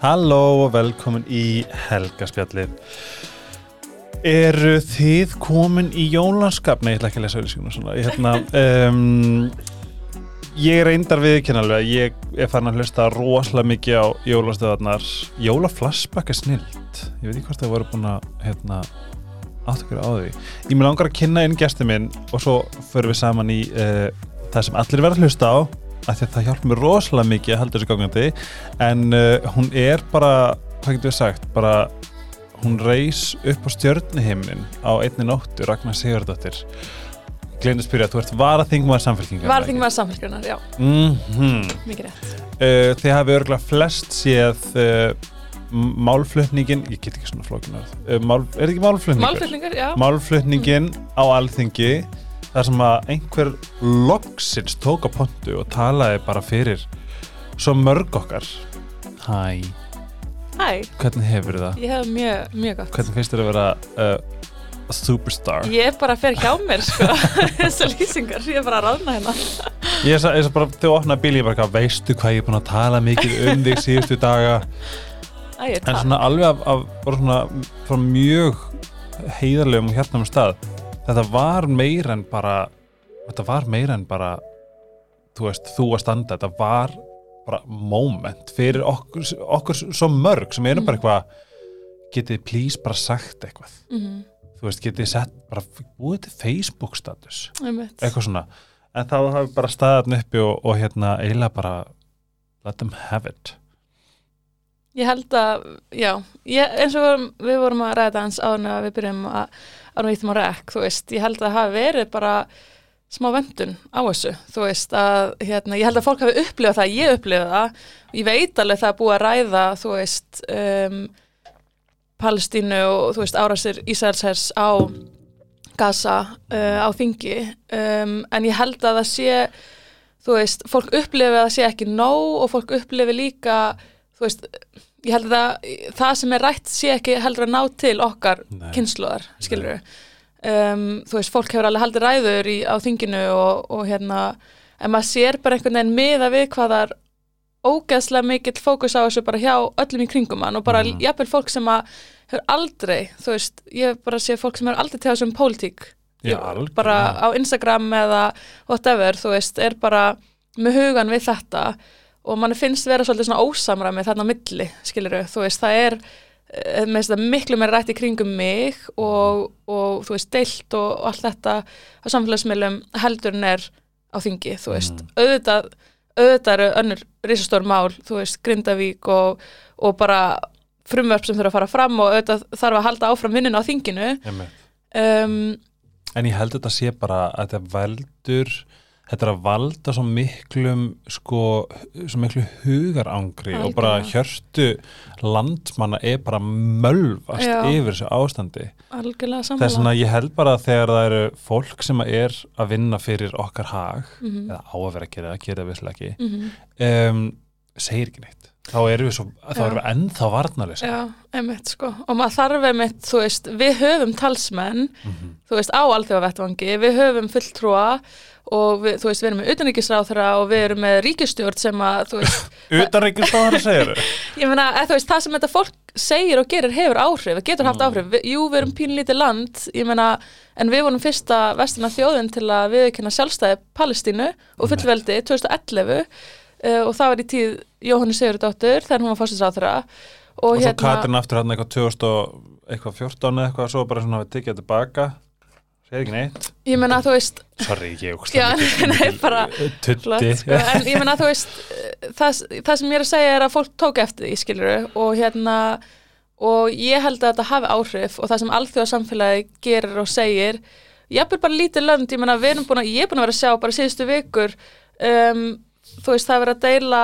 Halló og velkomin í Helgaspjallið. Eru þið komin í jólaskap? Nei, ég ætla ekki að lesa auðlýsinguna svona. Ég, hérna, um, ég reyndar viðkynnalega Ég er farin að hlusta rosalega mikið á jólastöðarnar. Jólaflassback er snilt. Ég veit ekki hvort það voru búin að hérna, áttökjur á því. Ég mér langar að kynna inn gæsti minn og svo förum við saman í uh, það sem allir verða að hlusta á að það hjálp mér rosalega mikið að halda þessu gangandi en uh, hún er bara, hvað getur við sagt bara, hún reys upp á stjörnuhimnin á einni nóttu Ragnar Sigurdóttir Glein að spyrja, þú ert varaþingmaður samfélkingar Varþingmaður samfélgrunar, já, mm -hmm. mikið rétt. uh, Þið hafið örgulega flest séð uh, málflutningin ég get ekki svona flókinar uh, mál, er þetta ekki málflutningur? Málflutningur, já. málflutningin á alþingi þar sem að einhver loksins tók á pontu og talaði bara fyrir svo mörg okkar Hæ, Hæ, hvernig hefur það? ég hef mjög, mjög gott. Hvernig finnst þér að vera uh, a superstar? Ég er bara að fer hjá mér, sko, þessar lýsingar, ég er bara að ráðna hérna. Ég er svo, bara, þegar þú opnaði bíl ég bara, veistu hvað ég er búin að tala mikið um þig síðustu daga Æ, en svona alveg af, af bara svona frá mjög heiðarlegum og hjartnum stað þetta var meira en bara þetta var meira en bara þú veist, þú að standa, þetta var bara moment fyrir okkur, okkur svo mörg sem erum bara eitthvað getið please bara sagt eitthvað? Mm þú veist, getið sett bara búið til Facebook status? -hmm. eitthvað svona, en þá hafi bara staðan uppi og, og hérna eiginlega bara let them have it. Ég held að, já, ég, eins og við vorum, við vorum að ræða hans en að við byrjum að árum íþum á rekk, þú veist, ég held að það hafi verið bara smá vendun á þessu, þú veist, að, hérna, ég held að fólk hafi upplifað það, ég upplifað það, ég veit alveg það að búið að ræða, þú veist, um, Palestínu og, þú veist, árásir Ísælshers á Gaza uh, á þingi, um, en ég held að það sé, þú veist, fólk upplifið að það sé ekki nóg og fólk upplifið líka, þú veist, ég held að það, sem er rætt sé ekki heldur að ná til okkar Nei. kynsluðar, skilur. Um, þú veist, fólk hefur alveg haldið ræður í, á þinginu og, og hérna, en maður sér bara einhvern veginn miða við hvað það er ógeðslega mikill fókus á þessu bara hjá öllum í kringum hann og bara Mhm. jafnvel fólk sem að hefur aldrei, þú veist, ég bara sé fólk sem hefur aldrei tegað sem pólitík Já, Ég- bara á Instagram eða whatever, þú veist, er bara með hugan við þetta og mann finnst vera svolítið svona ósamræmi þarna á milli, skilur þú veist, það er eh, með þetta miklu meira rætt í kringum mig og, og þú veist, deilt og, og allt þetta á samfélagsmiðlum heldur en er á þingi, þú veist, Mm. auðvitað auðvitað eru önnur risastór mál, þú veist, Grindavík og, og bara frumvörp sem þurfa að fara fram og auðvitað þarf að halda áfram vinninu á þinginu. Um, En ég held að þetta sé bara að þetta veldur þetta er að valda svo miklum sko, svo miklu hugarangri og bara hjörtu landsmanna er bara mölvast Já. yfir þessu ástandi þess vegna ég held bara að þegar það eru fólk sem er að vinna fyrir okkar hag Mhm. eða á að vera að gera það, gera það visslega ekki Mhm. um, segir ekki neitt þá erum við, svo, þá erum við ennþá varnalisa Já, einmitt sko. Og maður þarf einmitt, þú veist, við höfum talsmenn, Mhm. þú veist, á alþjóðavettvangi, við höfum fulltrúa og við, þú veist, við erum með utanríkisráþara og við erum með ríkistjórn sem að, Utanríkisráðherra segir ég meina, eða, þú veist, það sem þetta fólk segir og gerir hefur áhrif, það getur haft Mm. áhrif, við, jú, við erum pínlítið land, ég meina, en við vorum fyrsta vestina þjóðin til að viðkynna sjálfstæði Palestínu og fullveldi 2011 uh, og það var í tíð Jóhanni Sigurdóttur þegar hún var fórstinsráþara og, og svo hérna, Katrin aftur hann eitthvað 2000 og eitthvað 14 eða eitthvað svo bara svona við þetta tilbaka. Segir ekki neitt. Ég meina, þú veist, sorry, ég er tutti flott, sko. ég meina þú veist það, það sem ég er að segja er að fólk tók eftir því skiluru og hérna og ég held að þetta hafi áhrif og það sem alþjóðasamfélagi gerir og segir jafnvel bara lítið lönd, ég meina við erum búin að ég er búin að vera að sjá bara síðustu vikur um, þú veist það er verið að deila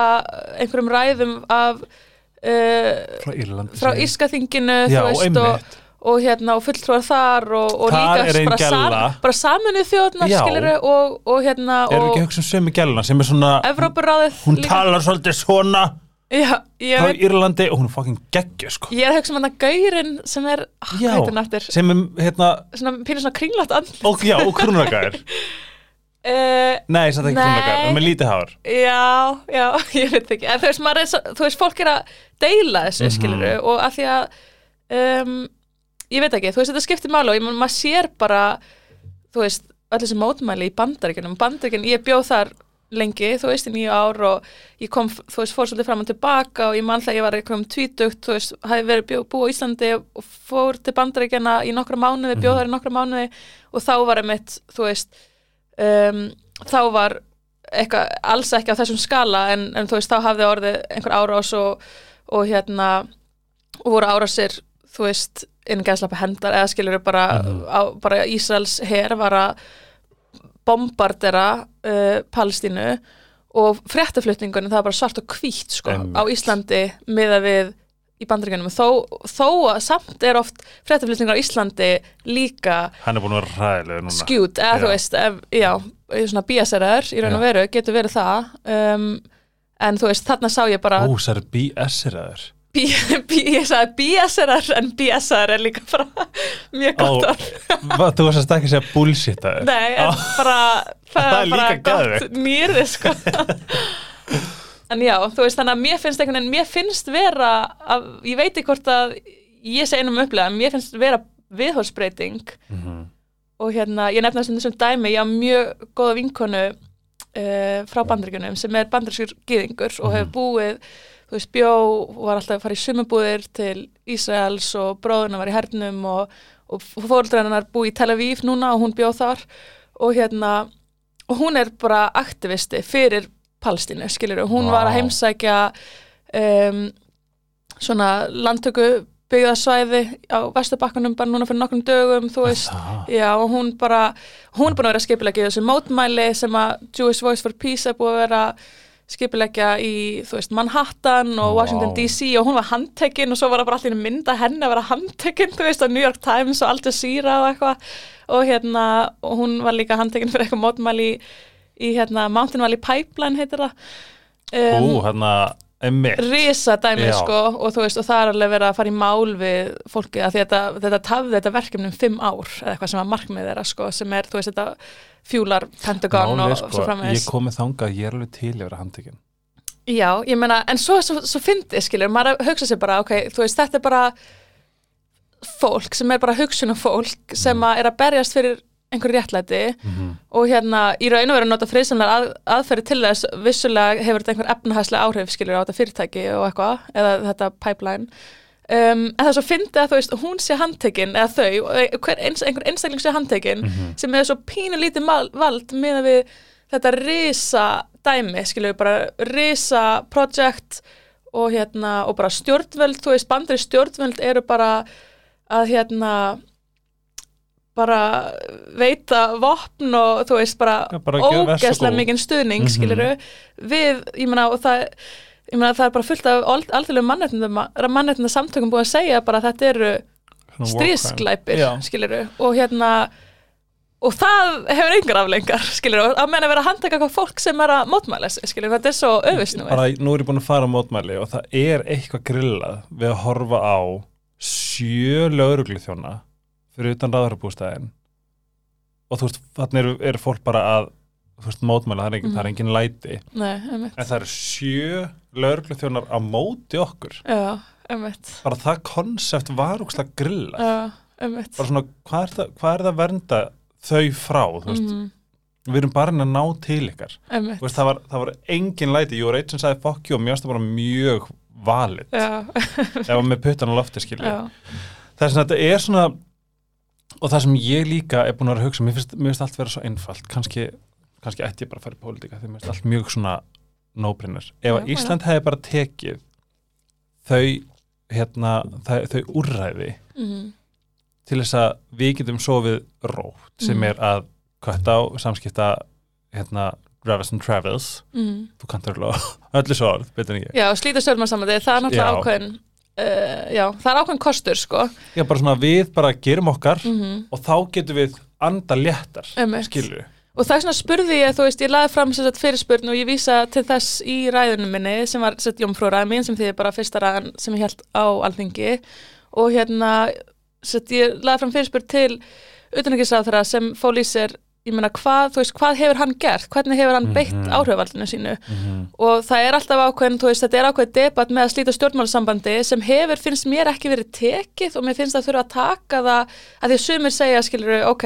einhverjum ræðum af uh, frá já, þú veist og, og hérna og fulltrúar þar og, og líka bara, gælla. bara saminuð þjóðnar Já. skiluru og, og hérna erum við ekki að hugsa um sömu gæluna sem er svona Evrópuráðið hún líka. talar svolítið svona Já, ég, frá veit, Írlandi og hún er fucking geggju sko ég er að hugsa um hann að gaurinn sem er, hann aftur sem er hérna svona pínur svona kringlátt and og já, og krúnrakaðir uh, Nei, satt ekki Nei. klónakar, með lítið hár Já, já, ég veit ekki en þú veist, er, þú veist, fólk er að deila þessu, mm Mhm. skilur og að því að um, ég veit ekki, þú veist, þetta skiptir máli og ég, maður sér bara þú veist, öll þessi mótmæli í bandaríkjunum bandaríkjun, ég bjóð þar lengi þú veist, í nýju ár og ég kom þú veist, fór svolítið fram og tilbaka og ég mann þegar ég var eitthvað um tvítugt, þú veist, hafi verið búið á Íslandi og fór til bandaríkjana í nokkra mánuði, bjóð þar í nokkra mánuði og þá var einmitt, þú veist um, þá var eitthvað alls ekki á þessum skala en, en þú veist, þá hafði orðið einhver árás og, og hérna og voru árásir, þú veist inn gæðslappi hendar eða skilur bara, á, bara Ísraels her var að bombardera uh, Palestínu og fréttaflutningunum það er bara svart og hvítt sko, á Íslandi miða við í bandaríkjunum. Þó, þó að samt er oft fréttaflutningar á Íslandi líka Hann er búin að vera ræðilega núna. skjút, eða þú veist ef, já, svona BSRR í raun og veru getur verið það um, en þú veist, þarna sá ég bara Ó, það er BS-ir að þér B, B, ég sagði BSRR en BSR er líka bara mjög gott orð. va- Þú varst ekki að segja bullshit að þér. Nei, en bara það, er líka geðveikt. nýrði sko En já, þú veist þannig að mér finnst einhvern veginn, mér finnst vera að, ég veit ekki hvort að ég sé einum upplega, mér finnst vera viðhórsbreyting Mhm. og hérna, ég nefna þessum dæmi ég á mjög góða vinkonu uh, frá bandaríkjunum sem er bandarískur gyðingur og hefur búið þú veist, bjó var alltaf að fara í sumabúðir til Ísraels og bróðuna var í hernum og, og fóruldrar hennar búið í Tel Aviv núna og hún bjóð þar. Og hérna og hún er bara aktivisti fyrir Palestínu, skilur hún var að heimsækja um, svona landtöku byggðasvæði á Vesturbakkanum bara núna fyrir nokkrum dögum, þú veist. Já, og hún bara, hún er búin að vera skipilegja þessu mótmæli sem að Jewish Voice for Peace er búin að vera skipilegja í, þú veist, Manhattan og. Washington DC og hún var handtekinn og svo var það bara allir mynda henni að vera handtekinn, þú veist, á New York Times og Al Jazeera og eitthvað. Og hérna, og hún var líka handtekinn fyrir eitthvað mótmæli í, í hérna, Mountain Valley Pipeline heitir það. Um, Ú, hérna, risa dæmi Já. sko og veist og það er alveg verið að fara í mál við fólki að þetta, þetta tafði þetta verkefni um fimm ár eða eitthvað sem var markmið þeirra sko sem er þú veist þetta fjúlar Pentagon og sko, svo Ég framvegis komið þangað, ég er alveg til að vera handtekinn Já, ég meina, en svo, svo, svo fyndi skilur, maður hugsa sér bara, ok, þú veist þetta er bara fólk sem er bara hugsunum fólk sem að er að berjast fyrir einhver réttlæti Mhm. og hérna í raun og veru að nota friðsamlega að, aðferði til þess vissulega hefur þetta einhver efnahæslega áhrif skilur á þetta fyrirtæki og eitthvað eða þetta pipeline um, en það svo fyndið að þú veist hún sé handtekinn eða þau, og hver, eins, einhver einstakling sé handtekinn Mhm. sem er svo pínu lítið mal, vald með við þetta risa dæmi skilur bara risa project og hérna og bara stjórnvöld, þú veist bandri stjórnvöld eru bara að hérna bara veita vopn og þú veist bara, bara góð. mikinn stuðning Mhm. skiluru við, ég meina og það ég meina það er bara fullt af alþjóðlega mannréttinda samtökum búið að segja bara að þetta eru Já. skiluru og hérna og það hefur engar aflengar skiluru að menna vera að handtaka eitthvað fólk sem er að mótmæla sig skiluru, þetta er svo öfisnúið bara nú er ég búin að fara á mótmæli og það er eitthvað grillað við að horfa á sjö lögreglu þjóna fyrir utan ráðarabústæðin og þú veist, þannig eru, eru fólk bara að þú veist, mótmæla, það er engin, Mhm. það er engin læti. Nei, en það eru sjö lögreglu þjónar á móti okkur. Já, einmitt. bara það konsept var úkslega grillað. Já, einmitt. bara svona, hvað er það, hvað er það að vernda þau frá, þú veist, Mhm, við erum bara að ná til ykkar. Veist, það, var, það var engin læti, ég var eitt sem sagði fokki og mjög bara mjög valid Já, ef að með puttan á lofti skilja já, þess að þetta er svona og það sem ég líka er búin að vera að hugsa mér finnst, mér finnst allt vera svo einfalt. Kannski, kannski ætti ég bara að fara í pólitíka því mér finnst allt mjög svona no-brainer. Ef að Ísland hefði bara tekið þau hérna, þau, þau úrræði mhm, til þess að við getum sofið rótt sem Mhm. er að kvötta á samskipta hérna Travels and Travels mhm. þú kantar alveg öllu svo orð, betur en ég. Já, slíta stjórnmannsamandi, það er náttúrulega ákveðin uh, Já, það er ákveðin kostur, sko. Já, bara svona við bara gerum okkar mm og þá getum við anda léttar, skilur Og það er svona spurði ég, þú veist, ég laði fram sér sagt fyrirspurn og ég vísa til þess í ræðunum minni sem var sett jómfrúræðin mín sem því bara fyrsta ræðan sem ég held á alþingi. Og hérna sett ég laði fram fyrirspurn til utanækisráð þeirra sem fól í sér ég meina hvað, þú veist, hvað hefur hann gert hvernig hefur hann beitt Mhm. áhrifaldinu sínu Mhm. og það er alltaf ákveðin, veist, þetta er ákveðin debatt með að slíta stjórnmálasambandi sem hefur, finnst mér ekki verið tekið og mér finnst það þurfa að taka það að því sumir segja, skilur ok,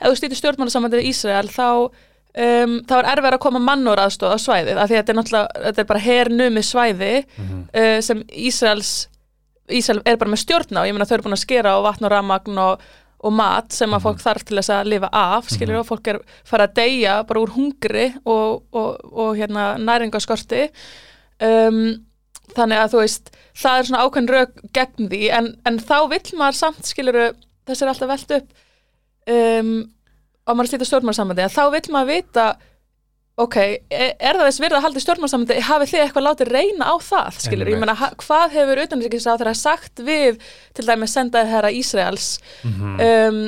ef þú slítir stjórnmálasambandi við Ísrael þá, um, þá er erfið að koma mannur aðstóð á svæðið, af því þetta er náttúrulega, þetta er bara hernumi svæði Mhm. uh, sem Ísraels Ísrael er bara með stjórn á, ég meina þau eru búin að skera á vatn og ramagn og, og mat sem að fólk þarf til þess að lifa af, skilur og fólk er fara að deyja bara úr hungri og, og, og hérna næringaskorti um, þannig að þú veist það er svona ákveðin rauk gegn því en, en þá vill maður samt skilur þess er alltaf velt upp um, og maður slíta stjórnmársambandi að þá vill maður vita ok, er, er það þess virða að halda í stjórnmársambandi hafið þið eitthvað látið reyna á það skilur, ég ha- hvað hefur þeirra sagt við til dæmis sendaði herra Ísraels Mhm. um,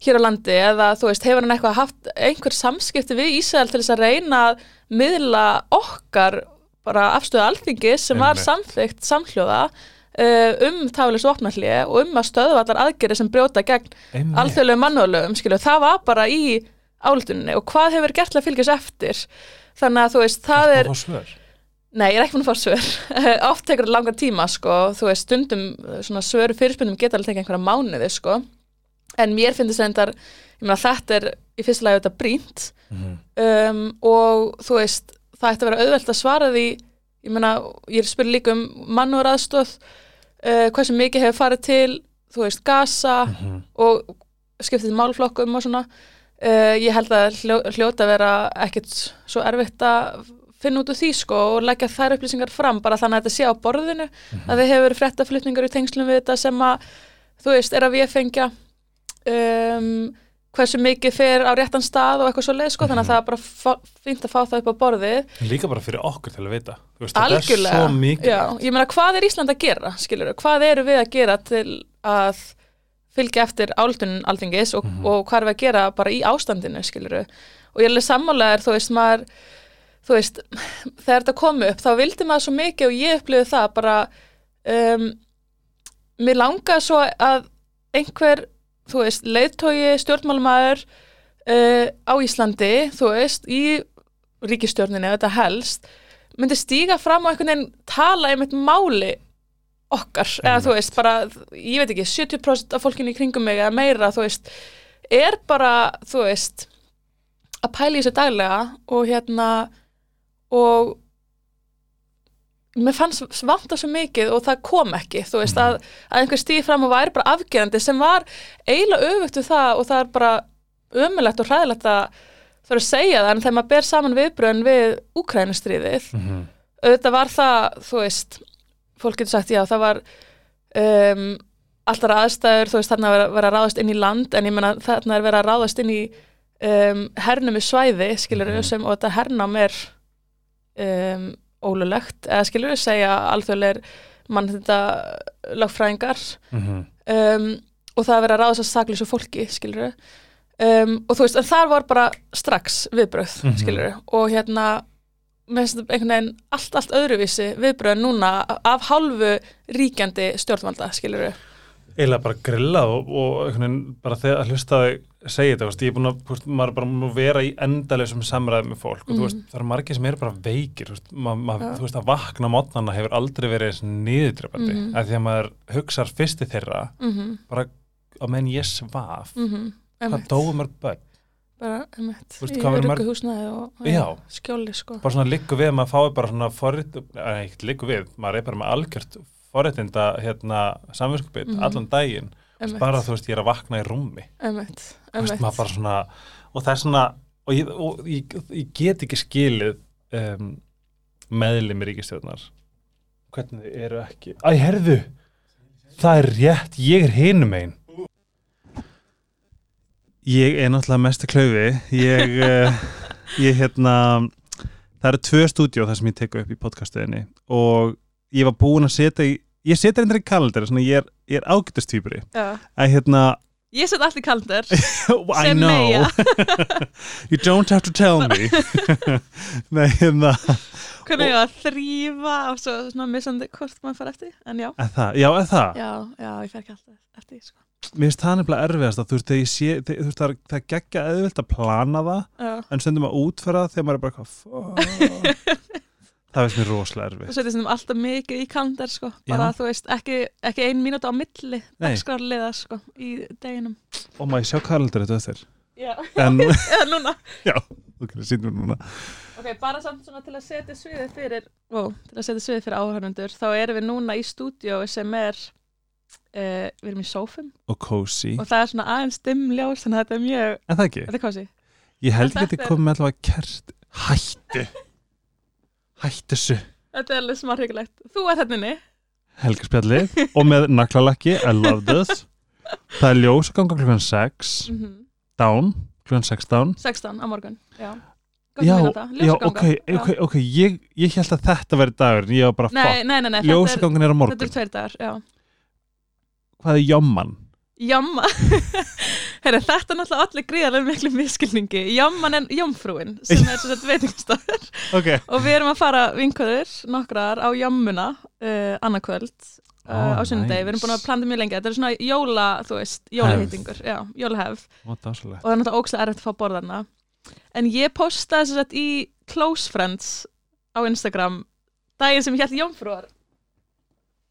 hér á landi? Eða þú veist, hefur hann eitthvað haft einhver samskipti við Ísrael til þess að reyna að miðla okkar bara afstöðu alþingi sem var samþygt samhljóða uh, um tális vopnallið og um að stöðu allar aðgerið sem brjóta gegn alþjóðlegu mannúðlögum, það álituninni og hvað hefur gert til að fylgjast eftir þannig að þú veist, það er. Nei, ég er ekki búin að fá svör. Oft tekur þetta langan tíma, sko. Þú veist, stundum uh, svona svöru fyrirspundum geta alveg tekið einhverja mánuði, sko. En mér finnst þetta, ég meina, þetta er í fyrsta lagi þetta brínt Mhm. um, og þú veist, það ætti að vera auðvelt að svara því, ég meina, ég er spyrir líka um mannúður aðstóð, uh, hversu mikið hefur farið til, þú veist, Gaza Mhm. og skiptið málflokkum og svona. Uh, ég held að hljó, hljóta að vera ekkit svo erfitt að finna út úr því sko og leggja þær upplýsingar fram bara þannig að þetta sé á borðinu að þið hefur fréttaflutningar í tengslum við þetta sem að þú veist, er að við fengja um, hversu mikið fer á réttan stað og eitthvað svo leið sko þannig að það er bara fínt að fá það upp á borðið. Líka bara fyrir okkur til að vita. Veist, algjörlega, já, ég meina hvað er Ísland að gera skilur, hvað eru við að gera til að fylgja eftir áldunin alþingis og, Mhm. og hvað er við að gera bara í ástandinu skilur og ég er alveg sammálaðir þú veist maður þú veist, þegar þetta kom upp þá vildi maður svo mikið og ég upplifði það bara um, mér langaði svo að einhver, þú veist, leiðtógi stjórnmálumæður uh, á Íslandi, þú veist í ríkistjórninni, ef þetta helst myndi stíga fram og einhvern veginn tala einmitt máli okkar, eða þú veist, bara ég veit ekki, 70% af fólkinu í kringum mig eða meira, þú veist, er bara þú veist að pæla í þessu daglega og hérna og mér fannst vanta svo mikið og það kom ekki, þú veist, að, að einhver stíði fram og væri bara afgerandi sem var eiginlega öfugt við það og það er bara ömulegt og hræðilegt að það er að segja það en þegar maður ber saman viðbröðin við Úkrænustriðið Mhm. auðvitað var það, þú veist fólk getur sagt, já, það var um, alltaf aðstæður þú veist, þarna er verið að ráðast inn í land en ég meina þarna er verið að ráðast inn í um, hernum í svæði, skilur Mhm. sem, og þetta hernám er um, ólulegt eða skilur við segja alþjóðleir mann þetta lagfræðingar Mhm. um, og það er verið að ráðast að saklísu fólki, skilur um, og þú veist, en þar var bara strax viðbröð, mm skilur og hérna, að einhvern veginn allt, allt öðruvísi viðbröð núna af hálfu ríkjandi stjórnvalda, skilur eiginlega bara grillað og, og einhvern veginn bara þegar að hlusta þau segja þetta, veist, ég er búin að, veist, maður er bara múin að vera í endalegsum samræðum með fólk og þú veist, það eru margir sem eru bara veikir, veist, ma ma Mhm. Já. þú veist, að vakna mótnana hefur aldrei verið eins niðurdrefandi, mm Mhm. að því að maður hugsar fyrsti þeirra, mm -hmm, bara á menn ég svaf, mm -hmm, hvað dóu mörg börn, bara, emitt, Þú veist, í rugguhúsnaði og, og skjóli, sko bara svona liggur við að maður fái bara svona forrit, eða ekkert liggur við, maður er bara með algjört forréttinda hérna samvinskupið Mhm. allan daginn, Einmitt, bara þú veist, ég er að vakna í rúmi. einmitt, einmitt. bara svona og það er svona og ég, og ég, ég get ekki skilið um, meðlimi ríkistjórnar hvernig þið eru ekki Æ, herðu, það er rétt ég er hinum einn ég er náttúrulega mesta klaufi. Ég, uh, ég hérna það eru tvö stúdíó þar sem ég teku upp í podcastuðinni og ég var búin að setja í ég setja reyndar í kalendar, ég er, ég er ágættustýpuri Já. að hérna Ég set allt í kalendar I Sem know. You don't have to tell me. Nei, hérna Hvernig ég að þrýfa og svo missandi hvort maður fara eftir En já, er það, Já, er það? Já, já, ég fer ekki alltaf eftir sko. Mér finnst það nefnilega erfiðast að þú veist, sé, þegar, þú veist, það það geggja eðvilt að plana það, Já. en stundum að útfæra það þegar maður er bara það finnst mér rosalega erfið svo er þetta alltaf mikið í kalendar sko. bara Já. þú veist, ekki, ekki ein mínúta á milli dagskrarliða sko, í deginum. Og maður sjá kalendur þetta Já, en, eða núna. Þú kannski sínum núna. Ok, bara samt svona til að setja sviðið fyrir ó, til að setja sviðið fyrir áhörnundur þá erum við núna í stúdíó sem er uh, við erum í sófum. Og og það er svona aðeins dimmljós þannig að þetta er mjög, en það ekki? Þetta er ég held ekki að þetta er- komið með allavega kert hættu. Hættu þessu. Þetta er alveg smá hryggilegt. Þú ert hérna inni. Helgarspjallið og með naklalakki, I love this. Það er ljós að ganga klukkan 6 mm down, klukkan 6 down. 16 á morgun. Já, já, já, ok, ok, ok. Ég, ég held að þetta væri dagur ég var bara Nei, nei, nei, þetta er, ljósagangan er á þetta morgun er tveir dagar Já, hvað er jomman? Jamma Herri, þetta er náttúrulega allir gríðarlega miklu miskilningi Jamman er jómfrúin sem er svo sett veitingastafur ok, og við erum að fara vinkoður nokkrar á jammuna uh, annarkvöld uh, Ó, á sunnudegi, við erum búin að plana mjög lengi. Þetta er svona jóla, þú veist, jólahýtingur já, dásalegt og það er náttúrulega ógslag erfitt að fá borðarna. En ég postaði þess að í Close Friends á Instagram daginn sem ég held jómfrúar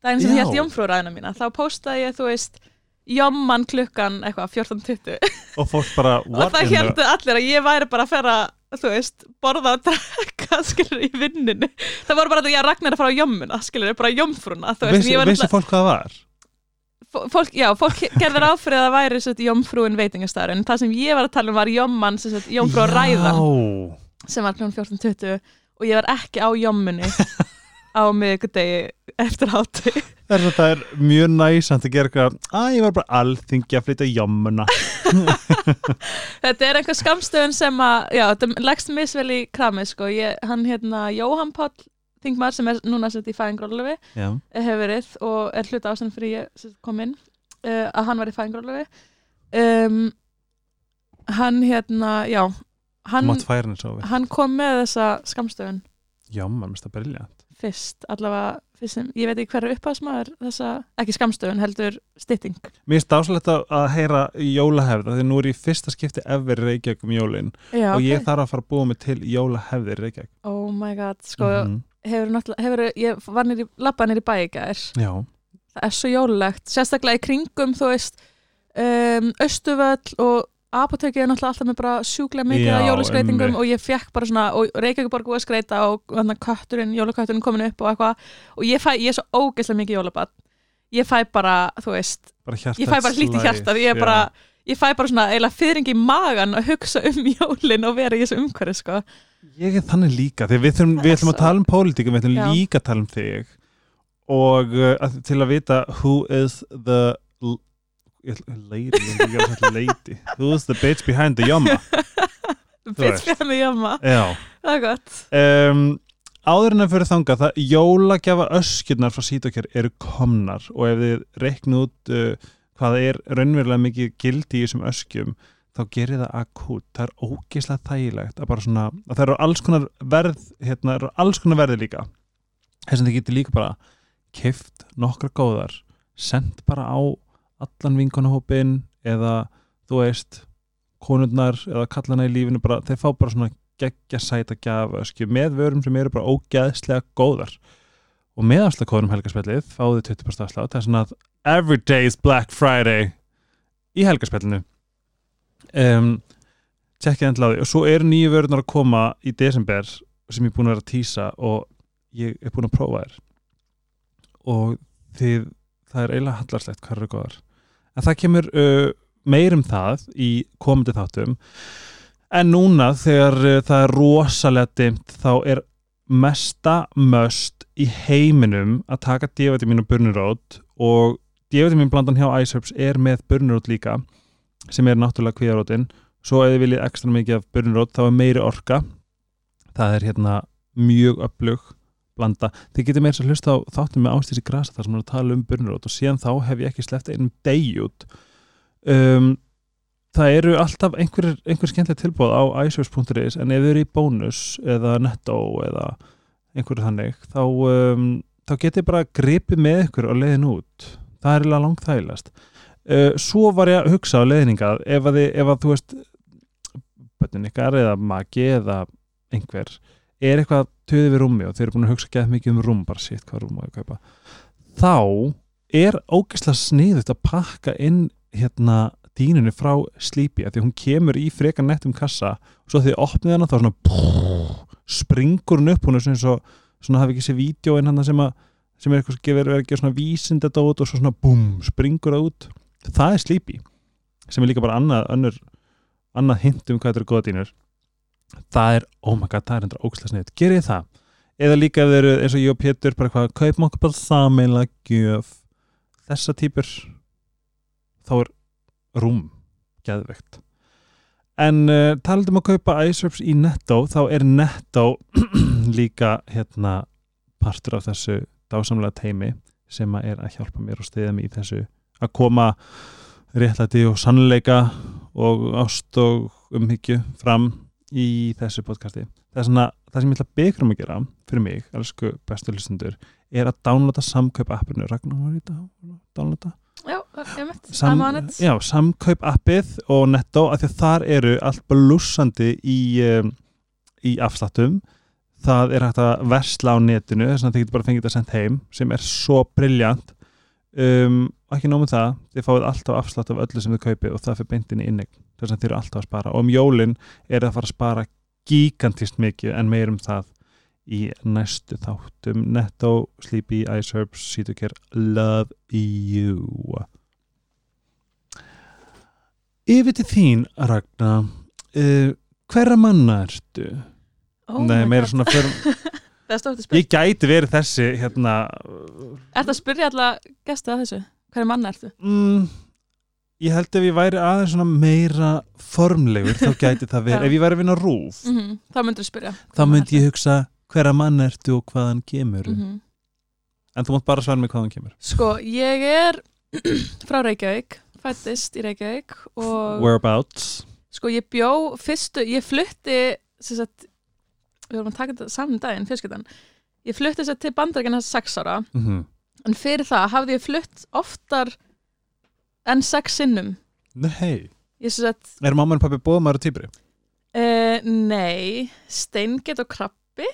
daginn sem ég Já. held jómfrúaræðina mína þá postaði ég, þú veist jomman klukkan eitthvað 14.20 og fólk bara, og what það in the heldur allir að ég væri bara að færa þú veist, borða og drekka skilur í vinninu það voru bara að ég ragnar að fara á jommuna skilur, bara jómfrúna þú veist, vissi náttúrulega- fólk hvað það var? Fó- fólk, já, fólk gerði ráð fyrir að það væri svo, jómfrúin veitingastæður en það sem ég var að tala um var jómfrú og ræðan sem var kl. 14.20 og ég var ekki á jómmunni á miðvikudegi eftir hátti Þess að það er mjög næsant að gera eitthvað. Að ég var bara alþingi að flytja jommuna. Þetta er einhver skamstöðun sem að já, þetta leggst misvel í kramið sko. ég, hann hérna Jóhann Páll Þingmar sem er núna sett í fæðingrólufi Já, hefur verið og er hluta ástæðan fyrir ég kom inn uh, að hann var í fæðingrólufi um, hann hérna já, hann, hann kom með þessa skamstöðun mér finnst það briljant fyrst, allavega fyrst sem, ég veit ekki hverju upphaðsmaður þessa, ekki skamstöðun, heldur stytting. Mér finnst dásalegt að, heyra jólahefð því nú er ég fyrsta skipti ever í Reykjavík um jólin. Já, og ég ok. þarf að fara að búa mig til jólahefðir Reykjavík. Oh my god, sko Mhm. hefur náttúrulega, hefur, ég var nýri labba nýri bæ í gær, Já, það er svo jólulegt sérstaklega í kringum, þú veist um, Östuvöll og apotekið er náttúrulega alltaf með bara sjúklega mikið af jólaskreitingum einmitt. og ég fekk bara svona, og Reykjavík búið að skreita og þannig kötturinn, jólakötturinn komin upp og eitthvað, og ég fæ, ég er svo ógeðslega mikið jólabann, ég fæ bara þú veist, bara ég fæ bara hlýtt í hjartað, ég er bara ég fæ bara svona eiginlega fyrring í magan að hugsa um jólin og vera í þessu umhverfi sko. Ég er þannig líka, þegar við, þurfum, við ætlum að tala um pólitíkum, við ætlum líka að tala um þig. Og uh, að, til að vita who is the lady, lady who is the bitch behind the yomma bitch veist. fyrir mig jamma, Já. Það er gott. Um, áður en að fyrir þanga það jólagjafa öskjurnar frá Sítokjær eru komnar og ef þið reiknu út uh, hvað er raunverulega mikið gildi í þessum öskjum þá gerir það akút, það er ógeðslega þægilegt að bara svona, að það eru alls konar verð, hérna, eru alls konar verði líka. Þess að þið getur líka bara kift nokkra góðar sendt bara á allan vinkonahópin eða þú veist konurnar eða kallana í lífinu bara, þeir fá bara svona geggja sæta gjafa með vörum sem eru bara ógeðslega góðar. Og með afslagkóðunum helgarspjallið fáðu 20% afslátt það er svona að every day is Black Friday í helgarspjallinu. Um, tjekkið því og svo eru nýju vörunar að koma í desember sem ég er búin að vera að tísa og ég er búin að prófa þær. Og þið, það er eiginlega hallarslegt hvað eru góðar en það kemur uh, meir um það í komandi þáttum. En núna þegar uh, það er rosalega dimmt þá er mesta möst í heiminum að taka D-vitamin og burnirót og D-vitamin blandan hjá iSerbs er með burnirót líka sem er náttúrulega kvíðarótin. Svo ef þið viljið ekstra mikið af burnirót þá er meiri orka. Það er hérna mjög öflug blanda, þið getur meira að hlusta á þáttum með ástísi grasa þar sem er að tala um burnirót og síðan þá hef ég ekki sleppt einum degi út. Um, það eru alltaf einhver, einhver skemmtileg tilbúð á iSerbs.is en ef þið eru í bónus eða netto eða einhverju þannig þá, um, þá getið bara gripið með ykkur og leiðin út. Það er eiginlega langt þægilegast uh, svo var ég að hugsa á leðningað ef að, ef að þú veist bötnin ykkar eða maki eða einhver er eitthvað töði við rúmi og þeir eru búin að hugsa gett mikið um rúm bara sitt hvað rúm á að kaupa. Þá er ógeðslega sniðut að pakka inn hérna dýnunni frá Sleepy af því að hún kemur í freka nettum kassa og svo þegar þið opnið hana þá svona brrr, springur hún upp hún er svona, eins og- svona hafi ekki sér vídjóin hann sem, að, sem er eitthvað sem verið að gera svona vísindadót og svo svona búm, springur það út. Það er Sleepy sem er líka bara annað, annað hint um hvað þetta eru góða dýnur það er, oh my god, það er endur ógeðslega sniðut gerið þið það? Eða líka ef þið eru eins og ég og Pétur bara eitthvað, kaupum okkur bara sameinlega gjöf. Þessa típur þá er rúm geðvegt en uh, talandi um að kaupa iSerbs í Netto þá er Netto líka hérna partur af þessu dásamlega teimi sem að er að hjálpa mér og stiðja mig í þessu. Að koma réttlæti og sannleika og ást og umhyggju fram í þessu podcasti. Það svona, það sem ég ætla að byggja um að gera fyrir mig, elsku bestu hlustundur er að downloada samkaup appinu. Ragnar downloada Já, Sam, já, samkaup appið og netto af því að þar eru allt blúsandi í, um, í afsláttum. Það er hægt að versla á netinu þess að þið getur bara fengið þetta sent heim sem er svo briljant um, ekki nómum það, þið fáið alltaf afslátt af öllu sem þið kaupið og það fyrir beintin í innegn þess að þið eru alltaf að spara og um jólin er það að fara að spara gigantist mikið en meir um það í næstu þáttum Netto, Sleepy, iSerbs, Seatucare Love You Yfir til þín Ragnar uh, hverra manna ertu? oh Nei, meira svona fyrir, Það er ég gæti verið þessi hérna Ertu að spyrja alla gesta að þessu? Hverju manna ertu? mm, ég held ef ég væri aðeins svona meira formlegur þá gæti það verið, ef ég væri að vinna rúf Mm Það myndur spyrja. þá myndi ég hugsa hverra mann ertu og hvaðan kemur mm en þú mátt bara svara mig hvaðan kemur. Sko, ég er frá Reykjavík fættist í Reykjavík og whereabouts? Sko ég bjó fyrstu, ég flutti sem sagt, við vorum að taka þetta saman um daginn, fjölskyldan ég flutti þess að til bandarækina sex ára. Mm -hmm. en fyrir það hafði ég flutt oftar en sex sinnum nei, sagt, er mamma og pappi bóðmaður og týpri? uh, nei steinget og krabbi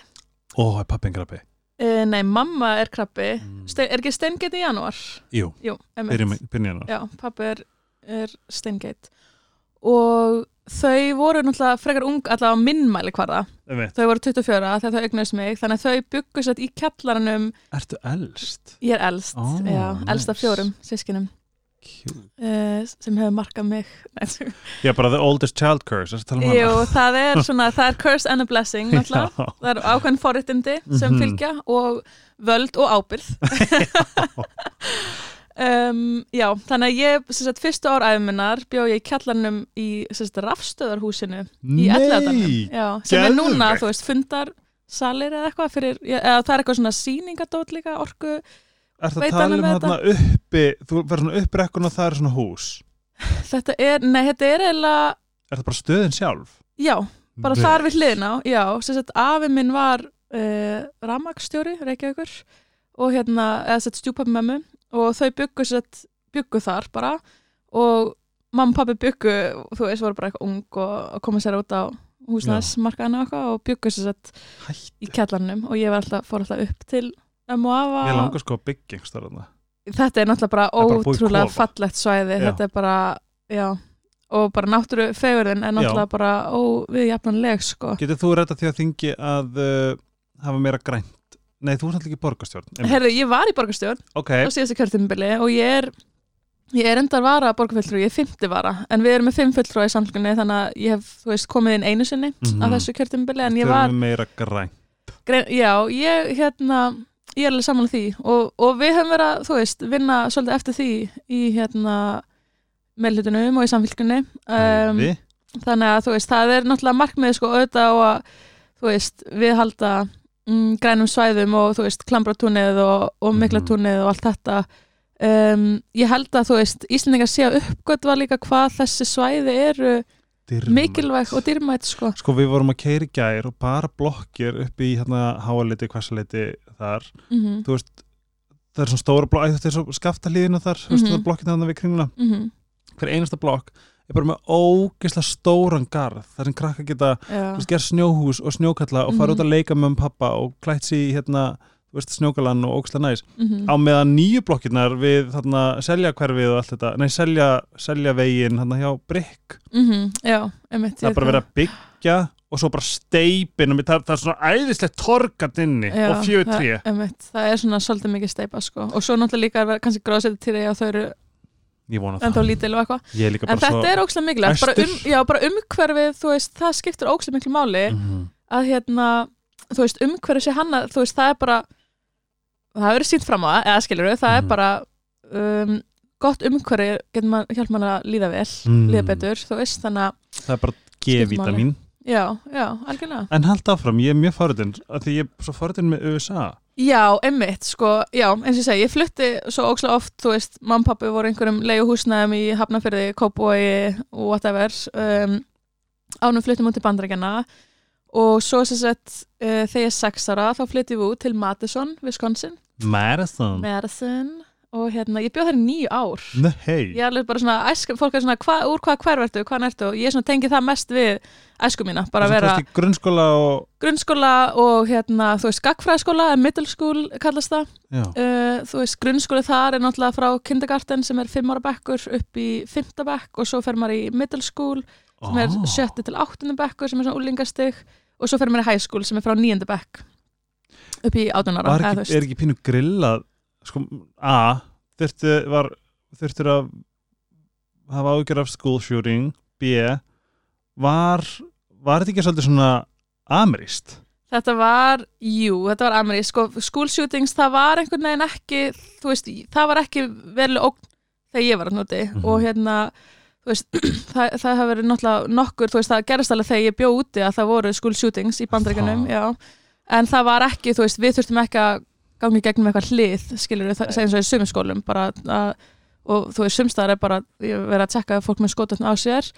ó, er pappi en grabbi? uh, nei, mamma er krabbi Mm. Stein, er ekki steinget í janúar? jú, Jú, byrjum byrjum hérna Já, pappi er, er steingeit og þau voru náttúrulega frekar ung allavega minnmæli hvarða þau voru 24 þegar þau eignast mig þannig að þau byggu sér í kjallaranum ertu elst? ég er elst, Ó, já, elst af fjórum sískinum. Uh, sem hefur markað mig. Nei, já, bara the oldest child curse um? Jú, það er svona, það er curse and a blessing það er ákveðin forréttindi sem Mhm. fylgja og völd og ábyrð um, Já, þannig að ég sagt, fyrstu ár æfuminnar bjó ég í kjallarnum í sagt, rafstöðarhúsinu í Elladalum Já, sem er núna, þú veist, fundar salir eða eitthvað fyrir, eða það er eitthvað svona sýningadót líka, orku Ertu að Veit tala um með þarna uppi? Þú verður svona uppbrekkun og það er svona hús. Þetta er, nei, þetta er eiginlega er það bara stöðin sjálf? já, bara Nei. þar við hliðina á, já, sem sagt, afi minn var uh, rafmaksstjóri, Reykjavíkur og hérna, eða sett stjúpappi mömmu og þau byggu sett, byggu þar bara og mamma og pappi byggu, þú veist, voru bara eitthvað ung og, koma sér út á húsnæðismarkaðinu og byggu sett í kjallarnum og ég var alltaf, fór alltaf upp til ömmu og afa Ég langar sko að byggja einhverstað þetta er náttúrulega bara bara ótrúlega kofa. fallegt svæði Já. þetta er bara, já og bara náttúru fegurðin er náttúrulega bara óviðjafnanleg sko Getur þú redda því að þingi að uh, hafa meira grænt? Nei, þú er náttúrulega ekki borgarstjórn. Herðu, ég var í borgarstjórn Ok, á síðasta kjörtumbili og ég er ég er endar vara borgarfulltrú, ég er fymti vara en við erum með fimm fulltrú í samfélgunni þannig að ég hef, þú veist, komið inn einu sinni Mhm. á þessu kjörtumbili en ég var við meira grænt. grein, já, ég hérna ég er alveg saman því. Og, og við höfum verið að, þú veist, vinna svolítið eftir því í hérna meðlutunum og í samfélgunni um, þannig að þú veist, það er náttúrulega markmið sko auðvitað og að þú veist, við halda mm, grænum svæðum og þú veist, klambratúnið og, og miklatúnið og allt þetta. Um, ég held að þú veist Íslendingar sé að uppgötva líka hvað þessi svæði eru Dýrmæt. mikilvæg og dýrmætt sko. Sko við vorum að keira gær og bara blokkir upp í hérna háaliti, hversaliti þar. mm Þú veist, það er svona stóra blokk, þetta er svo skaftalíðina þar, mm -hmm. Mhm. það er blokkina þannig við kringuna mm hver einasta blokk er bara með ógeðslega stóran garð þar sem krakka geta þú veist, gera snjóhús og snjókalla og fara Mhm. út að leika með um pappa og klætt sér í hérna, þú veist, snjókalan og ógeðslega næs mhm, á meðan nýju blokkirnar við þarna selja hverfið og allt þetta nei, selja, selja veginn þarna hjá Brygg það er bara verið að byggja og svo bara steipin og það, það er svona æðislegt torgat inni Já, og fjögur það, tré einmitt, það er svona svolítið mikið steipa sko. og svo náttúrulega líka vera kannski gróðsett til því að þau eru ennþá það, lítil og eitthvað er en þetta er ókslega mikilvægt bara, um, já, bara umhverfið, þú veist, það skiptir ókslega miklu máli Mhm. að hérna, þú veist, umhverfið sé hanna þú veist, það er bara það hefur verið sínt fram á það, eða skilur það Mhm. er bara um, gott umhverfið getur maður, hjálp mann að líða vel Mm. líða betur, þú veist, þannig að það er bara G-vitamin já, já, algjörlega. En hald áfram, ég er mjög forðin af því ég er svo forðin með USA Já, einmitt, sko, já, eins og ég segi, ég flutti svo ókslega oft, þú veist, mamma og pappi voru einhverjum leiðuhúsnaðum í Hafnafyrði, Kópói og whatever, um, ánum fluttum út til Bandarækjana og svo sem sagt, uh, þegar ég er sex ára, þá flytti við út til Madison, Wisconsin, Marathon Madison, og hérna, ég bjóð þær nýju ár. Nei, Ég er alveg bara svona, æsku, fólk er svona, hva, úr hvað hverf ertu, hvað ertu, og ég tengi það mest við æsku mína, grunnskóla og grunnskóla og hérna, þú veist, gagfræðskóla, middle school kallast það, uh, þú veist, grunnskóli þar er náttúrulega frá kindergarten sem er 5 ára bekkur upp í 5. bekk og svo fer maður í middle school sem er Ó. 7. til 8. bekkur sem er svona úlingastig og svo fer maður í high school sem er frá 9. bekk upp í 18 ára þú ekki, er ekki pínu grillað sko, A þurftu, var, þurftur að hafa ágjör af school shooting. B var, var þetta ekki svolítið svona ameríst Þetta var, jú, þetta var amerísk sko, school shootings, það var einhvern veginn ekki þú veist, það var ekki veruleg ógn þegar ég var að noti. Mhm. og hérna, veist það, það hafa verið náttúrulega nokkur, veist, það gerist alveg þegar ég bjó úti að það voru school shootings í bandreikunum, en það var ekki, veist, við þurftum ekki að gangi gegnum eitthvað hlið, skilur við segjum svo í sumum skólum, bara að og þú veist, sumstaðar er bara verið að tjekka fólk með skotötn á sér.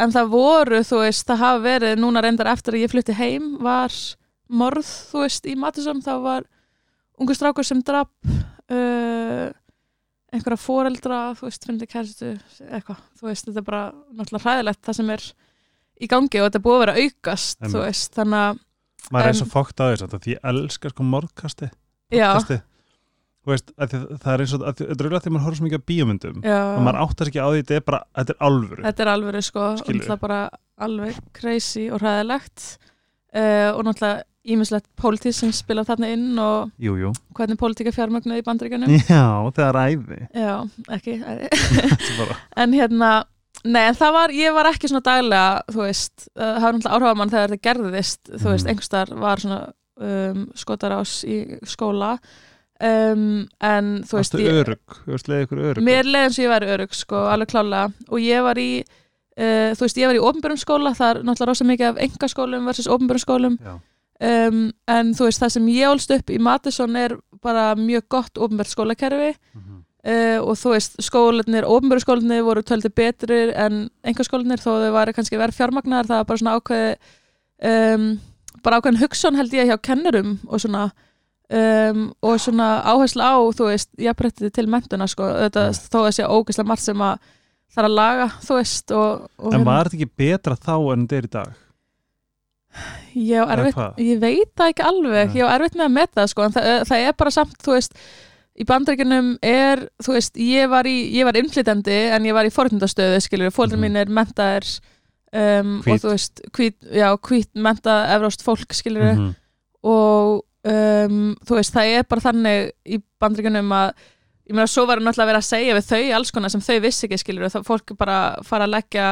En það voru, þú veist, það hafa verið núna reyndar eftir að ég flutti heim var morð, þú veist, í Matisson þá var ungu strákur sem drap uh, einhverja foreldra, þú veist, finnir kæristu eitthvað, þú veist, þetta er bara náttúrulega hræðilegt það sem er í gangi og þetta búið að vera aukast, Einmitt. þú veist, þannig að maður er En- svo fókt á þess að því elskar sko morðkasti Þú veist, það er eins og þetta er auðvitað því maður horfður svo mikið á bíómyndum já. og maður áttar ekki á því þetta er bara, þetta er alvöru. Þetta er alveg sko, Skilurðu? náttúrulega bara alveg crazy og hræðilegt uh, og náttúrulega ímislegt pólitíð sem spilar þarna inn og jú, jú. hvernig pólitík er fjármögnuð í bandaríkjanum já, það er æði já, ekki Þetta er en hérna, nei en það var ég var ekki svona daglega, þú veist uh, það var náttúrulega áhrifamann þegar þetta gerðist þú veist, Mhm. einhverstar var svona um, skotarás í skóla. Um, en þú veist þú veist, leiði ykkur örug mér leiðum sem ég væri örug sko, alveg klálega og ég var í uh, þú veist, ég var í ofnbjörnum skóla. Það er náttúrulega rosa mikið af engaskólum versus ofnbjörnum skólum. Um, en þú veist, það sem ég ólst upp í Matisson er bara mjög gott ofnbjörn skólakerfi. Mhm. uh, og þú veist, skólanir, ofnbjörn skólanir voru töldi betri en engaskólanir þó þau væri kannski verið fjármagnar það var bara svona ákveði um, bara ákveðin hugsun held ég hjá kennurum og svona um, og svona áherslu á þú veist, jafnrættið til mentuna sko, þetta, þó að sé ógeðslega margt sem að þarf að laga, þú veist og, og en var þetta ekki betra þá en þetta er í dag? Ég, á Eða erfitt, ég veit það ekki alveg. Ég á erfitt með að meta það sko, en það, það er bara samt, þú veist í bandaríkjunum er, þú veist, ég var í ég var innflytandi en ég var í forhundastöðu skilur, fólður Mhm. mín er mentaðir um, og þú veist, hvít, mentað evróst fólk skilur Mhm. og um, þú veist, það er bara þannig í bandríkunum að ég meina, svo var náttúrulega að vera að segja við þau alls konar sem þau vissi ekki, skilur það fólk er bara fara að leggja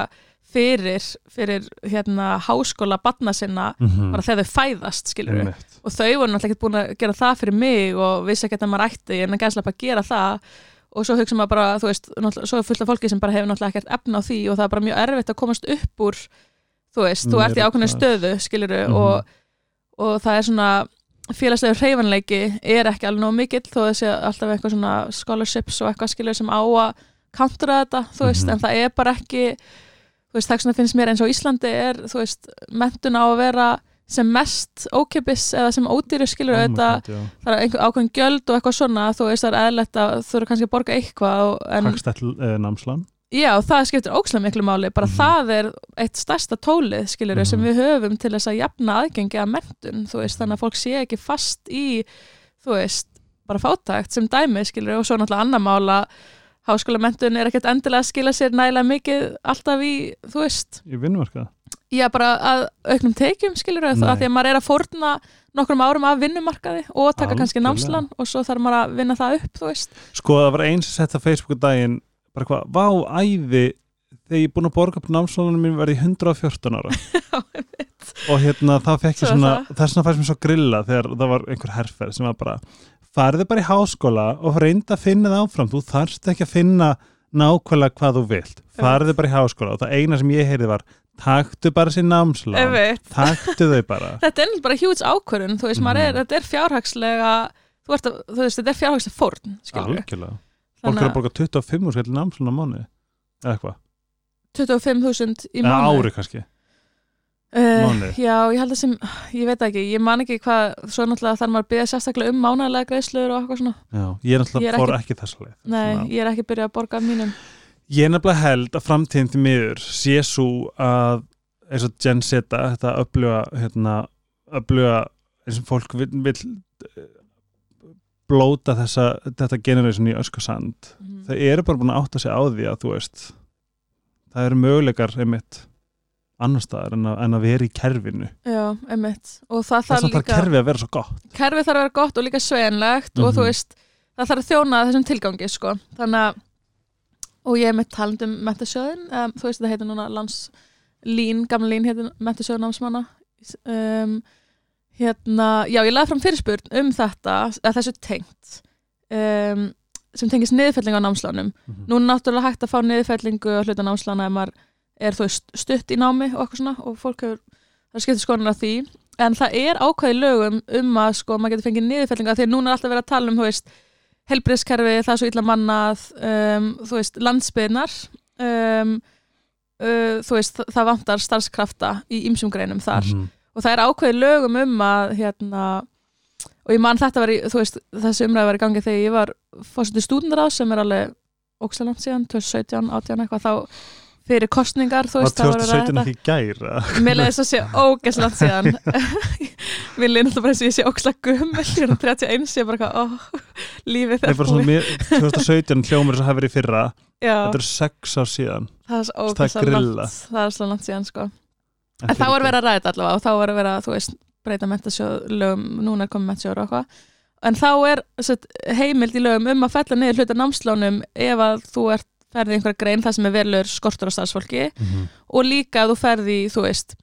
fyrir fyrir hérna háskóla batna sinna, Mhm. bara þegar þau fæðast skilur Einmitt. og þau voru náttúrulega ekki búin að gera það fyrir mig og vissi ekki að maður ætti en að gæslega bara gera það og svo hugsa maður bara, þú veist, svo er fullt af fólki sem bara hefur náttúrulega ekkert efna á því og það er bara mjög erfitt að komast upp úr þú veist, þú Mér ert í ákveðinu stöðu skiluru Mhm. og, og það er svona félagslegur hreyfanleiki er ekki alveg nóg mikill þó sé alltaf eitthvað svona scholarships og eitthvað skilur sem á að countra þetta, þú veist, Mhm. en það er bara ekki þú veist, það finnst mér eins og Íslandi er, þú veist, mentun á að vera sem mest ókipis eða sem ódýru skilur Oh já. það er einhver ákveðin gjöld og eitthvað svona, þú veist það er eðlert að þú eru kannski að borga eitthvað Hagstætt uh, námslan já, það skiptir ókslega miklu máli bara Mhm. það er eitt stærsta tólið skilur sem Mhm. við höfum til þess að jafna aðgengi að mentun, þú veist, þannig að fólk sé ekki fast í, þú veist bara fátækt sem dæmi skilur og svo náttúrulega annar mála háskóla mentun er ekkert endilega að skila sér nægilega mikið alltaf í, þú veist í vinnumarkað Já, bara að auknum tekjum skilur það því að maður er að fórna nokkrum árum af vinnumarkaði og taka kannski Algjörlega. námslan og svo þarf maður að vinna það upp, Sko það var eins að setja Facebook daginn bara hvað, vá, æði þegar ég er búin að borga upp námslánunum mín verði 114 ára. Og hérna þá fekk ég Svo svona það. þess vegna fæst mér svo grilla þegar það var einhver herferð sem var bara farðu bara í háskóla og reynda að finna það áfram. Þú þarft ekki að finna nákvæmlega hvað þú vilt. Farðu bara í háskóla. Og það eina sem ég heyrði var taktu bara sér námslán. Taktu þau bara. Þetta er bara hjúts ákvörun, þú veist, maður er, Mhm. þetta er fjárhagslega þú, að, þú veist, þetta er fjárhagslega fórn algjörlega. Fólk er að borga 25 skall námslán á mánu eða eitthvað, 25.000 í eða mánu ári kannski. Uh. Já, ég held að sem, ég veit ekki ég man ekki hvað, svo náttúrulega þarf maður að byrja sérstaklega um mánaðlega greiðslur og eitthvað svona. Já, ég er náttúrulega Ég er fór ekki þessa leið Nei, Svona. ég er ekki byrjað að borga mínum Ég er nefnilega held að framtíðin til miður sé svo að eins og Gen Z, þetta öfluga hérna, öfluga eins og fólk vil, vil eh, blóta þessa, þetta generation í öskasand Mhm. þau eru bara búin að átta sig á því að þú veist það eru möguleikar einmitt annar staðar en að, en að vera í kerfinu. Já, einmitt. Og það þarf að það líka kerfi að vera svo gott. Kerfið þarf að vera gott og líka sveigjanlegt og Mhm. þú veist, það þarf að þjóna þessum tilgangi sko, þannig að og ég er með talandum mentasjóðin um, þú veist, það heitir núna landslín gamla lín heitir mentasjóðin námsmanna. Um, hérna já, ég laði fram fyrirspurn um þetta þessu tengt um, sem tengist niðurfellingu á námslánum. Mhm. nú er náttúrulega hægt að fá niðurfellingu og hluta námslána ef maður er þú veist stutt í námi og eitthvað svona og fólk hefur, það skiptir skoðunar af því. En það er ákvæði lögum um að sko maður getur fengið því að núna er alltaf verið að tala um þú veist helbriðskerfi, það er svo illa mannað um, þú veist, landsbyðnar um, uh, þú veist, það, vantar starfskrafta í ýmsum greinum þar Mhm. og það er ákveði lögum um að hérna, og ég man þetta var í, þú veist, þessi umræði var í gangi þegar ég var fórsetið stúdendaráð sem er alveg ókslega langt síðan, 2017, 18 eitthvað þá fyrir kostningar, þú veist, það að 2017 ræða gæra? Mér leiði þess að sé ógæslega langt síðan. Mér leiði náttúrulega bara eins og ég sé ógæslega gummel ég er um 31, ég er bara eitthvað ó, lífið er svona, mér, 2017 hljómar þess að hafa verið fyrra. Já, Þetta eru sex ár síðan. Það er svo er langt Það er svo langt síðan, sko. En þá var verið að ræða þetta allavega og þá var verið að, þú veist, breyta mentasjóð lögum, núna er komið mentasjóður og eitthvað. En þá er sett, heimild í lögum um að fella niður hluta námslánum ef að þú ert ferði einhverja grein það sem er verður skortur á starfsfólki mm -hmm. og líka að þú ferði í, þú veist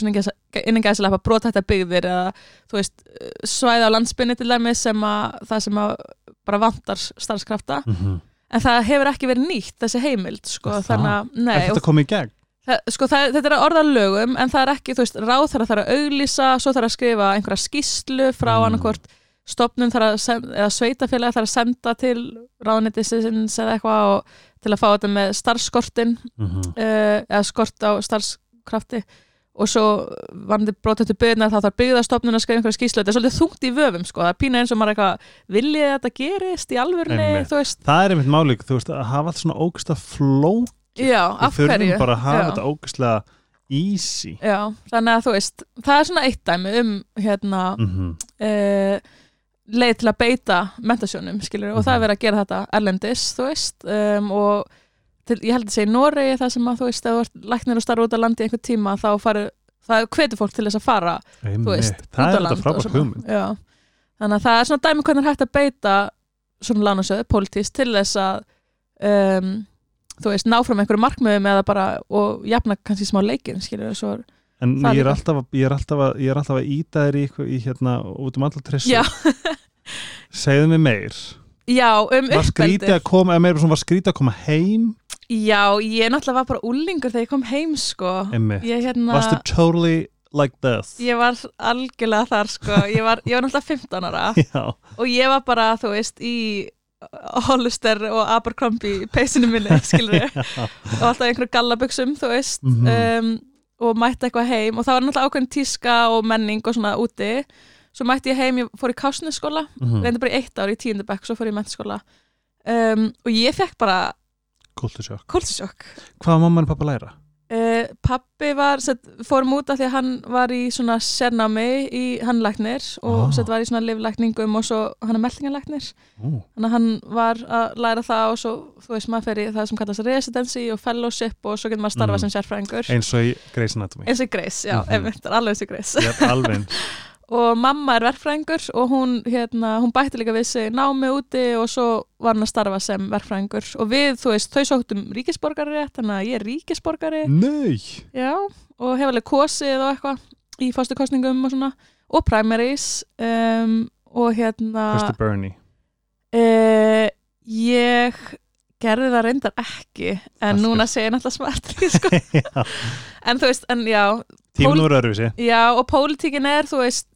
innan gæðslega brotætta byggðir eða þú veist svæði á landsbynni til dæmis sem að það sem að bara vantar starfskrafta en það hefur ekki verið nýtt þessi heimild sko, Það? þannig að nei, Er þetta komið í gegn? það, sko, það, þetta er að orða lögum en það er ekki, þú veist, ráð þarf að þarf að auglýsa svo þarf að skrifa einhverja skýslu frá Mm. mm. annarkvort stopnum þarf að senda, eða sveitafélag þarf að senda til ráðnættisins eða eitthvað og til að fá þetta með starfskortin Mm -hmm. uh, eða skort á starfskrafti. Og svo varandi brotendur byggðnar þá þarf byggðarstofnun að skrifa einhverja skýslu þetta er svolítið þungt í vöfum sko, það er pína eins og maður eitthvað viljið að þetta gerist í alvörni Það er einmitt málík, þú veist, að hafa allt svona ógæslega fló já, Við þurfum bara að hafa Já. þetta ógæslega easy. Já, þannig að þú veist, það er svona eitt dæmi um hérna mm -hmm. uh, leið til að beita mentasjónum, skilur, og það er Mhm. verið að gera þetta erlendis, þú veist um, og til, ég held að segja í Noregi það sem að þú veist, ef þú ert læknir og starfa út á landi einhver tíma, þá faru það hvetur fólk til þess að fara, þú veist Það er þetta frábært hugmynd. Já, þannig að það er svona dæmi hvernig er hægt að beita svona lánasöðu, pólitíst, til þess að um, þú veist, ná fram einhverju markmiðum eða bara, og jafna kannski smá leikin, skilur, svo er En ég er, alltaf, að- ég, er alltaf að, ég er alltaf að íta þér í, í hérna út um allar trissu. Segðu mig meir. Já, um Var skrítið að koma, eða meira svona var skrítið að koma heim? Já, ég náttúrulega var bara úlingur þegar ég kom heim sko. Einmitt. Ég hérna Varstu totally like this? Ég var algjörlega þar sko. Ég var, ég var náttúrulega 15 ára. Já, og ég var bara, þú veist, í Hollister og Abercrombie peysinu minni, skilur já. og alltaf í einhverju gallabuxum, þú veist. Mhm. um, og mætti eitthvað heim. Og það var náttúrulega ákveðin tíska og menning og svona úti svo mætti ég heim, ég fór í kásnisskóla Mhm. reyndi bara í eitt ár í tíundabæk svo fór ég í mentaskóla um, og ég fekk bara Kultursjokk. kultursjokk Hvað var mamma og pappa að læra? uh, pappi var, set, fórum út af því að hann var í svona sérnámi í hann læknir og Ah. set, var í svona livlækningum og svo hann er meldingalæknir Ó, þannig að hann var að læra það og svo, þú veist, maður fer í það sem kallast residency og fellowship og svo getur maður starfa Mhm. sem sérfræðingur eins og í Grey's Anatomy. eins og Grace, já, Mhm. einmitt, alveg eins og Grace Ég er alveg. og mamma er verkfræðingur og hún, hérna, hún bætti líka við sig námi úti og svo var hann að starfa sem verkfræðingur og við, þú veist, þau sóttum ríkisborgari rétt, þannig að ég er ríkisborgari Nei. já, og hef alveg kosið og eitthvað í fórstukostningum og svona og primaries um, og hérna Kristi Bernie. uh, ég gerði það reyndar ekki en Það núna segir ég náttúrulega smart sko. En þú veist, en já úr öðruvísi. Já, og pólitíkin er, þú veist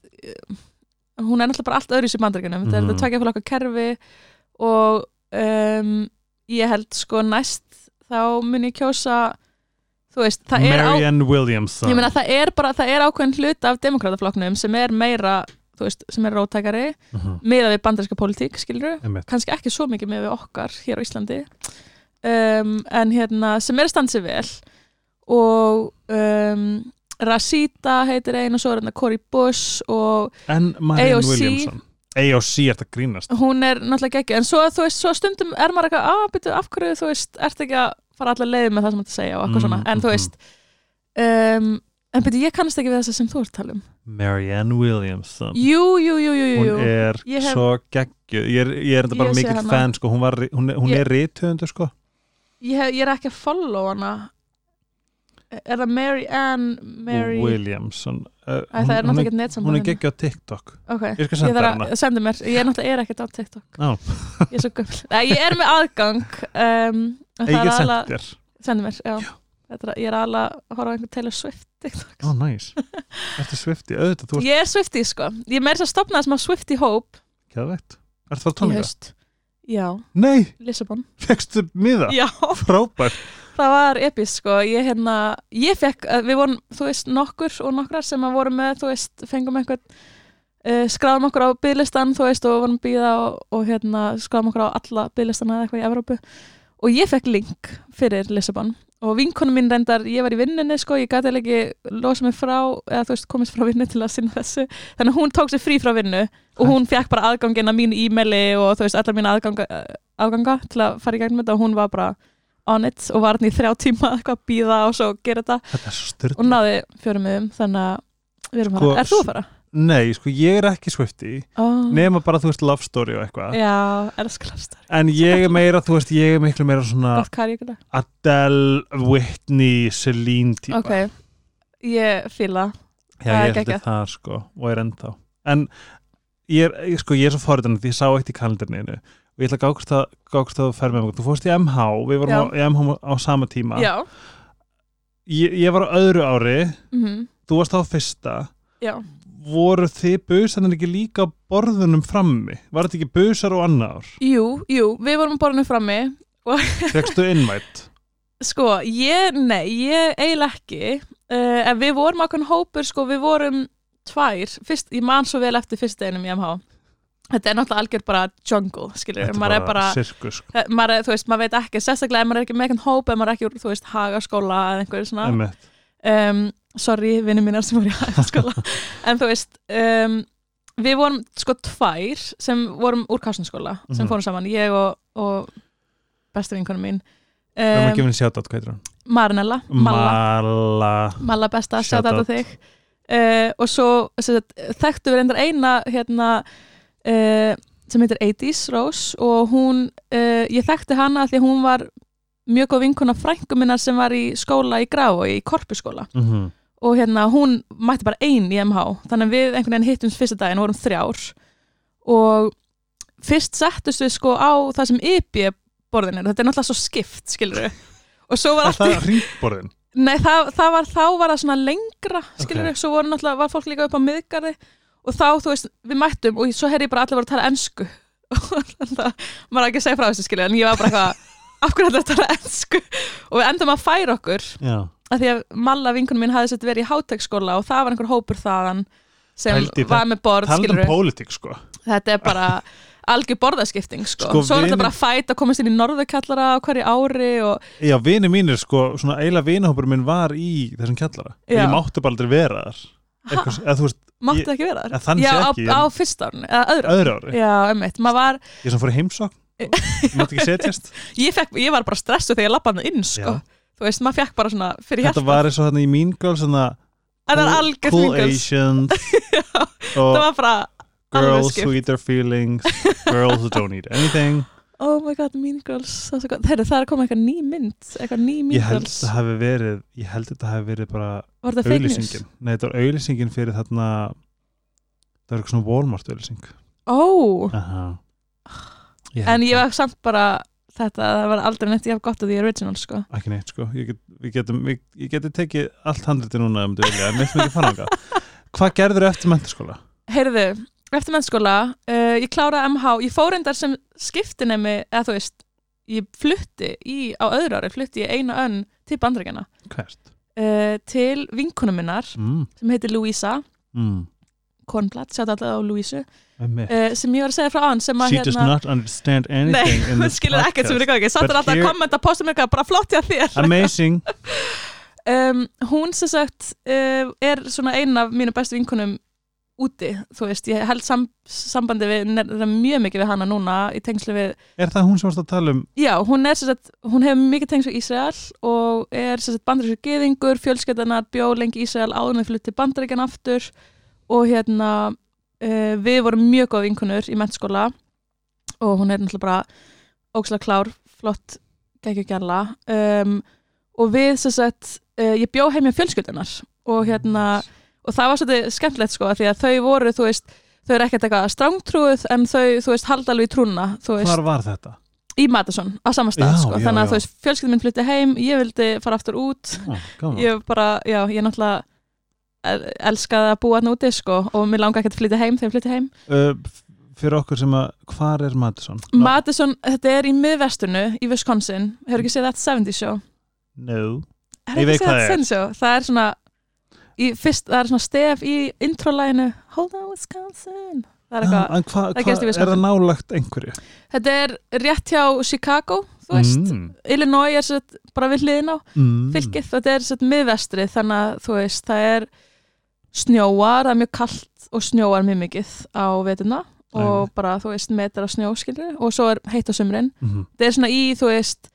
hún er náttúrulega bara allt öðru í bandaríkjunum þetta er Mhm. þetta tvekja fyrir okkar kerfi og um, ég held sko næst þá mun ég kjósa þú veist, það er á Marianne Williamson. ég meina það er bara, það er ákveðin hluta af demokrataflokknum sem er meira þú veist, sem er rótækari Mhm. miða við bandaríska pólitík, skilur kannski ekki svo mikið með við okkar hér á Íslandi um, en hérna sem er sig vel og um, Rasita heitir ein og svo er hérna Cory Bush og AOC. Williamson. AOC er þetta grínast. hún er náttúrulega geggju en svo, þú veist, svo stundum er maður eitthvað að byrja af hverju, þú veist, ert ekki að fara allar leið með það sem þetta segja og eitthvað Mm, svona en þú mhm. veist um, en byrja, ég kannast ekki við þess sem þú ert að tala um Marianne Williamson. jú, jú, jú, jú, jú. Hún er hef- svo geggjuð. Ég er, ég er enda bara mikill fan, sko. Hún, var, hún, hún Ég- er rithöfundur, sko. Ég, hef, ég er ekki að follow hana er það Mary Ann Mary, Williamson. Uh, Æ, það er hún, náttúrulega hún, hún er geggjuð á TikTok. Ok, Ég skal ég senda þarf hana. að senda mér, ég er náttúrulega er ekkert á TikTok Já. Ég er Nei, Ég er með aðgang um, Ég er þér. sendi mér, já, Þetta er, Ég er alveg að horfa á einhvern Taylor Swift TikTok Ó, næs. Ertu Swifty? Auðvitað, ert Ég er Swifty sko, ég er meira þess að stopna þessum að Swifty Hope kæðveitt. Ertu það tónleika? Já, Nei, Lissabon fegstu miða? Já, Frábært. Það var epist sko. Ég hérna, ég fekk, eh, við vorum þú veist, nokkur og nokkrar sem að voru með þú veist, fengum einhvern uh, skráðum okkur á bygglistan, þú veist og vorum býða og, og hérna skráðum okkur á alla bygglistana eða eitthvað í Evrópu. Og ég fekk link fyrir Lissabon. Og vinkonum mín reyndar, ég var í vinninni sko, ég gæti ekki losa mig frá eða þú veist, komist frá vinnu til að sinna þessu. Þannig að hún tók sér frí frá vinnu og hún fekk bara aðgangin að mínu e-maili og þú veist, allar mínu aðganga, aðganga til að fara í gegnum þetta. Og hún var bara on it og var hann í þrjá tíma eitthvað að býða og svo gera þetta Þetta svo og náði fjórum miðum þannig að við erum Sko, að. Er þú að fara? Nei, sko, ég er ekki Swifty. Oh. Nema bara, þú veist, love story og eitthvað. Já, elskalafstar. En ég er meira, þú veist, ég er miklu meira svona. Adele, Whitney, Celine típa. Ok, ég fíla. Já, ég haldið það, sko, og er ennþá. En ég er, sko, ég er svo forritan því ég sá eitt í kalendurinu og ég ætla að gákst að, gákst að fer með mig. Þú fórst í MH, við vorum á, í MH á sama tíma. Já. Ég, ég var á öðru ári, Mm þú varst á fyrsta. Já. Voru þið busarnir ekki líka borðunum frammi? Var þetta ekki busar og annar ár? Jú, jú, við vorum borðinu frammi. Fekstu innvætt? Sko, ég, nei, ég eiginlega ekki. Uh, en við vorum okkur hópur, sko, við vorum tvær. Fyrst, ég man svo vel eftir fyrst einum í MH. Þetta er náttúrulega algjör bara jungle, skilur. Maður er bara, sirkus, sko. Maður, er- þú veist, maður veit ekki, sérstaklega maður er ekki með einhvern hóp, maður er ekki úr, þú veist, hagaskóla eða einhverju svona um, sorry, vinnum mínar sem voru í hagaskóla en þú veist um, við vorum sko tvær sem vorum úr kásnaskóla sem Mhm. fórum saman, ég og, og bestu vinkonum mín Við erum um, að gefa henni sjátt átt, hvað heitir hann? Marinella Malla, Malla besta, sjátt á þig uh, og svo sagt, þekktu við reyndar eina hérna uh, sem heitir 80s Rose og hún, uh, ég þekkti hana því hún var mjög góð vinkona frængu minnar sem var í skóla í Grá og í korpuskóla. Mm -hmm. og hérna hún mætti bara ein í MH þannig að við einhvern veginn hittumst fyrsta daginn og vorum þrjár. Og fyrst settust við sko á það sem ypi borðinu, þetta er náttúrulega svo skipt skilur og svo var Er allt það ringborðin? Nei, það, það var, þá var það svona lengra skilur Ok. svo voru náttúrulega, var fólk líka upp á miðgarði og þá, þú veist, við mættum og svo herri ég bara allir voru að tala ensku. Og það, maður á ekki að segja frá þessu skilur en ég var bara eitthvað, af hverju allir að tala ensku? Og við endum að færa okkur Já. að því að Malla vinkunum mín hafði sett verið í hátekskóla og það var einhver hópur þaðan sem Pældi í var með borð um pólitík sko. Þetta er bara algjör borðaskipting sko, Sko, svo er þetta bara fæt að komast inn í norðurkallara á hverju ári og Já, vini mínir sko, svona eiginlega vinahópur minn var í þessum kjallara. Já. Ég mátti bara aldrei vera þar Máttu Ég- ekki vera þar? þannig á, ekki, á en- fyrsta árni, eða öðru öðru ári. Já, einmitt, maður var Ég sem fór í heimsókn. Ég mátti ekki setjast. Ég, fekk, ég var bara stressu þegar ég lappaði hann inn sko. Þú veist, maður fekk bara svona fyrir Þetta hjarta var eins og þarna í Mean Girls svona, það er cool, algjör cool fingals Asians það og var bara alveg girls skipt. who eat their feelings Girls who don't eat anything oh my god, Mean Girls það er. Heyrðu, það er að koma eitthvað ný mynd eitthvað ný Mean Ég held Girls. þetta hafi verið Ég held þetta hafi verið bara það auðlýsingin Nei, þetta var auðlýsingin fyrir þarna Það var eitthvað svona Walmart auðlýsing ó, Aha. en ég var samt bara þetta, það var aldrei neitt ég haf gott af því original sko. Ekki neitt sko. Ég, get, við getum, við, ég geti tekið allt handriti núna um dölja en við ekki fara ánga hvað gerður eftir mentaskóla? Heyrðu, eftir mennskóla uh, ég kláraði MH, ég fór endar sem skiptinemi, eða þú veist ég flutti í, á öðru ári flutti ég eina önn til bandrækjana uh, til vinkunum minnar Mm, sem heitir Louisa. Mm, Kornblatt, sjátt alltaf á Louisu uh, sem ég var að segja frá hann að she does not understand Nei, anything in hún skilur ekkert sem er í gangi. Satt But er alltaf að kommenta, posta mér eitthvað bara flott hjá þér. Amazing. Um, hún sem sagt uh, er svona ein af mínu bestu vinkunum úti, þú veist, ég held sam, sambandi við, mjög mikið við hana núna í tengslu við, er það hún sem varst að tala um? Já, hún er sem sagt, hún hefur mikið tengslu við Ísrael og er sem sagt bandarísku geðingur, fjölskyldanar bjó lengi í Ísrael með flutti bandaríkan aftur og hérna uh, við vorum mjög góð vinkunur í mennskóla og hún er náttúrulega bara ókslega klár, flott geggjugjarla um, og við sem sagt, uh, ég bjó heim með fjölskyldunar og hérna og það var svolítið skemmtilegt sko því að þau voru, þú veist, þau eru ekkert eitthvað strángtrúið en þau, þú veist, halda alveg í trúna hvar var þetta? í Madison á sama stað Já, sko, já, þannig að já. þú veist, fjölskyldum minn flytti heim ég vildi fara aftur út. Ég bara, já, ég náttúrulega el- elskaði að búa þarna úti sko og mér langa ekki að flytja heim þegar ég flytti heim. Uh, fyrir okkur sem að hvar er Madison? Madison, þetta er í miðvesturnu í Wisconsin, hefur ekki séð þetta 70 show? No. Hefur ekki séð þetta 70 show? Það er svona fyrst, það er svona stef í introlæginu Hold on Wisconsin. Það er eitthvað, Ah, en hva, það gerst í er það Wisconsin. nálagt einhverju? þetta er rétt hjá Chicago þú veist, mm, Illinois er sett bara við hliðin á mm. fylkið, þetta er sett miðvestri þannig að þú veist, það er snjóar, það er mjög kallt og snjóar mjög mikið á vetuna og bara, þú veist, metar á snjóskilri og svo er heitt á sumrin. Mm það er svona í, þú veist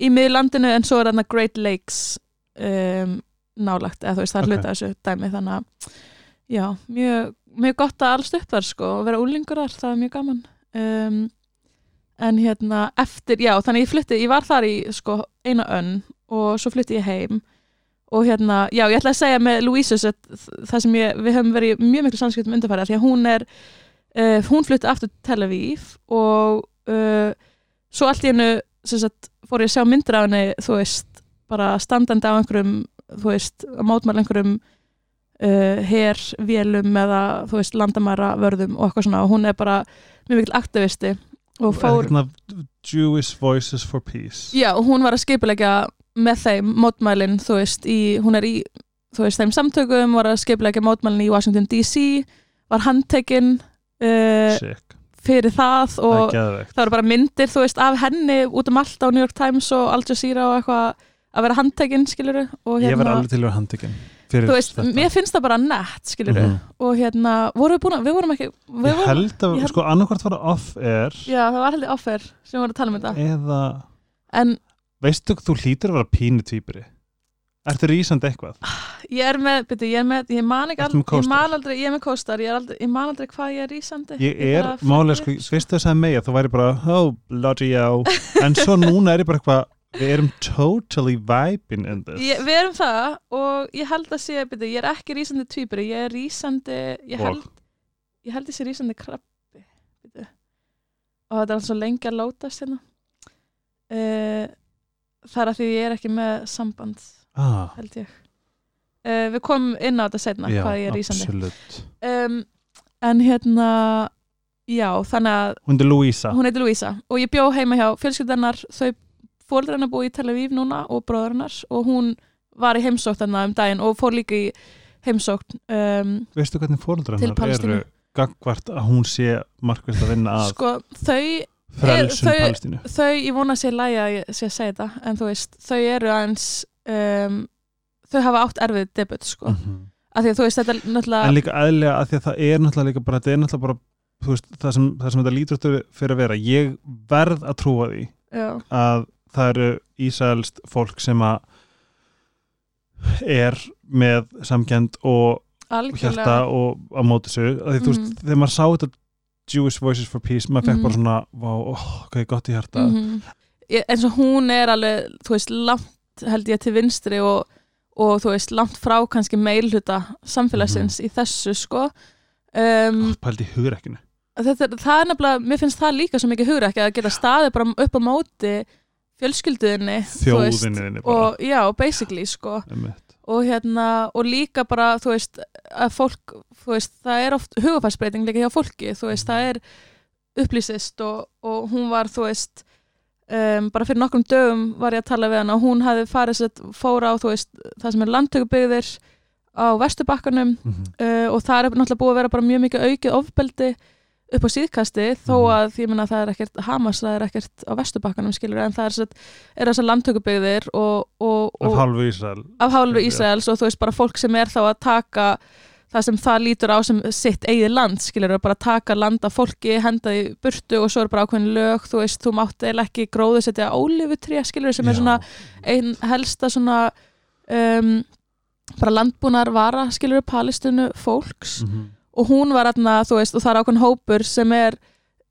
í miðlandinu en svo er þarna Great Lakes um, nálagt eða þú veist, það er Ok. hluta þessu dæmi þannig að, já, mjög mjög gott að alls upp þar, sko og vera úlingur þar, það er mjög gaman um, en hérna, eftir já, þannig ég flytti, ég var þar í sko, eina önn og svo flytti ég heim og hérna, já, ég ætla að segja með Louise að það sem ég, við höfum verið mjög miklu samskiptum undarfæra því að hún er uh, hún flutti aftur til Tel Aviv og uh, svo allt í hennu sagt, fór ég að sjá myndir af henni þú veist, bara standandi á einhverjum þú veist, að mótmæla einhverjum uh, hervélum eða þú veist, landamæra vörðum og eitthvað svona. Og hún er bara mjög mikil aktivisti og fór, Hérna, Jewish Voices for Peace. Já, og hún var að skipulegja með þeim mótmælin, þú veist, í, hún er í þú veist, þeim samtökum, var að skipulegja mótmælin í Washington DC, var handtekinn uh, fyrir það það og geðveikt. það eru bara myndir, þú veist, af henni út um allt á New York Times og Al Jazeera og eitthvað að vera handtekinn, skiluru og Ég verð hérna, alveg til að vera handtekinn þú veist, þetta. mér finnst það bara nett, skiluru Mhm. og hérna, vorum við búin að, við vorum ekki við Ég held að, ég held- sko, annarkvort var off-air já, það var heldur offer sem við vorum að tala um þetta, eða, en veistu, þú hlýtur að vera pínu týpuri Ertu rísandi eitthvað? ég er með, byrju, ég er með ég man ekki aldrei, ég man aldrei ég er með kóstar, ég, er aldrei- ég man aldrei hvað ég er rísandi. Ég er, bara málega, fletti sko, upp, veistu þess að megja, þú væri bara, oh, bloody hell. En svo núna er ég bara eitthvað, við erum totally vibing in this. Ég, við erum það og ég held að sé, byrju, ég er ekki rísandi tvíburi, ég er rísandi ég held, ég held ég sé rísandi krabbi byrju. og þetta er alltaf svo lengi að lótast hérna. Uh, það er að því ég er ekki með samband ah, held ég. Uh, við komum inn á þetta setna Já, hvað ég er absolutt. Um, en hérna já, þannig að hún heitir Louisa. og ég bjó heima hjá fjölskyldanar þau fóldrar hennar búið í Tel Aviv núna og bróður hennar og hún var í heimsókn þarna um daginn og fór líka í heimsókn um, veistu hvernig Til hennar eru gagvart að hún sé markvist að vinna að sko, þau frelsun þau- þau, ég vona að sé lægi að ég sé að segja þetta en þú veist, þau eru aðeins um, þau hafa átt erfið debut sko, Mhm. af því að þú veist þetta er en náttúrulega, líka eðlega að því að það er náttúrulega líka bara, þetta er náttúrulega bara veist, það, sem, það sem þetta lítur fyrir að vera. Ég verð að trúa því já, að það eru Ísælst fólk sem að er með samkend og algjörlega og á móti sig því, þú veist, Mhm. þegar maður sá þetta Jewish Voices for Peace, maður fekk Mhm. bara svona vá, oh, hvað er gott í hjarta mm eins og hún er alveg þú veist, langt held ég til vinstri og, og þú veist, langt frá kannski meilhuta samfélagsins Mhm. í þessu sko um, pældi í hugrekkinu þetta, er- það er nefnilega, mér finnst það líka svo mikið hugur ekki að geta staðið bara upp á móti fjölskylduðinni þjóðinni og já, basically sko. Og hérna, og líka bara þú veist, fólk þú veist, það er oft hugafærsbreyting líka hjá fólki þú veist, það er upplýsist og, og hún var, þú veist um, bara fyrir nokkrum dögum var ég að tala við hana og hún hafði farið sett, fóra á, þú veist, það sem er landtökubyggðir á Vesturbakkanum Mhm. uh, og það er náttúrulega búið að vera bara mjög mikið aukið ofbeldi upp á síðkasti þó Mhm. að ég menna það er ekkert Hamas, það er ekkert á Vesturbakkanum skilur en það er, er þessar landtökubyggðir og, og, af og hálfu Ísæl af hálfu Já. Ísraels og þú veist bara fólk sem er þá að taka það sem það lítur á sem sitt eigið land skilur bara taka land af fólki henda því burtu og svo er bara ákveðin lög þú veist, þú mátt eða ekki gróðu setja ólífutré skilur sem er svona einn helsta svona um, bara landbúnar vara skilur palestinu fólks Mhm. Og hún var aðna, þú veist, og það er ákveðin hópur sem er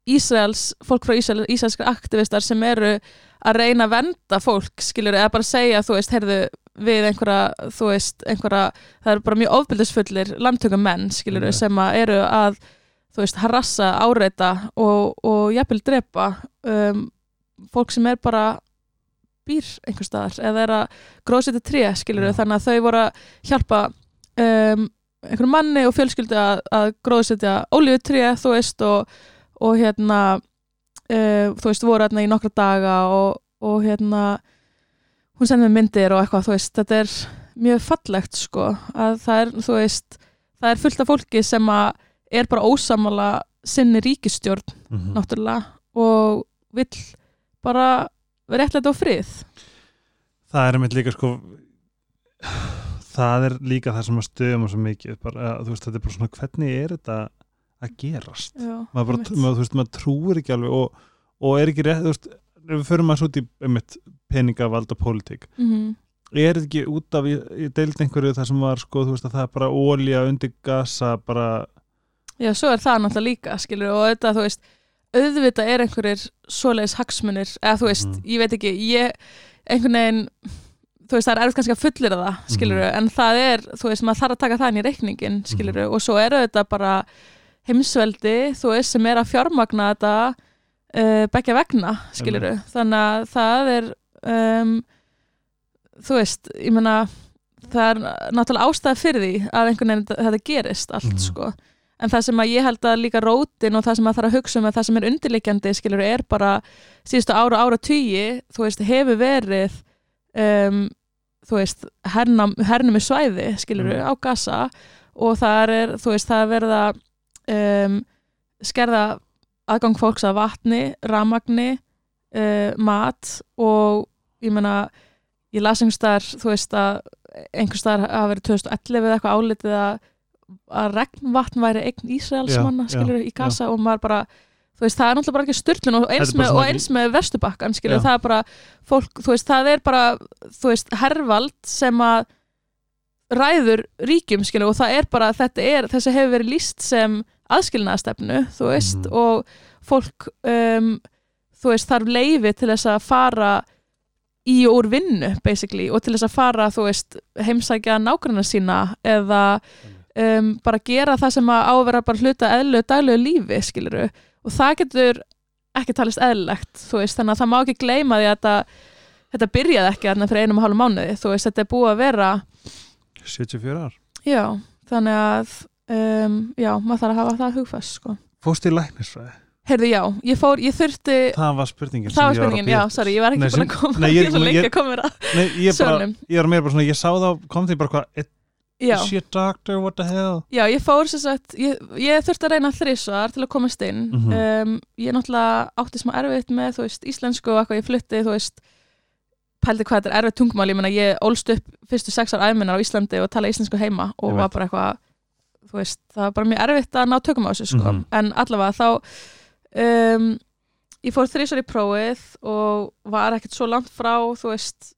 Ísraels, fólk frá Ísrael, Ísraelskar aktivistar sem eru að reyna að venda fólk, skilur, eða bara segja, þú veist, heyrðu við einhverja, þú veist, einhverja, það eru bara mjög ofbildisfullir landtökum menn, skilur, Nei. sem að eru að, þú veist, harassa, áreita og, og jafnvel drepa um, fólk sem er bara býr einhver staðar eða er að gróðsetja tré, skilur, Já. þannig að þau voru að hjálpa um, einhverjum manni og fjölskyldu að, að gróðsetja ólífutré, þú veist, og, og hérna uh, þú veist, voru hérna í nokkra daga og, og hérna hún sendi mér myndir og eitthvað, þú veist, þetta er mjög fallegt, sko, að það er, þú veist, það er fullt af fólki sem að er bara ósamala sinni ríkistjórn, Mhm. náttúrulega, og vill bara vera eitthvað á frið. það er einmitt líka sko það er líka það sem að stöðum svo mikið, bara, að, þú veist, þetta er bara svona hvernig er þetta að gerast Já, maður, bara, maður, þú veist, maður trúir ekki alveg og, og er ekki rétt, þú veist við förum að svo út í einmitt, peningavald og pólitík, Mhm. er þetta ekki út af, ég, deildi einhverju það sem var sko, þú veist, að það er bara ólja undir gasa, bara Já, svo er það náttúrulega líka, skilur, og þetta, þú veist, auðvitað er einhverjir svoleiðis hagsmunir, eða þú veist, Mhm. ég veit ekki, ég, einhvern veginn, þú veist, það er erfitt kannski að fullira það, Mhm. en það er, þú veist, maður þarf að taka það inn í reikningin, skilur, og svo er auðvitað bara heimsveldi, þú veist, sem er að fjármagna þetta uh, begja vegna, skilur, þannig að það er, um, þú veist, ég meina, það er náttúrulega ástæða fyrir því að einhvern veginn þetta- þetta gerist allt, Mhm. sko en það sem að ég held að líka rótin og það sem að þarf að hugsa um að það sem er undirleikjandi skilur er bara síðustu ára ára tugi, þú veist, hefur verið um, þú veist hernum, hernum í svæði skilur Mm. á gasa og það er, þú veist, það er verið að um, skerða aðgang fólks að vatni, ramagni uh, mat og ég meina ég las einhvers staðar, þú veist að einhvers staðar hafa verið 2011 eða eitthvað álitið að að regnvatn væri eign Ísraelsmanna Já, skilur já, í Gaza og maður bara þú veist, það er náttúrulega bara ekki styrlun og eins með, og eins með Vesturbakkan skilur, Já. það er bara fólk, þú veist, það er bara þú veist, hervald sem að ræður ríkjum skilur og það er bara, þetta er, þessi hefur verið líst sem aðskilnaðastefnu þú veist, Mhm. og fólk um, þú veist, þarf leifi til þess að fara í og úr vinnu, basically, og til þess að fara, þú veist, heimsækja nágrannar sína eða um, bara gera það sem að á að vera bara hluta eðlu daglegu lífi, skiluru og það getur ekki talist eðlilegt veist, þannig að það má ekki gleyma því að þetta, þetta byrjaði ekki þarna fyrir einum og hálfum mánuði, þú veist, þetta er búið að vera 74 ár. Já, þannig að um, já, maður þarf að hafa það hugfast, sko. Fórst í læknisfræði? Heyrðu, já, ég fór, ég þurfti það var spurningin það var spurningin, já, sorry, ég var ekki búin að koma nei, ég- ég er ég- mér ég, bara, sölnum ég er meira bara svona, ég sá það kom því bara hvað, is she a doctor, what the hell? Já, ég fór sem sagt, ég, ég þurfti að reyna þrísvar til að komast inn. Mhm. um, ég náttúrulega átti smá erfitt með, þú veist, íslensku og eitthvað, ég flutti, þú veist pældi hvað þetta er erfitt tungumál, ég meina ég ólst upp fyrstu sex ár æminnar á Íslandi og tala íslensku heima og var bara eitthvað þú veist, það var bara mjög erfitt að ná tökum á þessu sko, Mhm. en allavega þá um, ég fór þrísvar í prófið og var ekkert svo langt frá, þú veist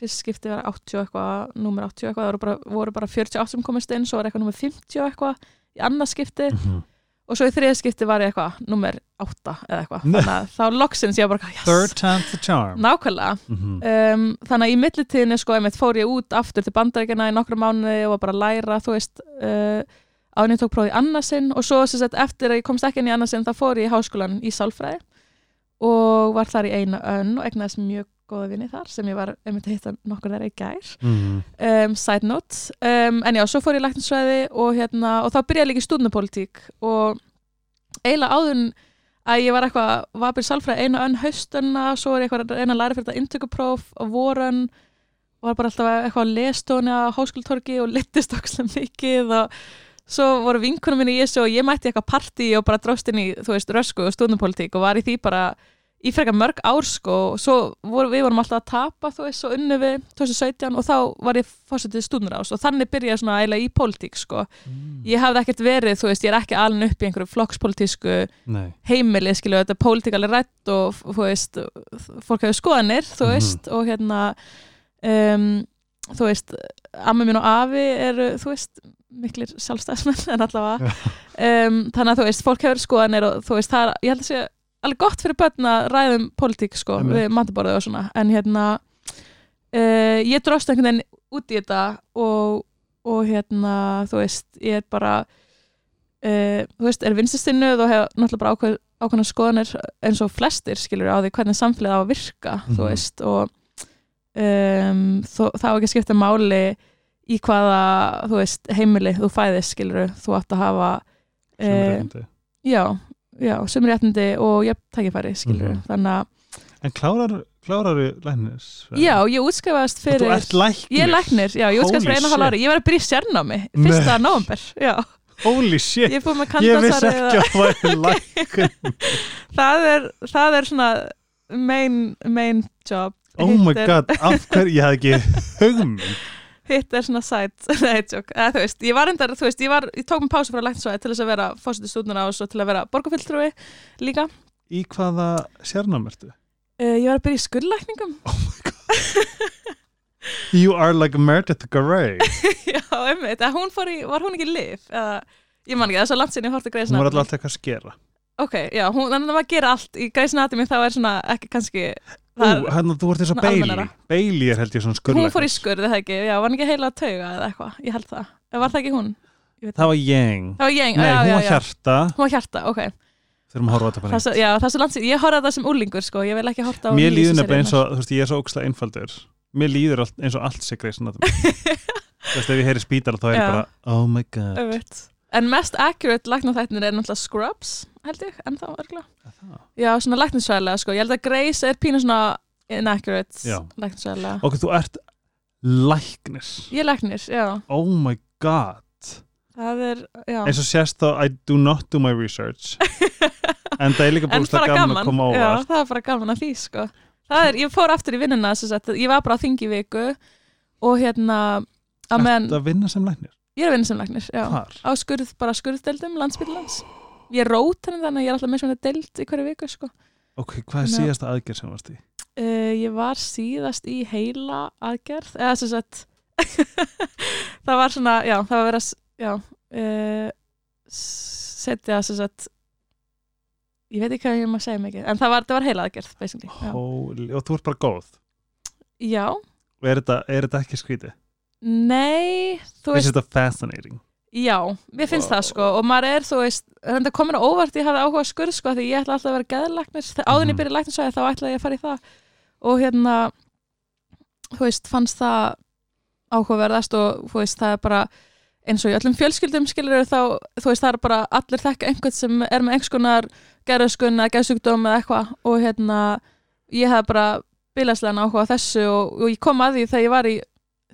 fyrst skipti var 80 og eitthvað númer 80 og eitthvað, það voru bara, voru bara 48 sem komist inn, svo var eitthvað númer 50 og eitthvað í annað skipti. Mhm. og svo í þriða skipti var ég eitthvað númer 8 eða eitthvað, þannig að þá loksins ég bara, yes, third time's the charm. Nákvæmlega. Mhm. um, þannig að í millitíðinni sko einmitt fór ég út aftur til bandaríkina í nokkra mánuði og var bara að læra þú veist uh, en ég tók prófið í annarsinn og svo sagt, eftir að ég komst ekki inn í annarsinn þá fór ég í háskólan í Sálfræði og var þar í eina önn og egnaðist mjög góða vinni þar sem ég var einmitt að hitta nokkur þeirra í gær Mhm. um, side note um, en já, svo fór ég í lækninsvæði og, hérna, og þá byrjaði líka í stúdnapólitík og eiginlega áðun að ég var eitthvað, var byrjað sálfræði einu önn haustunna, svo var ég eitthvað að að læra fyrir þetta inntökupróf á vorun og var bara alltaf eitthvað að lestóni á háskólatorgi og litist okkur mikið og svo voru vinkunum minni í þessu og ég mætti eitthvað partí og bara dróst inn í, þú veist, rösku og stúdnapólitík og var í því bara í frekar mörg ár sko og svo voru, við vorum alltaf að tapa þú veist, svo unnu við 2017 og þá var ég fórsetið stúdnarás og þannig byrjaði svona eiginlega í pólitík sko ég hafði ekkert verið, þú veist, ég er ekki alveg upp í einhverju flokkspolítísku Nei. heimili skilju, þetta er pólitík alveg rætt og þú veist, fólk hefur skoðanir þú Mhm. veist, og hérna um, þú veist amma mín og afi eru, þú veist miklir sjálfstæðsmenn en allavega um, þannig að þú veist, fólk hefur skoðanir og þú veist, það er, ég held að sé alveg gott fyrir börn að ræðum pólitík sko, Einmitt. við mataborðið og svona en hérna uh, ég dróst einhvern veginn út í þetta og, og hérna þú veist, ég er bara uh, þú veist, er vinstistinnuð og hef náttúrulega bara ákveð, ákveðna skoðanir eins og flestir skilur á því hvernig samfélagið á að virka þú Mhm. veist og um, þó, það á ekki að skipta máli í hvaða þú veist, heimili þú fæðist skilur þú átt að hafa Sem eh, reyndi. já, já, sem réttindi og ég tækifæri skilur Mhm. þannig að, En klárar, kláraru læknis? já, ég útskrifaðist Þú fyrir ert læknir? ég er læknir, já, ég útskrifaðist fyrir einu shit. ári. Ég var að byrja sérnámi, fyrsta november já, Holy shit, ég ég vissi ekki að það væri læknir. Það er, það er svona main, main job. Oh my god, af hverju, ég hafði ekki hugmynd hitt er svona eða, þú veist, ég var endar, þú veist, ég var ég tók mér pásu frá læknisvæði til þess að vera fósiti stúdnuna og svo til að vera borgarfylltrúi líka, Í hvaða sérnám ertu? uh, ég var að byrja í skurðlækningum. You are like Meredith Grey. Já, einmitt, eða hún fór í, var hún ekki lif eða, ég man ekki, það er svo langt sinni ég horfði Hún var alltaf alltaf eitthvað að skera. Ok, já, hún, þannig að maður gera allt í Grey's Anatomy þá er svona ekki kannski Það er, hérna þú ert eins og Bailey. Bailey er held ég svona skurðlæknis hún fór í skurð, eða ekki, já, var hún ekki heila að tauga eða eitthvað, ég held það, var það ekki hún? Það var Yang. Það var ég, Nei, já, hún já, var já. hjarta. Hún var hjarta, ok. Þurfum að horfa á þetta bara það, svo- já, það er svo langt síðan, ég horfði að það sem úlingur sko, ég vil ekki horta á Mér nýjustu líður nefnilega eins og, þú veist, ég er svo ókslega einfaldur. Mér líður eins og allt svona Þú veist, ef Oh en held ég, en þá örgulega já, svona læknisvæðilega sko, ég held að Grace er pínu svona inaccurate læknisvæðilega Ok, þú ert læknir. Ég er læknir, já, Oh my god. Það er já, eins og sést þá I do not do my research. En það er líka en búin bara gaman, að koma á já, það er bara gaman að því sko. Það er, ég fór aftur í sagt, ég var bara á þingi viku og hérna að meðan, Ertu að vinna sem læknir? ég er að vinna sem læknir já, Hvar? á skurð, bara skurðdeldum landsbygglands ég rót henni þannig að ég er alltaf með svona deild í hverju viku sko Ok, hvað er að- síðasta aðgerð sem varst í? Uh, ég var síðast í heila aðgerð eða sem sagt það var svona, já, það var verið að uh, setja sem sagt ég veit ekki hvað ég maður segja mikið en það var, var heila aðgerð, Holy, og þú ert bara góð já og er þetta, er þetta ekki skrítið? nei, þú veist þetta fascinating? Já, mér finnst Wow. það sko og maður er, þú veist, þetta komin á óvart ég hafði áhuga að skurð sko, því ég ætla alltaf að vera geðlæknir þegar áðun ég Mhm. byrja læknisvæði þá ætla ég að fara í það og hérna þú veist, fannst það áhugaverðast og þú veist, það er bara eins og í öllum fjölskyldum skilur þá, þú veist, það er bara allir þekka einhvern sem er með einhvers konar gerðuskun eða eitthvað og hérna ég hef bara bilaslega áhuga þessu og, og ég kom að því þegar ég var í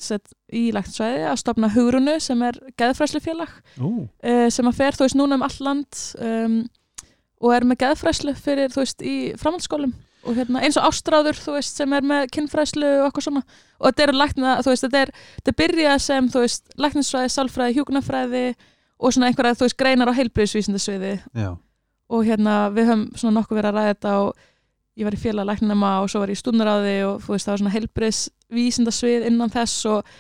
sett, í læknsvæði að stopna Hugrunu sem er geðfræslu félag Ú, uh, sem að fer, þú veist, núna um all land um, og er með geðfræslu fyrir, þú veist, í framhaldsskólum og hérna, eins og ástráður, þú veist, sem er með kinnfræslu og eitthvað svona. Og þetta er lækna, þú veist, þetta er þetta byrja sem, þú veist, læknisfræði, sálfræði, hjúkunarfræði og svona einhverja, þú veist, greinar á heilbriðsvísindasviði og hérna, við höfum svona nokkuð verið að ræða þetta og ég var í félag læknama og svo var ég í stúnaráði og þú veist, það var svona heilbriðsvísindasvið innan þess og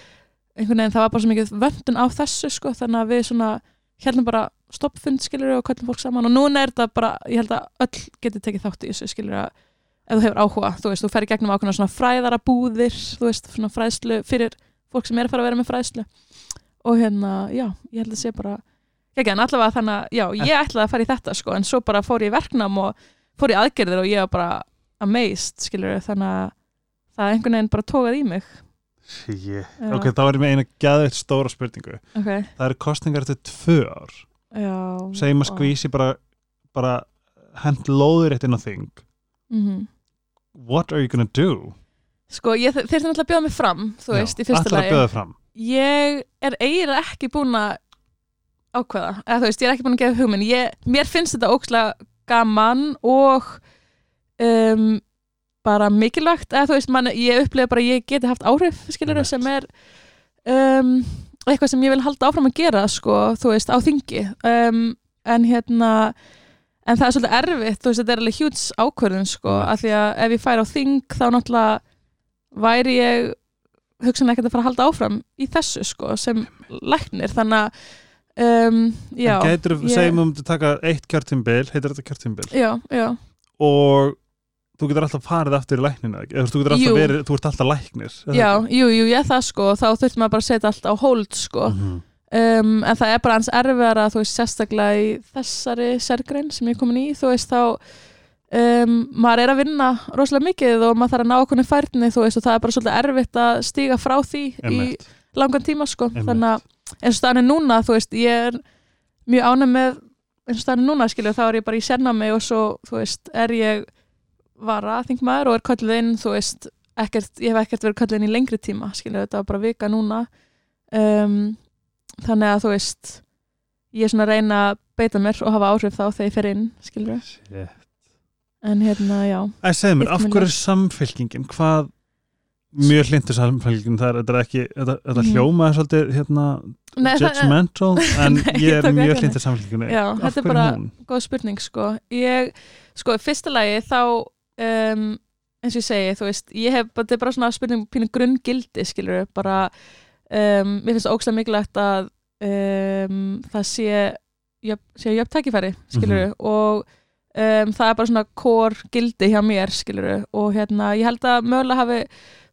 einhvern veginn það var bara svo mikið vöndun á þessu sko, þannig að við svona heldum bara stoppfund skilur og köllum fólk saman og núna er þetta bara, ég held að öll getur tekið þátt í þessu skilur að ef þú hefur áhuga, þú veist, þú fer í gegnum ákveðna svona fræðara búðir, þú veist, svona fræðslu fyrir fólk sem er að fara að vera með fræðslu. Og hérna, já, ég held að sé bara ekki, en allavega þannig að, já, ég ætlaði að fara í þetta sko, en svo bara fór ég í verknám og fór í aðgerðir og ég var bara amazed, skilur, þannig að það einhvern veginn bara tókað í mig yeah. Já. ok, þá er ég með eina gæðveitt stóra spurningu ok, það eru kostningar til tvö ár já segjum að skvísi bara, bara hend lóður eitt inn á þing mm what are you gonna do? Sko, ég þ- þyrfti náttúrulega að bjóða mig fram, þú veist, í fyrsta lagi. Ég er eiginlega ekki búin að ákveða, eða þú veist, ég er ekki búin að gefa hugminn. Ég, mér finnst þetta ókslega gaman og um, bara mikilvægt, eða þú veist, man, ég upplifa bara ég geti haft áhrif, skilur Einmitt. sem er um, eitthvað sem ég vil halda áfram að gera, sko, þú veist, á þingi. Um, en hérna, en það er svolítið erfitt, þú veist, þetta er alveg hjúts ákvörðun, sko, Einmitt. af því að ef ég færi á þing, þá náttúrulega væri ég hugsanlega ekkert að fara að halda áfram í þessu sko sem læknir þannig að um, já, en gætur þú segjum um að taka eitt kjörtimbil heitir þetta kjörtimbil já, já, og þú getur alltaf farið aftur í læknina? Eða þú þú getur alltaf Jú. verið, þú ert alltaf læknir já, jú, jú, ég það sko þá þurftum maður bara að setja allt á hold sko Mhm. um, en það er bara hans erfiðara þú veist, sérstaklega í þessari sérgrein sem ég er komin í, þú veist, þá um, maður er að vinna rosalega mikið og maður þarf að ná okkur færni, þú veist, og það er bara svolítið erfitt að stíga frá því í Einmitt. langan tíma sko, Einmitt. þannig að eins og staðan er núna, þú veist, ég er mjög ánæg með eins og staðan er núna, skilju, þá er ég bara í sérnámi og svo, þú veist, er ég vara þingmaður og er kölluð inn, þú veist, ekkert, ég hef ekkert verið kölluð inn í lengri tíma, skilju, þetta var bara vika núna. Um, þannig að þú veist ég er svona að reyna að beita mér og hafa áhrif þá þegar ég fer inn, skilju en hérna, já, Æ, segðu mér, af hverju er samfylkingin? Hvað mjög hlindur samfylgingin það er, þetta er ekki, þetta, þetta Mhm. hljómaði svolítið hérna, Nei, judgmental en Nei, ég er mjög Já, af þetta er bara- hún? góð spurning sko ég, sko, fyrsta lagi þá um, eins og ég segi, þú veist ég hef, þetta er bara svona spurning pínu grunngildi skilur bara um, mér finnst það ógslag mikilvægt að um, það sé jöfn, sé jöfn tækifæri, skilur Mhm. og um, það er bara svona kór gildi hjá mér, skilur og hérna, ég held að mögulega hafi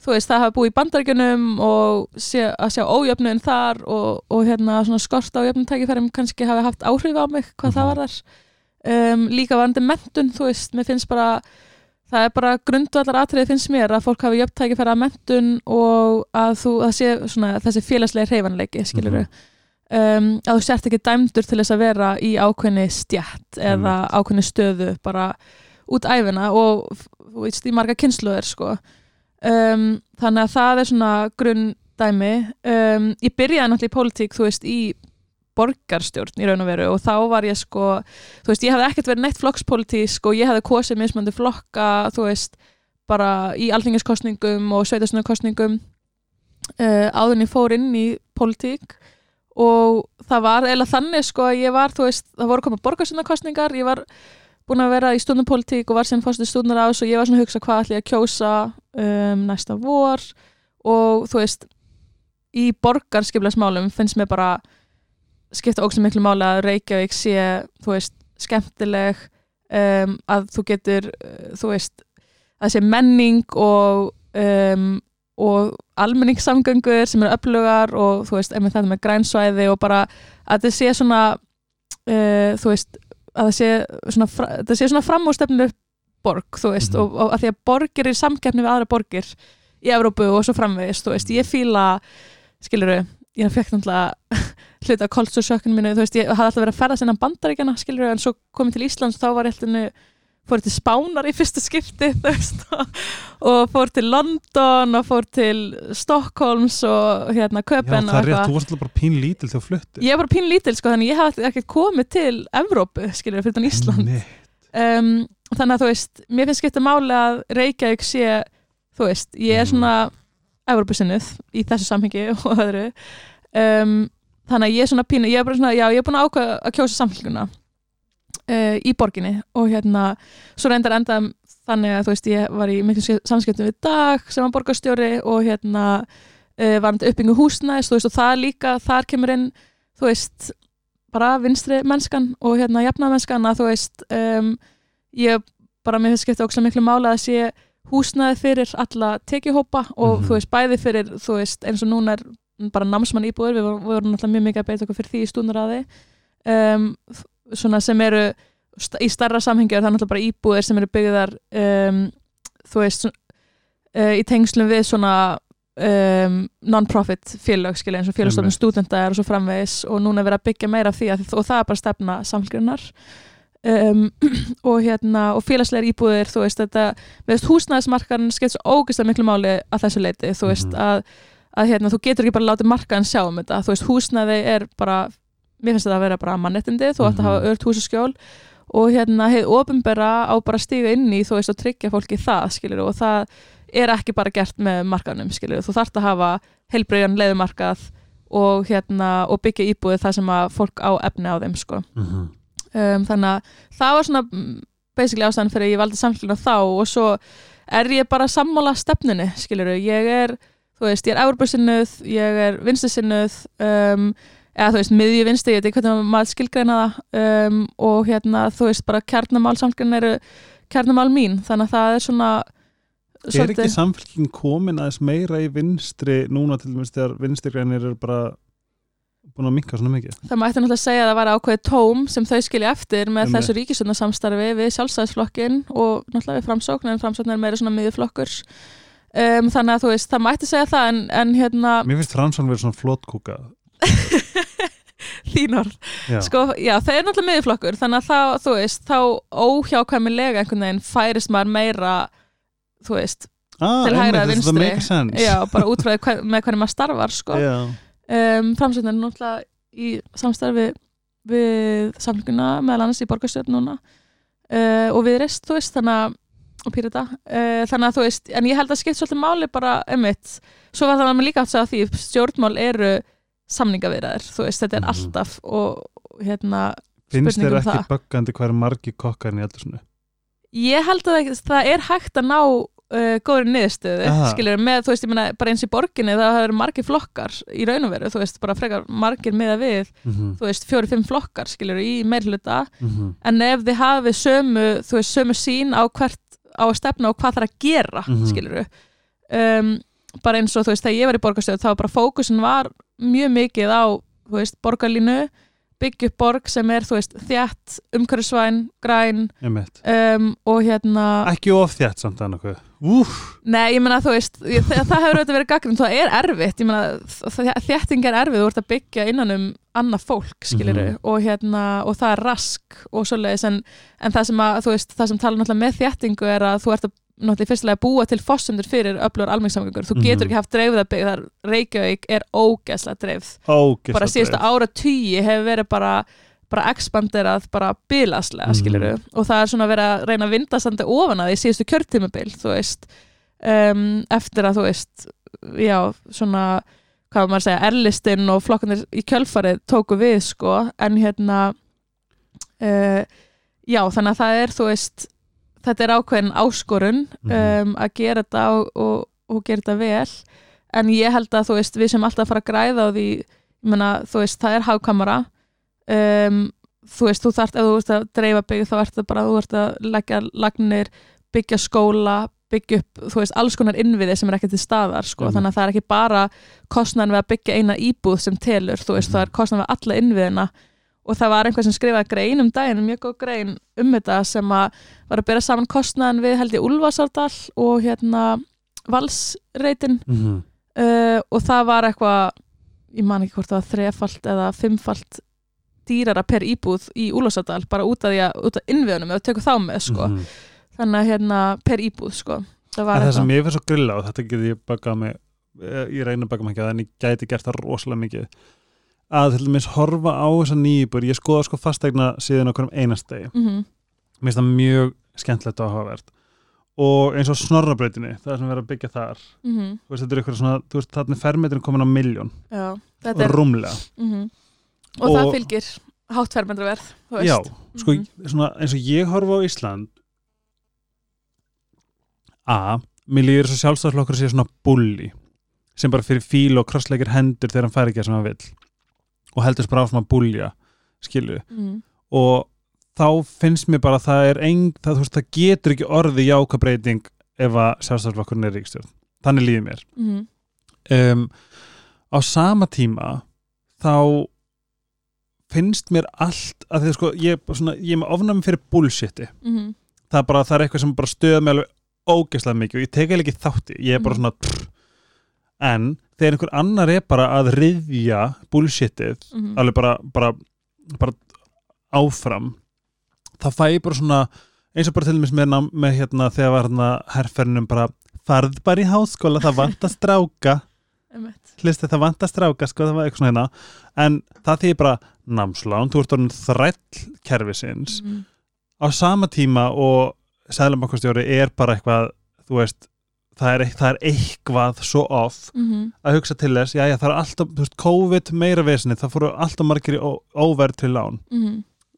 þú veist, það hafi búið í bandaríkjunum og sé, að sjá ójöfnun þar og, og hérna svona skort á jöfnum tækifærum kannski hafi haft áhrif á mig hvað það Mhm. var þar um, líka varandi mentun, þú veist, mér finnst bara það er bara grundvallar atriði finnst mér að fólk hafi jöfn tækifæri að mentun og að þú, það sé svona þessi félagslega hreyfanleiki, skilur Mhm. Um, að þú sért ekki dæmdur til þess að vera í ákveðni stjætt eða ákveðni stöðu bara út æfina og þú veist í marga kynsluður sko. Um, þannig að það er svona grunndæmi. Um, ég byrjaði náttúrulega í pólitík þú veist í borgarstjórn í raun og veru og þá var ég sko þú veist ég hefði ekkert verið neitt flokkspólitísk og ég hefði kosið mismandi flokka þú veist bara í alþingiskostningum og sveitastunarkostningum uh, áður en ég fór inn í pólitík og það var eða þannig sko að ég var þú veist það voru komað borgarstjórnarkostningar ég var búin að vera í stundupólitík og var sem fórstu stundar ás og ég var svona að hugsa hvað ætla ég að kjósa um, næsta vor? Og þú veist í borgarskiplasmálum finnst mér bara skipta ógst miklu máli að Reykjavík sé þú veist skemmtileg um, að þú getur uh, þú veist að sé menning og um, og almenningssamgöngur sem eru öflugar og þú veist, einmitt þetta með grænsvæði og bara að þetta sé svona uh, þú veist að það sé svona, þetta sé svona framústefnu borg, þú veist, Mhm. og, og að því að borgir er samkeppni við aðra borgir í Evrópu og svo framvegist, þú veist, ég fíla skiluru, ég fekk náttúrulega hluta af koltsúrsökkinu mínu, þú veist, ég hafði alltaf verið að ferða sinna bandaríkjana, skilur, en svo komið til Íslands þá var ég alltaf fór til Spánar í fyrsta skipti veist, og fór til London og fór til Stockholms og hérna Já, Köpen það er rétt, þú varst alltaf bara pín lítil þegar fluttir. Ég var bara pín lítil sko, þannig ég hafði ekkert komið til Evrópu, skilur, fyrir þann Ísland. Um, þannig að þú veist mér finnst skipta máli að Reykjavík sé þú veist, ég er Mhm. svona Evrópusinnuð í þessu samhengi og öðru. Um, þannig að ég er svona pínu, ég er bara svona, já, ég er búin að ákveða að kjósa samfélguna uh, í borginni og hérna svo reyndar enda þannig að þú veist ég var í miklu samskiptum við dag sem var borgarstjóri og hérna uh, var hann uppbyggu húsnæðis þú veist og það líka, þar kemur inn þú veist, bara vinstri mennskan og hérna jafna mennskan að þú veist um, ég bara mér finnst skipta ókslega miklu mála að sé húsnæði fyrir alla tekihópa og Mhm. þú veist bæði fyrir þú veist eins og núna er bara námsmann íbúður, við vorum, við vorum náttúrulega mjög mikið að beita okkur fyrir því í stúnaraði um, svona sem eru í starra samhengi er það náttúrulega bara íbúðir sem eru byggðar um, þú veist uh, í tengslum við svona um, non-profit félög skilja eins og félagstofnum stúdenda er og svo framvegis og núna er verið að byggja meira af því að, og það er bara stefna samfélgrinnar um, og hérna og félagslegar íbúðir þú veist þetta, við veist húsnæðismarkaðin skipt svo ógeðslega miklu máli að þessu leiti þú veist Mhm. að, að hérna þú getur ekki bara látið markaðin sjá um þetta þú veist húsnæði er bara mér finnst þetta að vera bara mannettindi þú átt að hafa Mhm. ört húsaskjól og hérna heið ofinbera á bara að stíga inn í þú veist og tryggja fólki það skilur og það er ekki bara gert með markaðnum skilur þú þarft að hafa heilbreyjan leiðumarkað og hérna og byggja íbúið það sem að fólk á efni á þeim sko. Mhm. um, þannig að það var svona mm, basically ástæðan fyrir að ég valdi samfélagina þá. Og svo er ég bara sammála stefninu, skilur ég er, þú veist, ég er Evropasinnuð, ég er vinstisinnuð um, eða þú veist, miðju vinsti, ég veit ekki hvernig maður skilgreina það. Um, og hérna, þú veist, bara kjarnamál samfélagin eru kjarnamál mín, þannig að það er svona Er ekki samfélgin komin aðeins meira í vinstri núna til dæmis þegar vinstri grænir eru bara búin að minka svona mikið? Það mætti náttúrulega segja að það var ákveðið tóm sem þau skilja eftir með þessu ríkisöndarsamstarfi við sjálfstæðisflokkin og náttúrulega við framsókn en framsókn er meira svona miðjuflokkurs um, þannig að þú veist, það mætti segja það en, en hérna Mér finnst Fransson verið svona flottkúka þínar Já, sko, já, það er náttúrulega miðjuflokkur þannig að þá, þú veist, þá óhjákvæmilega einhvern veginn færist maður meira þú veist, ah, til einmitt, vinstri. Já, bara útfræði með hvernig maður starfar sko. Um, framsókn er náttúrulega í samstarfi við samlinguna meðal annars í borgarstjórn núna uh, og við reist, þú veist, þannig að og pírita, uh, þannig að þú veist en ég held að skipt svolítið máli bara einmitt svo var það að mér líka átt að því stjórnmál eru samningavirðar þú veist, þetta er Mhm. alltaf og hérna, Finnst þér um ekki það. böggandi hvað er margi kokkarinn í eldursinu? ég held að það, það er hægt að ná uh, góður niðurstöðu, Aha. skilur með, þú veist, ég meina, bara eins í borginni það eru margir flokkar í raun og veru þú veist, bara frekar margir miða við Mm -hmm. þú veist, fjóri-fimm flokkar, skilur í meirhluta, Mm -hmm. en ef þið hafið sömu, þú veist, sömu sín á hvert á að stefna og hvað þarf að gera mm Mhm. skilur um, bara eins og þú veist, þegar ég var í borgarstöð þá var bara fókusin var mjög mikið á þú veist, borgarlínu byggja upp borg sem er, þú veist, þjætt umhverfisvæn, græn um, og hérna Ekki of þjætt samt að nokkuð Nei, ég meina þú veist, ég, það, það hefur auðvitað verið gagnum, það er erfitt, ég meina þ- þétting er erfið, þú ert að byggja innan um annað fólk, skiliru, Mhm. og hérna og það er rask og svoleiðis en, en það sem að, þú veist, það sem tala náttúrulega með þéttingu er að þú ert að náttúrulega í fyrstilega búa til fossundur fyrir öflugur almenningssamgöngur, þú getur ekki haft dreifða byggð, þar Reykjavík er ógeðslega dreifð, ógislega bara síðustu ára tugi hefur verið bara bara expanderað, bara bilaslega Mhm. skiluru, og það er svona verið að reyna að vinda standi ofan að því síðustu kjörtímabil þú veist, um, eftir að þú veist, já svona, hvað maður að segja, erlistinn og flokkanir í kjölfarið tóku við sko, en hérna uh, já, þannig að það er þú veist, þetta er ákveðin áskorun um, Mhm. að gera þetta og, og, og gera þetta vel en ég held að þú veist, við sem alltaf fara að græða á því, ég meina, þú veist, það er hagkamara um, þú veist, þú þarft, ef þú ert að dreifa byggja þá ert það bara, þú ert að leggja lagnir, byggja skóla byggja upp, þú veist, alls konar innviði sem er ekki til staðar, sko, Mhm. þannig að það er ekki bara kostnæðan við að byggja eina íbúð sem telur, þú veist, Mhm. það er kostnæðan við alla innviðina og það var einhver sem skrifaði grein um daginn, mjög góð grein um þetta sem að var að bera saman kostnæðan við held ég Úlfarsárdal og hérna Valsreitin mm -hmm. uh, og það var eitthvað ég man ekki hvort það var þrefalt eða fimmfalt dýrara per íbúð í Úlfarsadal bara út af því að, út af innviðunum við tökum þá með sko, Mhm. þannig að hérna per íbúð sko, það var En það sem eitthvað ég fyrir svo grilla á, þetta getur ég bakað mig, eh, ég reyna baka ekki að en ég gæti gert það rosalega mikið að til dæmis horfa á þessa nýjubur ég skoða sko fastegna síðan okkur um einastegi Mhm, mér finnst það mjög skemmtilegt og áhugavert. Og eins og snorrabrautinni það sem verður að byggja þar mhm, þú veist, þetta er eitthvað svona, þú veist, þarna er fermetrin komin á miljón, þetta er rúmlega. Mhm. og, það Og- fylgir háttfermendraverð já, sko, Mhm. svona eins og ég horfa á Ísland A, mér líður sjálfstæðarflokkur að sé svona bulli sem bara fyrir fíl og krossleikir hendur þegar hann fær ekki það sem hann vill og heldur bara áfram að bulja skilju, Mhm, og þá finnst mér bara að það er eng, það, veist, það getur ekki orði jákabreiting ef að sjálfstæðarflokkurinn er ríkstjórn þannig líður mér. Mhm, um, á sama tíma þá finnst mér allt að því sko ég, svona, ég er með ofnæmi fyrir bullshiti. Mhm, það bara, það er eitthvað sem bara stöða mig alveg ógeðslega mikið og ég tek eiginlega ekki þátti ég er bara Mhm. svona pff. En þegar einhver annar er bara að riðja bullshitið mhm. alveg bara, bara, bara áfram þá fæ ég bara svona eins og bara til dæmis með, með hérna þegar var hérna herrfernum bara farð bara í háskóla, það vant að stráka hlisti það vant að stráka sko, það var eitthvað svona hérna. En það þýðir bara námslán, þú ert orðin þræll kerfisins. Mhm, á sama tíma og sæðlambakastjóri er bara eitthvað þú veist, það er, það er eitthvað svo off mhm, að hugsa til þess, já já það er alltaf veist, COVID meira vesinni, það fóru alltaf margir óverð til lán. Mhm,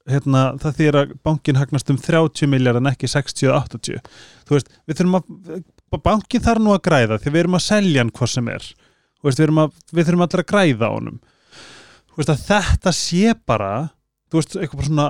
hérna, það þýðir að bankin hagnast um 30 miljard en ekki 60-80 þú veist, við þurfum að bankin þarf nú að græða því við erum að selja hann hvað sem er. Veist, við, að, við þurfum allir að græða á honum. Veist að þetta sé bara þú veist, eitthvað svona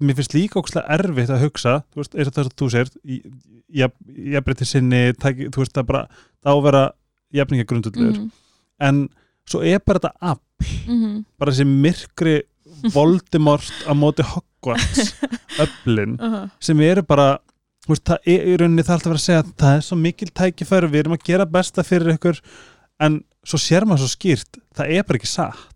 sem sem það það það mér finnst líka ókslega erfitt að hugsa þú veist, eins og þess að þú segir ég breyti sinni, tæki, þú veist það bara þá vera jafningagrundullur Mhm, en svo er bara þetta app, mhm, bara þessi myrkri Voldemort á móti Hogwarts öflin aha, sem eru bara þú veist, það er í rauninni það er alltaf að vera að segja að það er svo mikil tækifæri, við erum að gera besta fyrir ykkur en svo sér maður svo skýrt það er bara ekki satt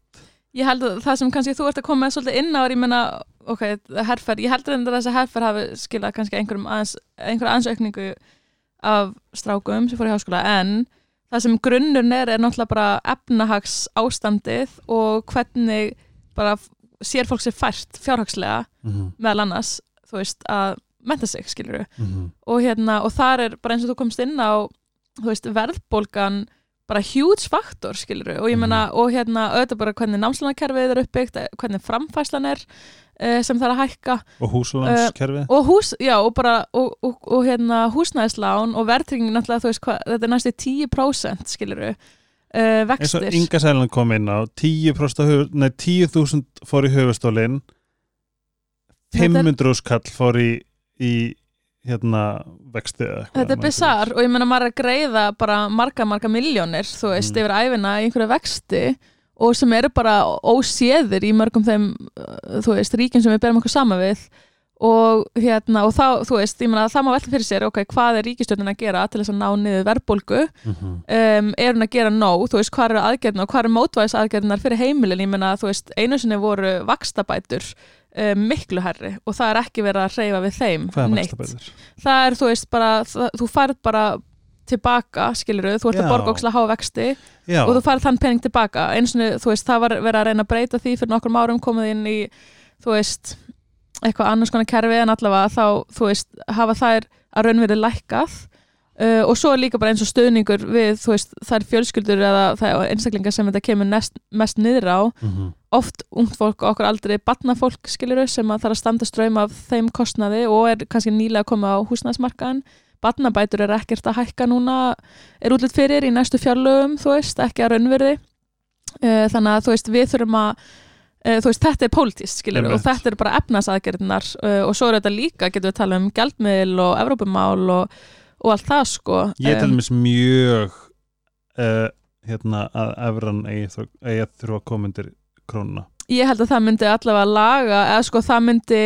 Ég held að það sem kannski þú ert að koma svolítið inn á er, ég menna, ok, herfer, ég held að þessi herfer hafi skilað kannski einhverjum aðeins, einhverjum aðeinsaukningu af strákum sem fór í háskóla en það sem grunnurinn er er náttúrulega bara efnahags ástandið og hvernig bara sér fólk sér fært fjárhagslega mm -hmm. meðal annars, þú veist, að menta sig, skilur Mm og hérna, og þar er bara eins og þú komst inn á þú veist, verðbólgan bara huge faktor, skilur og ég menna, og hérna, auðvitað bara hvernig námslánakerfið er uppbyggt, eh, hvernig framfæslan er uh, sem það er að hækka. Og húsalanskerfið og hús, já, og bara og, og, og hérna húsnæðislán og verðtrygging náttúrulega, þú veist hvað, þetta er næstu 10% skilur uh, eins og vextir. Inga Sælan kom inn á 10%, höf, nei, 10.000 fór í höfustólin Þetta er- 500 skall fór í, í hérna vexti eða eitthvað, Þetta er bizarr og ég meina maður er að greiða bara marga, marga miljónir, þú veist, Mm. yfir æfina í einhverju vexti og sem eru bara óséðir í mörgum þeim, uh, þú veist, ríkjum sem við berum okkur sama við. Og hérna, og þá, þú veist, ég meina það má velta fyrir sér, ok, hvað er ríkistjórnin að gera til þess að ná niður verðbólgu? Mhm. um, er hún að gera nóg, þú veist, hvað eru aðgerðin og hvað eru mótvæðis aðgerðinar fyrir heimilin? Ég meina, þú veist, einu sinni voru vakstabætur um, miklu herri og það er ekki verið að hreyfa við þeim neitt. það er, þú veist, bara það, þú færð bara tilbaka, skilur þú ert Já. að borga ókslega háa vexti Já, og þú færð þann pening tilbaka. Eins og þú veist, það var verið að reyna að breyta því fyrir nokkrum árum komið inn í þú veist, eitthvað annars konar kerfi en allavega þá, þú veist, hafa þær að raunverið lækkað uh, og svo er líka bara eins og stöðningur við, veist, þær fjölskyldur eða það er einstaklingar sem þetta kemur nest, mest niður á Mhm. oft ungt fólk og okkur aldrei barnafólk skiluru sem að þarf að standa ströym af þeim kostnaði og er kannski nýlega komið á húsnæðsmarkaðan barnabætur er ekkert að hækka núna er útlut fyrir í næstu fjárlögum þú veist, ekki að raunverði uh, þannig að þú veist við þurfum að uh, þú veist, þetta er pólitíst, skilur Einmitt. og þetta er bara efnasaðgerðinar og svo er þetta líka, getum við tala um gjaldmiðl og Evrópumál og, allt það sko Ég er til dæmis mjög uh, hérna að efran eigi að þurfa að koma undir krónuna. Ég held að það myndi allavega laga eða sko það myndi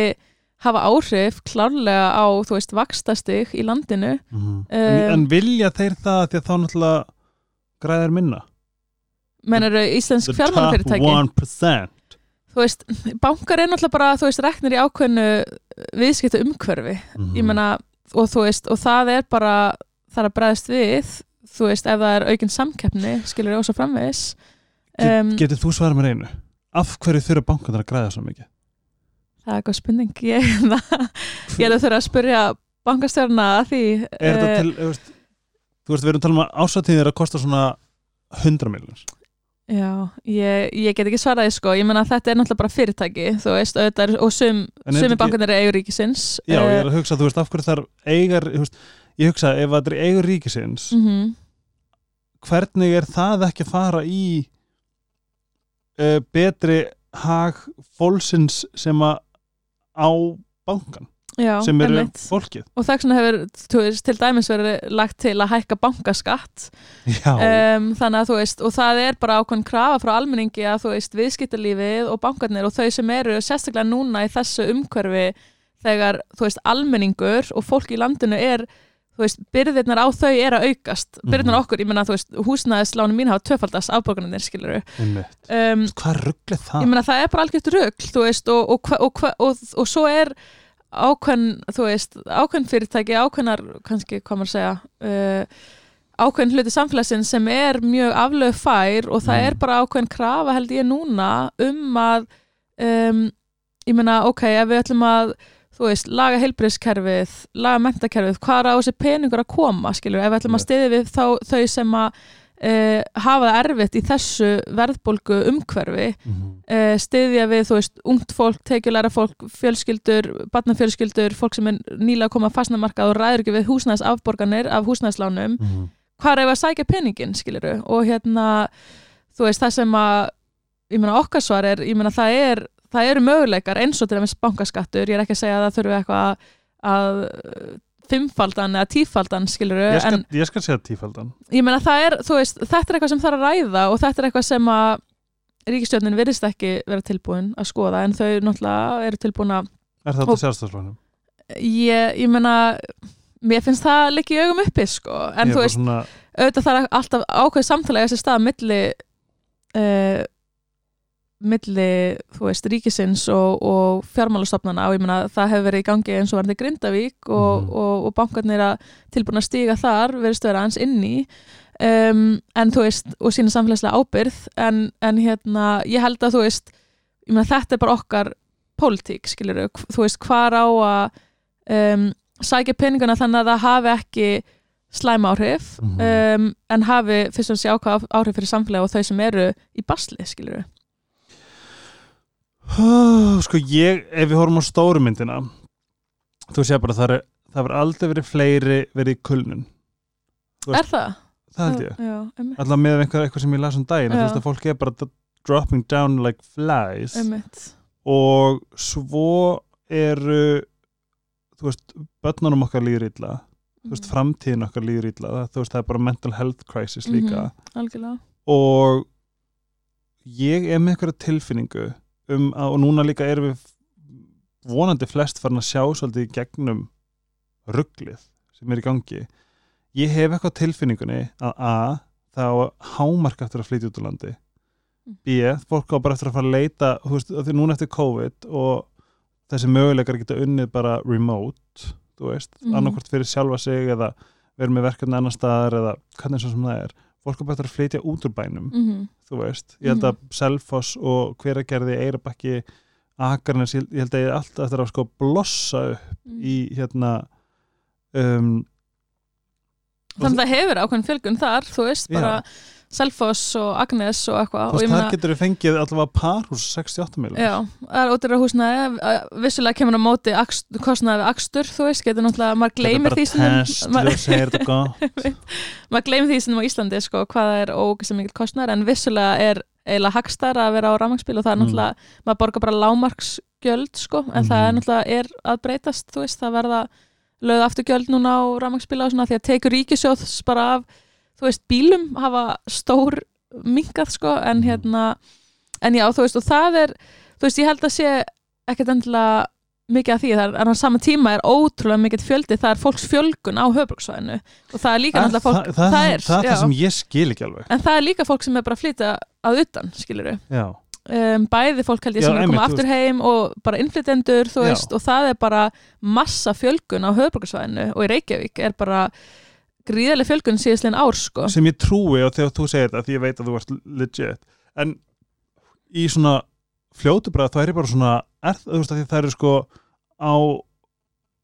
hafa áhrif klárlega á, þú veist, vakstastig í landinu. En, Um, en vilja þeir það því að þá náttúrulega græðir minna? Menn eru íslensk The top fjármálafyrirtæki 1% þú veist, bankar er náttúrulega bara þú veist, reknir í ákveðnu viðskipta umhverfi, Mhm. ég meina og þú veist, og það er bara það er að bregðast við, þú veist ef það er aukin samkeppni, skilur ég ósa framvegis Get, um, Getur þú svarað mér einu? Af hverju þurfa bankarnir að græða svo mikið? það er eitthvað spurning ég, ég er að þurfa að spurja bankastjórna að því Er þetta eh, til, þú veist, þú veist, við erum að tala um að ásatíðir að kosta svona 100 miljonir Já, ég, ég get ekki svaraði sko, ég menna að þetta er náttúrulega bara fyrirtæki, þú veist, er- og sum, sumi bankarnir er eigur ríkisins. Já, ég Eh, er að hugsa, þú veist, af hverju þar eigar, veist, ég hugsa, ef það er eigur ríkisins, mhm. hvernig er það ekki að fara í uh, betri hag fólksins sem að á bankan, Já, sem eru einmitt. fólkið og þess vegna hefur veist, til dæmis verið lagt til að hækka bankaskatt um, þannig að þú veist, og það er bara ákveðin krafa frá almenningi að þú veist, viðskiptalífið og bankarnir og þau sem eru sérstaklega núna í þessu umhverfi þegar, þú veist, almenningur og fólk í landinu er þú veist, byrðirnar á þau er að aukast byrðirnar Mhm. okkur, ég menna, þú veist, húsnæðislánu mín hafa töfaldast afborgarnir, skilur einmitt um, Hvað rugglir það? ég meina það er bara algjört veist og, og, og, og svo er ákveðn þú veist, ákveðn fyrirtæki ákveðnar, kannski maður að segja uh, ákveðn hluti samfélagsins sem er mjög aflög fær og það Mm. er bara ákveðn krafa held ég núna um að um, ég meina ok, ef við ætlum að þú veist, laga heilbriðskerfið laga mentakerfið, hvað er á þessi peningur að koma skilur, ef við ætlum að stiði við þá, þau sem að uh, hafa það erfitt í þessu verðbólgu umhverfi Mhm. uh, styðja við, þú veist, ungt fólk, tekjulæra fólk, fjölskyldur, barnafjölskyldur, fólk sem er nýlega að koma að fastnamarkað og ræður ekki við húsnæðsafborganir af húsnæðslánum, Mhm. hvað er að sækja peningin, skiliru, og hérna, þú veist, það sem að, ég meina, okkar svar er, ég meina, það er, það eru möguleikar eins og til dæmis bankaskattur, ég er ekki að segja að það þurfi eitthvað að, fimmfaldan eða tífaldan, skiluru, Ég skal, ég skal segja tífaldan ég meina það er, þú veist, þetta er eitthvað sem þarf að ræða og þetta er eitthvað sem að ríkistjórnin virðist ekki vera tilbúin að skoða en þau náttúrulega eru tilbúin að Er þetta sjálfstæðsflónum? ég, ég meina mér finnst það líka í augum uppi sko, en þú veist, svona, auðvitað það er alltaf ákveð samtala í þessi stað milli uh, milli, þú veist, ríkisins og, og fjármálastofnana og ég meina það hefur verið í gangi eins og verði Grindavík og, Mhm. og, og bankarnir að tilbúin að stíga þar, verðist vera hans inn í um, en þú veist og sína samfélagslega ábyrð en, en hérna, ég held að þú veist ég meina þetta er bara okkar pólitík, skilur þú veist, hvar á að um, sækja peninguna þannig að það hafi ekki slæm áhrif Mhm. um, en hafi fyrst og ákvað áhrif fyrir samfélagi og þau sem eru í basli, skilur við Sko ég, ef við horfum á stóru myndina þú sé bara það er verður aldrei verið fleiri verið í kulnun. Veist, Er það? það held ég. Já, alltaf með einhver, eitthvað sem ég las um daginn þú veist að fólk er bara dropping down like flies. Einmitt. og svo eru þú veist, börnunum okkar líður illa. Þú veist, framtíðin okkar líður illa. Það, þú veist, það er bara mental health crisis líka. Mhm, Algjörlega. Og ég er með eitthvað tilfinningu um að, og núna líka erum við vonandi flest farin að sjá svolítið gegnum rugglið sem er í gangi. Ég hef eitthvað á tilfinningunni að a, það á hámark eftir að flytja út úr landi. B, fólk á bara eftir að fara að leita þú veist, af því núna eftir COVID og þessi möguleikar geta unnið bara remote, þú veist Mhm. annarkvort fyrir sjálfa sig eða verið með verkefni annar staðar eða hvernig svo sem það er fólk bara eftir að flytja út úr bænum mm þú veist, ég held að Selfoss og hveragerði, Eirabakki Akarnes, ég ég held að ég er alltaf eftir að sko blossa upp Mhm. í hérna um, Þannig að það hefur ákveðin fjölgun þar, þú veist, bara Selfoss og Agnes og eitthvað og meina, getur við fengið allavega parhús 68 miljonar já, það er ótrúlega húsnæði eh, vissulega kemur á móti kostnaði við akstur, þú veist, getur náttúrulega maður gleymir því sem maður, gleymir því sem á Íslandi, sko, hvað það er ógislega mikil kostnaður, en vissulega er eiginlega hagstæðara að vera á rafmagnsbíl og það er Mm. náttúrulega, maður borgar bara lámarksgjöld sko, en það er Mhm. náttúrulega er að breytast, þú veist, það verða lögð aftur gjöld núna á rafmagnsbíla og svona því að þú veist, bílum hafa stór minkað sko, en Mhm. hérna en já, þú veist, og það er þú veist, ég held að sé ekkert endilega mikið af því, það er, en á sama tíma er ótrúlega mikið fjöldi, það er fólks fjölgun á höfbruksvæðinu og það er líka Er náttúrulega fólk, það, það, það er, það, er sem ég skil ekki alveg. En það er líka fólk sem er bara að flytja að utan, skilur við um, bæði fólk held ég Já, sem er að koma aftur heim og bara innflytendur, þú Já. veist, og það er bara massa fjölgun á höfbruksvæðinu og í Reykjavík er bara gríðarlega fjölgun síðastlegin ár, sko. Sem ég trúi og þegar þú segir þetta því ég veit að þú ert legit. En í svona fljótubræð þá er ég bara svona er, þú veist að það eru sko á,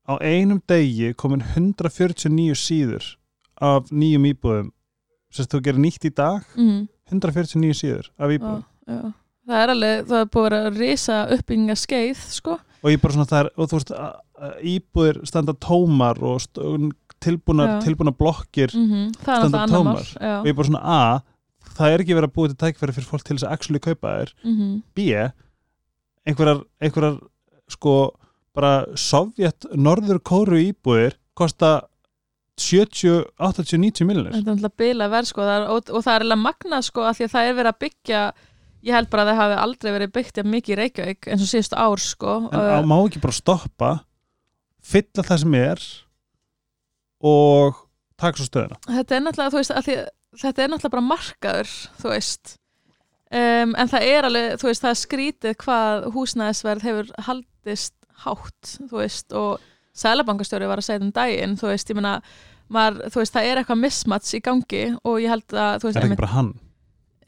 á einum degi komin 149 síður af nýjum íbúðum. Sem þú gerir nýtt í dag mm, 149 síður af já, íbúðum. já. það er alveg, það er búið að risa uppbygginga skeið, sko. Og ég bara svona það er, og þú veist að íbúðir standa tómar og Já. tilbúnar blokkir mm er Standa tómar. og ég bara svona a það er ekki verið að búið til tækfæri fyrir fólk til þess að actually kaupa þér mm B einhverjar, einhverjar sko bara Sovjet norður kóru íbúðir kosta 70, 80, 90 miljonir þetta er náttúrulega bila verð sko það er, og, og það er alveg magnað sko af því að það er verið að byggja ég held bara að það hafi aldrei verið byggt mikið í Reykjavík eins og síðustu ár sko en á, má ekki bara stoppa fylla það sem er og taka svo stöðuna. Þetta er náttúrulega, þú veist, því, þetta er náttúrulega bara markaður, þú veist. Um, en það er alveg, þú veist, það er skrítið hvað húsnæðisverð hefur haldist hátt, þú veist og Sælabankastjóri var að segja um daginn þú veist, ég meina, maður, þú veist, það er eitthvað mismats í gangi og ég held að þú veist, er ekki bara hann,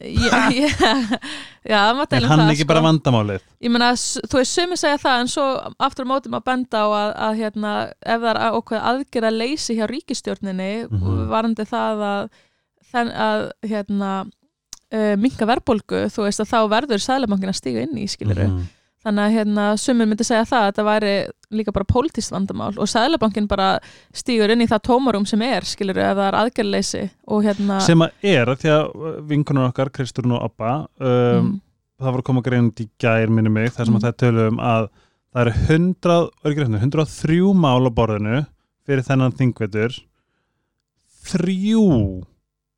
ég, ég, já, það má er deila um hann það, ekki sko. bara vandamálið ég meina, þú veist, sumi segja það en svo aftur á mótum að benda á að, að hérna, ef það er ákveð aðgerða leysi hjá ríkistjórninni Mhm. varandi það að, að hérna, uh, minka verðbólgu, þú veist að þá verður sæðlabankin að stíga inn í, skiluru Mhm. Þannig að hérna, sumir myndi segja það að þetta væri líka bara pólitískt vandamál og sæðlabankin bara stígur inn í það tómarum sem er, skiluru, ef það er aðgerðleysi og hérna sem að er því að vinkunar okkar, Kristurinn og Abba um, mm, það var að koma grein í gær minni mig, þar sem Mm. að það tölum að það eru 100, er ekki rétt, 103 mál á borðinu fyrir þennan þingvetur. Þrjú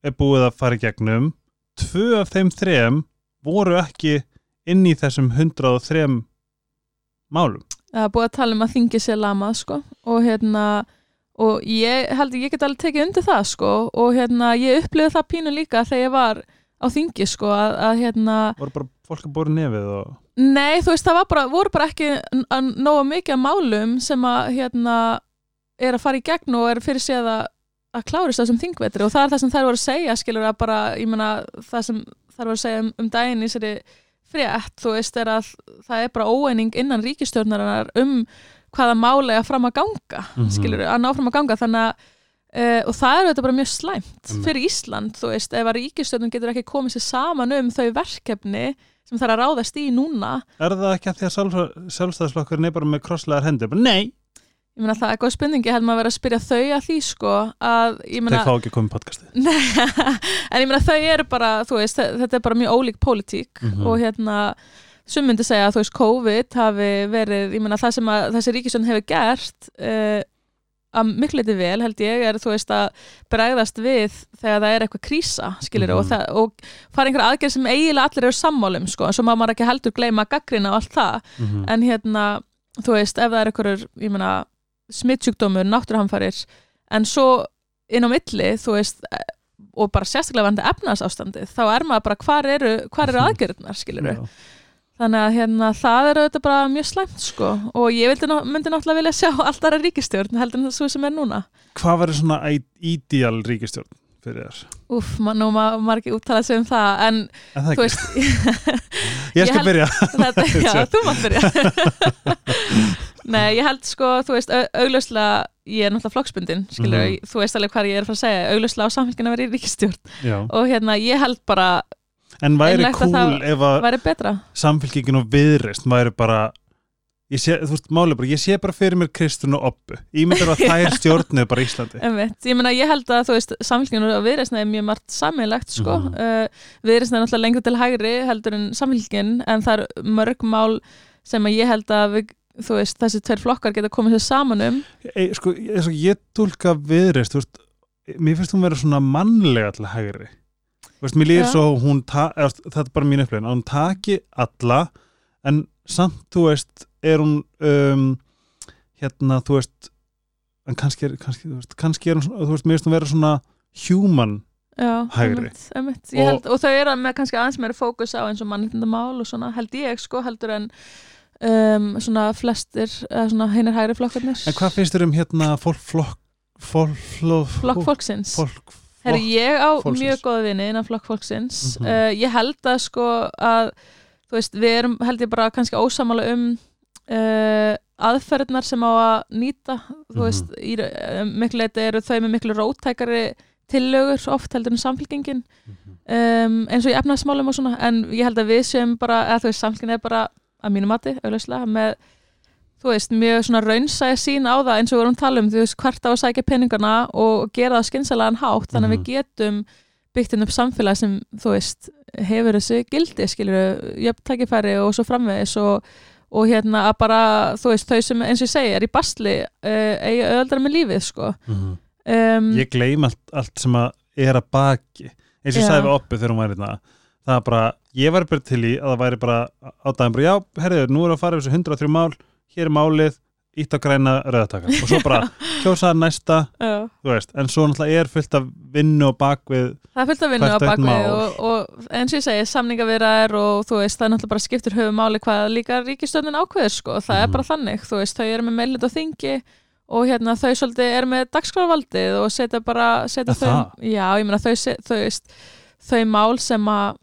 er búið að fara í gegnum. Tvö af þeim þrem voru ekki inn í þessum 103 málum. Það er búið að tala um að þingi sér lamað sko. Og hérna og ég held að ég get alveg tekið undir það sko. Og hérna ég upplifði það pínu líka þegar ég var á þingi sko að, að hérna voru bara fólk að bóra nefið og nei þú veist það bara, voru bara ekki n- að nóga mikið málum sem að hérna er að fara í gegn og er fyrir séð að að klárist þessum þingvetri. Og það er það sem þær voru að segja skilur að bara, ég meina það sem þær voru að segja um, um daginn í sér frétt, þú veist, er að það er bara óeining innan ríkistjórnarinnar um hvaða máli að fram að ganga Mhm. skilur, að ná fram að ganga þannig að Uh, og það er þetta bara mjög slæmt Einmitt. fyrir Ísland, þú veist, ef að ríkistjórnum getur ekki komið sér saman um þau verkefni sem þarf að ráðast í núna er það ekki að því að sjálf, sjálfstæðisflokkurinn er bara með krosslegar hendur, nei ég meina það er góð spurningi, held maður að vera að spyrja þau að því sko, að ég meina þeir fá ekki að koma í podcastið Nei, en ég meina þau eru bara, þú veist, þetta er bara mjög ólík pólitík Mhm. og hérna sem myndi segja að þú veist COVID hafi verið, ég meina það sem að þessi ríkisjón hefur gert uh, að miklu liti vel held ég er þú veist að bregðast við þegar það er eitthvað krísa skilir Mhm. og, það, og fara einhver aðgerð sem eiginlega allir eru sammálum sko, en svo maður ekki heldur gleyma gaggrina og allt það mm en hérna, þú veist, ef það er einhverjur, ég meina, smittsjúkdómur, náttúruhamfarir, en svo inn á milli, þú veist, eh, og bara sérstaklega vandi efnarsástandið, þá er maður bara, hvar eru, hvar eru aðgerðnar, skilur Já. Þannig að hérna, það er auðvitað bara mjög slæmt, sko, og ég vildi, myndi náttúrulega vilja sjá allt aðra ríkistjórn, heldur en það svo sem er núna. hvað verður svona ídíal ríkistjórn fyrir þér? Man, nú má ekki úttala sig um það, en Er það þú veist, ég skal byrja þetta, já, þú mátt byrja Nei, ég held sko, þú veist, au- augljóslega ég er náttúrulega flokksbundin, skilur Mhm. þú veist alveg hvað ég er að fara að segja, augljóslega á samfélgina verið í ríkistjórn Já. og hérna, ég held bara en væri að það ef að og viðreist væri bara ég sé, þú veist, máli bara, ég sé bara fyrir mér Kristun og Oppu, ég myndi að þær stjórnið bara Íslandi Einmitt. Ég meina, ég held að, þú veist, samfélginu og viðreysna er mjög margt sammeilagt, sko. Mhm. Uh, viðreysna er náttúrulega lengur til hægri heldur en samfélgin, en það er mörg mál sem að ég held að við, þú veist, þessi tveir flokkar geta komið sér saman um. e, sko, eins og ég tólka viðreist, þú veist mér finnst hún vera svona mannlega til hægri þú veist, mér líður svo hún ta, eða, þetta er bara mín upplifin, að hún taki alla, en samt, þú veist, er hún um, hérna, þú veist en kannski er, kannski, veist, kannski er hún svona, þú veist, mér finnst hún vera svona human Já, Hægri. einmitt, einmitt. Ég Held, og þau eru með kannski aðeins meira fókus á eins og mannindamál og svona held ég sko heldur en um, svona flestir eða svona hinnir hægri flokkarnir en hvað finnst þér um hérna fólk, flokk fólk, flokk, flokk fólksins fólk, Herri, ég á fólksins. mjög góða vini innan flokk fólksins Mhm. uh, ég held að sko að þú veist, við erum held ég bara kannski ósamála um uh, aðferðnar sem á að nýta þú Mhm. veist, í uh, miklu leiti eru þau með miklu rótækari tillögur oft heldur en samfélkingin Mhm. um, eins og í efnaðsmálum og svona en ég held að við séum bara, eða þú veist, samfélgin er bara að mínu mati, auðvitað með þú veist, mjög svona raunsæja sín á það eins og við erum að tala um, þú veist, hvert á að sækja peningana og gera það skynsalega hátt þannig að Mhm. við getum byggt inn upp samfélag sem, þú veist, hefur þessi gildi, skilur, jöfntækifæri og svo framvegis og, og hérna að bara, þú veist, þau sem eins og ég segi, er í basli, uh, eigi öðaldra með lífið, sko. Mhm. um, ég gleym allt, allt sem að er að baki. Eins og ég sagði við oppi þegar hún væri hérna það er bara, ég var bara til í að það væri bara á daginn bara, já, herriður, nú er að fara þessu 103 mál, hér er málið ítt á græna rauðataka og svo bara kjósa næsta, þú veist en svo náttúrulega er fullt af vinnu og bakvið Það er fullt á Hvert og bakvið og, og eins og ég segi, samningavirðar og þú veist, það er náttúrulega bara skiptur höfum máli hvað líka ríkistöndin ákveður sko, það er Mhm. bara þannig, þú veist, þau eru með meilit og þingi og hérna þau svolítið eru með dagskrávaldi og setja bara, setja þau, það? já, ég meina þau, se- þau veist, þau mál sem að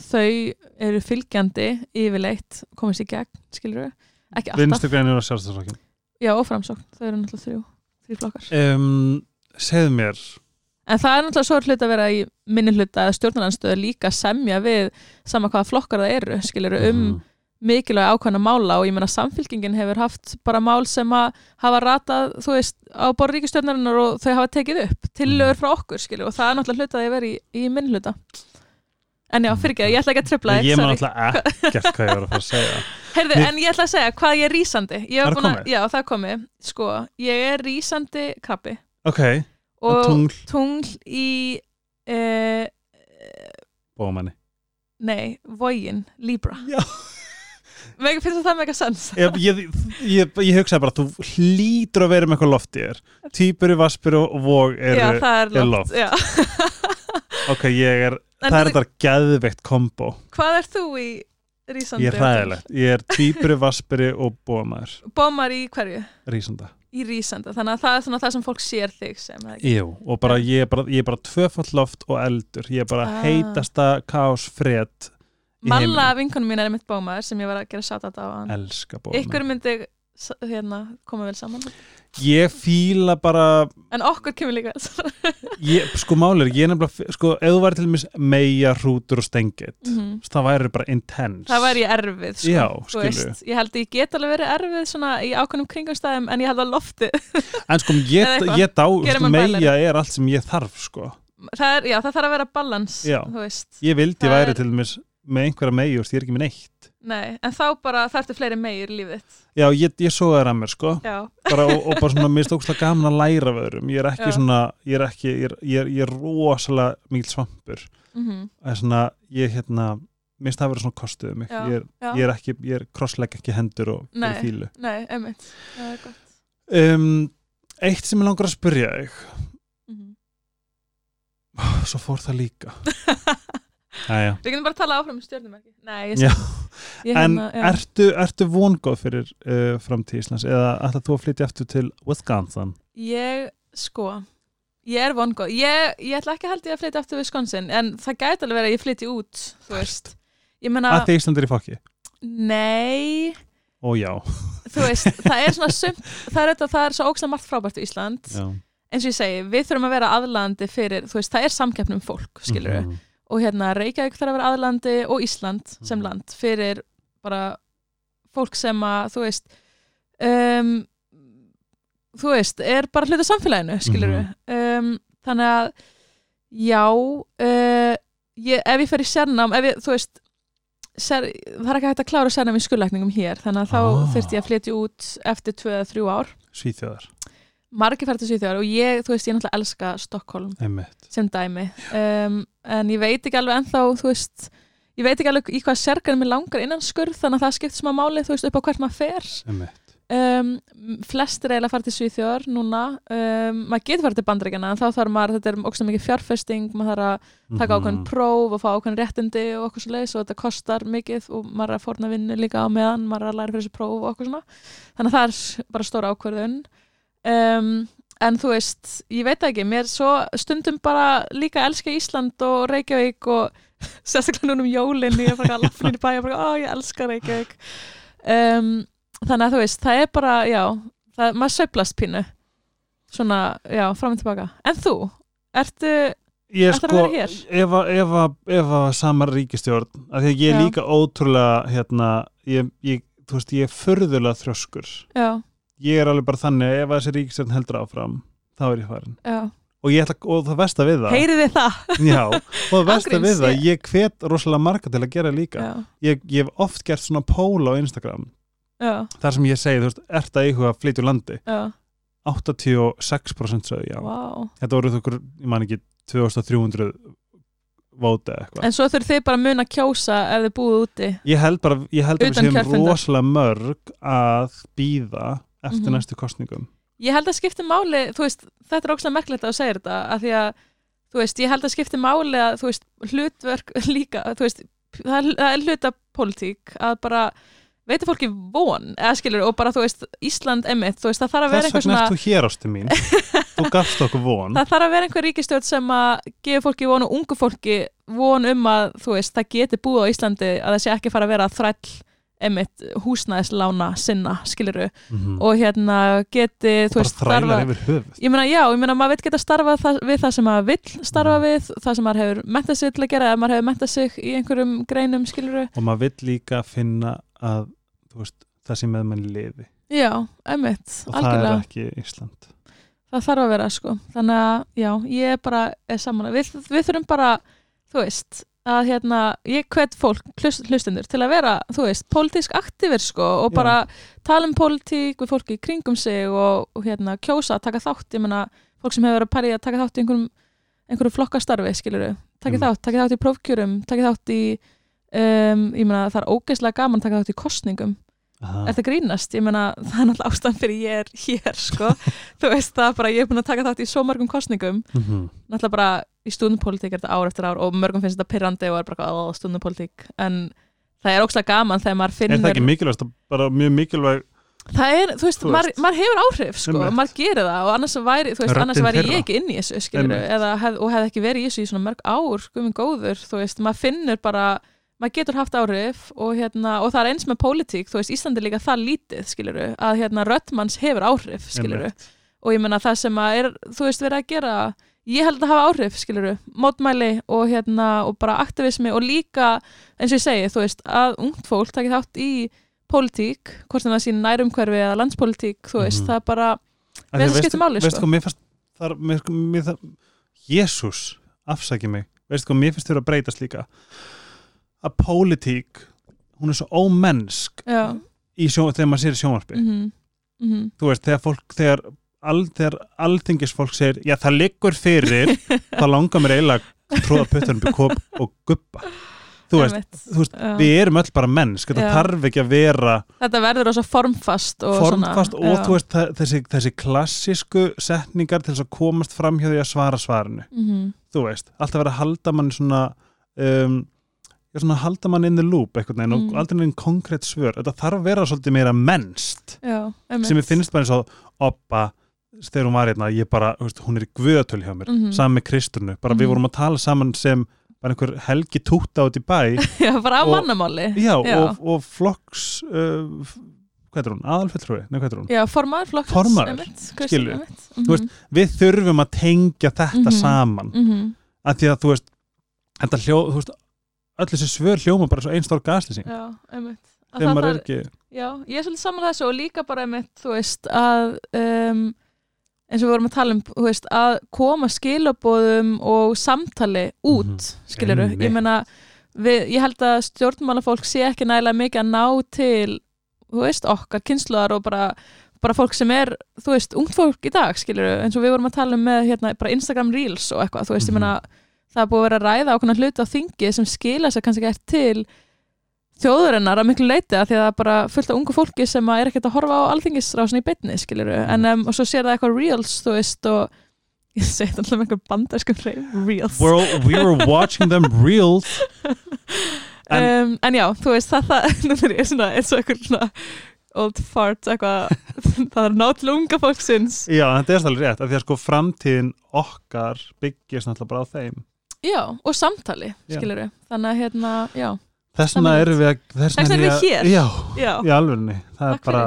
þau eru fylgjandi yfirleitt komist í gegn, skilur við, ekki alltaf, vinstri grænir og sjálfstæðsflokkin já og framsókn, þau eru náttúrulega þrjú, þrjú flokkar. um, segðu mér En það er náttúrulega svo hlut að vera í minni hluta eða stjórnarnanstöðu líka að semja við sama hvaða flokkar það eru, skilur um Mhm. mikilvæg ákvæmna mála og ég meina samfylkingin hefur haft bara mál sem að hafa ratað, þú veist, á borð ríkistjórnarinnar og þau hafa tekið upp tillögur frá okkur, skilur, og það er náttúrulega hlut að ég vera í, í minni hluta. En já, fyrir ekki, ég ætla ekki að tröfla þig, ég sorry. alltaf ekkert hvað ég var að fara að segja Heyrðu, Mér- en ég ætla að segja hvað ég er rísandi. Ég Er það að- komið? Já, það er komið. Sko, ég er rísandi krabbi ok, og tungl tungl í, eh, bómanni nei, vogin, Libra. Já. Meg, finnst það mega sens? ég, ég, ég, ég hugsaði bara, þú hlýtur að vera með eitthvað loft í þér týpur í vaspur og vog já, eru, það er er loft. loft. Já. ok, ég er En það er þetta geðveikt kombo Hvað er þú í rísandi? ég er hræðilegt, ég er týpur í vaspuri og bómaður, Bómar í hverju? rísanda Í rísanda. Þannig að það er svona það sem fólk sér þig sem. Jú, og bara ég er bara, ég bara tvöfall loft og eldur, ég er bara Ah. heitasta kaos fred í Malla vinkonum mín er mitt bómaður sem ég var að gera sátt á hann. elska bómaður Ykkur myndi hérna, koma vel saman. Ég fíla bara En okkur kemur líka. ég, sko málir, ég er nefnilega sko, ef þú væri til dæmis meja, hrútur og stengit Mhm. það væri bara intense Það væri erfið, sko. Já, veist. Ég held að ég get alveg verið erfið svona í ákveðnum kringumstæðum en ég held að lofti. en sko, ég, ég dá, sko, bælari. er allt sem ég þarf sko. það er, já, það þarf að vera balans, ég vildi væri er- til dæmis með einhverja ég er ekki með neitt Nei, en þá bara þarftu fleiri meir lífið. já, ég, ég svo það að mér sko Já, bara, og, og bara svona, mér stókslega gaman að læra við öðrum ég er ekki Já. svona, ég er ekki ég er, ég er, ég er rosalega mikil svampur mm það er svona, ég hérna mér finnst það að vera svona kostuðu mig Já, ég er, ég er ekki, ég er krosslegg ekki hendur og Nei. fílu nei, einmitt. Það er gott. um, eitt sem ég langar að spyrja þig Mm svo fór það líka. Við getum bara að tala áfram um stjórnumerki. Nei, ég, ég en hérna, ertu, ertu vongóð fyrir uh, framtíð Íslands eða ætla þú að flytja aftur til Wisconsin Ég, sko, ég er vongóð. Ég, ég ætla ekki að halda ég að flytja aftur við skonsin, en það gæti alveg að ég flytji út, þú veist. Meina, að því Ísland er í fokki nei, og já, þú veist, það er svona sumt, það er, þetta, það er svo ógstlega margt frábært í Ísland. já. Eins og ég segi, við þurfum að vera aðlandi fyrir, þú veist, það er samkeppnum fólk, skilur við. Mhm. Og hérna, Reykjavík þarf að vera aðlandi og Ísland sem Mhm. land fyrir bara fólk sem að, þú veist, um, þú veist, er bara hluta samfélaginu, skilur við um, þannig að já uh, ég, ef ég fer í sérnám ef ég, þú veist ser, það er ekki hægt að klára sérnám í skullækningum hér þannig að þá Ah. þurfti ég að flytja út eftir 2-3 ár Svíþjóðar, margir fært til Svíþjóðar og ég, þú veist, ég náttúrulega elska Stockholm einmitt. sem dæmi. Um, en ég veit ekki alveg ennþá þú veist, ég veit ekki alveg í hvað sérgarinn mér langar innan skurð þannig að það skipt smá máli þú veist upp á hvert maður fer. Um, flestir eiginlega fara til Svíþjóðar núna, um, maður getur farið til bandrækjana en þá þarf maður, þetta er ógst mikið fjárfesting maður þarf að taka ákveðin Mhm. próf og fá ákveðin réttindi og okkur svo leiðis og þetta kostar mikið og maður er að forna vinnu líka á meðan maður er að læra fyrir þessu próf og okkur svona. Þannig að það er bara stóra ákveðun um, en þú veist ég veit ekki, mér svo stundum bara líka elska Ísland og Reykjavík og sérstaklega núna um jólin ég er bara mér í bæ og bara, ó ég elska Reykjavík. Um, þannig að þú veist, það er bara já, það, maður söflast pínu. Svona, já, fram og tilbaka. En þú, ertu Ég sko, ef að, samar ríkistjórn af því að ég er líka ótrúlega hérna, ég, ég, þú veist, ég er förðulega þrjóskur. Já, ég er alveg bara þannig, ef að þessi ríkistjórn heldur áfram þá er ég farin. Og, ég ætla, og það versta við það heyrið þið það? Já, og það versta Ángríns, við það, ég- hvet rosalega marga til að gera líka. Ég, ég hef oft gert svona pól á Instagram. Já, þar sem ég segi, þú veist, ert að íhuga að flytja úr landi? Já, 86% sögðu já. Vá. Þetta voru þokkur, ég man ekki 2300 vóta eitthvað. En svo þurfið þið bara að muna að kjósa ef þið búið úti. Ég held bara, ég held að við Utan séum kjörfundar. rosalega mörg að býða eftir Mhm. næstu kostningum ég held að skipti máli, þú veist þetta er ógslag merkilegt að segir þetta af því að, þú veist, ég held að skipti máli að, þú veist, hlutverk líka þú veist, það er, hluta pólitík að bara veitir fólki von, eða skilur, og bara þú veist Ísland emitt, þú veist, það þarf að vera þess einhver vegna svona ert þú hér ástu mín. Þú gafst okkur von. Það þarf að vera einhver ríkistjórn sem að gefa fólki von og ungu fólki von um að, þú veist, það geti búið á Íslandi að það sé ekki fara að vera þræll emitt húsnæðislána sinna, skiluru, Mhm. og hérna geti, þú bara veist, þrælar yfir höfuð Ég meina, já, ég meina, maður veit geta starfa það, við það sem maður vill starfa Mhm. við, það sem maður hefur mentað sig til að gera, ef maður hefur mentað sig í einhverjum greinum, skiluru. og maður vill líka finna að veist, það sem með mann liði Já, emmitt, og það er algjörlega. ekki Ísland Það þarf að vera, sko. Þannig að, já, ég bara er saman. Við, við þurfum bara, þú veist, að hérna, ég hvet fólk, hlust, hlustundur, til að vera, þú veist, pólitísk aktífir, sko, og Já. bara tala um pólitík við fólki í kringum sig og, og hérna, kjósa, taka þátt, ég meina, fólk sem hefur verið að pari að taka þátt í einhverjum, einhverjum flokkastarfi, skiluru, taka Mm. þátt, taka þátt í prófkjörum, taka þátt í, um, ég meina, það er ógeðslega gaman að taka þátt í kostningum, Aha. Er það grínast? Ég meina, það er náttúrulega ástæðan fyrir ég er hér, sko. Þú veist það bara, ég er búin að taka þátt í svo mörgum kostningum. Mhm. Náttúrulega bara í stúdnupólitík er þetta ár eftir ár og mörgum finnst þetta pyrrandi og er bara á stúdnupólitík. En það er ógslag gaman þegar maður er finnur... það ekki mikilvægast bara mjög mikilvæg Það er, þú veist, Þú maður, maður hefur áhrif, sko. Maður gerir það og annars væri, þú veist, annars væri ég ekki inn í þessu, skilur hef, og hefði ekki verið í þessu í svona mörg ár, guðminn góður, þú veist, maður finnur bara maður getur haft áhrif og, hérna, og það er eins með pólitík, þú veist, Íslandi er líka það lítið, skiluru, að hérna röddmanns hefur áhrif, Einmitt. og ég menna það sem að er, þú veist, verið að gera ég held að hafa áhrif, skiluru, mótmæli og hérna, og bara aktivismi og líka, eins og ég segi, þú veist að ungt fólk takið þátt í pólitík, hvort sem það sín nærumhverfi eða landspólitík, þú veist, Mhm. það er bara því Mér að veistu- máli, sko. veistu hvað, mér fannst þar, mér, sko- mér, það, Jésús afsaki mig, veistu hvað mér finnst þurfa að breytast líka? Að pólitík hún er svo ómennsk í sjó, þegar maður sér í sjónvarpi. Mhm. Mhm. Þú veist, þegar fólk þegar, al, þegar alþingisfólk segir já það liggur fyrir þá langar mér eiginlega að tróða puttanum upp í kop og guppa þú veist, þú veist við erum öll bara menns, þetta Já. þarf ekki að vera þetta verður ós formfast og formfast svona, og þú veist þessi, þessi klassísku setningar til þess að komast fram hjá því að svara svarinu. Mhm. þú veist, alltaf verið að halda mann svona um, svona halda mann in the loop einhvern veginn Mm. og aldrei einn konkrétt svör. Þetta þarf að vera svolítið meira mennst. Já, sem ég finnst bara eins og oppa þegar hún var hérna, ég bara, hún er í guðatölu hjá mér, Mhm. saman með Kristurnu bara við Mhm. vorum að tala saman sem bara einhver helgi túta út í bæ já, bara á og- mannamáli já, Já. Og, og flokks uh, hvað er hún, aðalfelltrúi, nei hvað er hún já, formaður flokks einmitt, Kristín, skilju. einmitt. Þú veist, við þurfum að tengja þetta Mhm. saman Mhm. að því að þú veist þetta hljó, þú veist öll þessi svör hljóma bara svo einn stór gaslýsing já, einmitt er já, ég er svolítið saman þessu og líka bara með, þú veist, að um, eins og við vorum að tala um, veist, að koma skilabóðum og samtali út, mm -hmm. skiluru, ég meina við, ég held að stjórnmálafólk sé ekki nægilega mikið að ná til veist, okkar kynsluðar og bara bara fólk sem er, þú veist, ungt fólk í dag skiluru, eins og við vorum að tala um með hérna, Instagram Reels og eitthvað, þú veist, ég Mhm. meina það er búið að vera að ræða ákveðna hluti á þingi sem skila sér kannski ekki til þjóðurinnar að miklu leiti að því að það er bara fullt af ungu fólki sem er ekkert að horfa á alþingisrásin í beinni, skiluru, en um, og svo sér það eitthvað Reels, þú veist, og ég segi þetta alltaf með einhver bandarskum hreim, Reels. We're, we were watching them reels. Um, en já, þú veist það, það er svona eins og eitthvað svona old fart eitthvað það er náttúrulega unga fólksins. Já, þetta er alveg rétt, af því að sko framtíðin okkar byggist náttúrulega bara á þeim. Já, og samtali, við þannig að hérna, já, Þess vegna Sameiginlegt. erum við að Þess Þess vegna erum við hér. Já, já, í takk bara,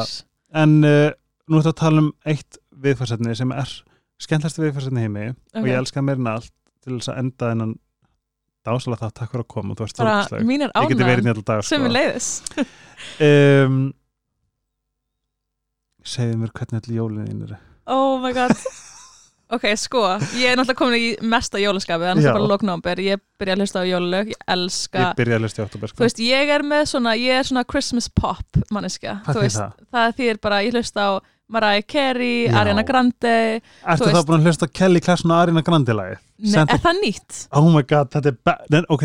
en uh, nú ertu að tala um eitt viðfarsefni sem er skemmtlæsti viðfarsefni í heimi og Ok. ég elska meir en allt til þess að enda þennan dásalega það, takk fyrir að koma, þú mín er Ég geti verið ánægð nýtt dag sem sko. við leiðis um, Segðu mér hvernig allir jólinn þín eru oh my god ok, sko, ég er náttúrulega komin í mesta jólaskapið, þannig Já. að bara loknómbur ég byrja að hlusta á jólulög, ég elska Ég byrja að lista í oktober þú sko. veist, ég er með svona, ég er svona Christmas pop manneskja, Hvað þú veist það? það þýr bara, ég hlusta á Mariah Carey, Já. Ariana Grande Ertu þú þá búin að hlusta á Kelly Clarkson og Arina Grandi lagi? Nei, er það nýtt? Oh my god, þetta er Nei, Ok,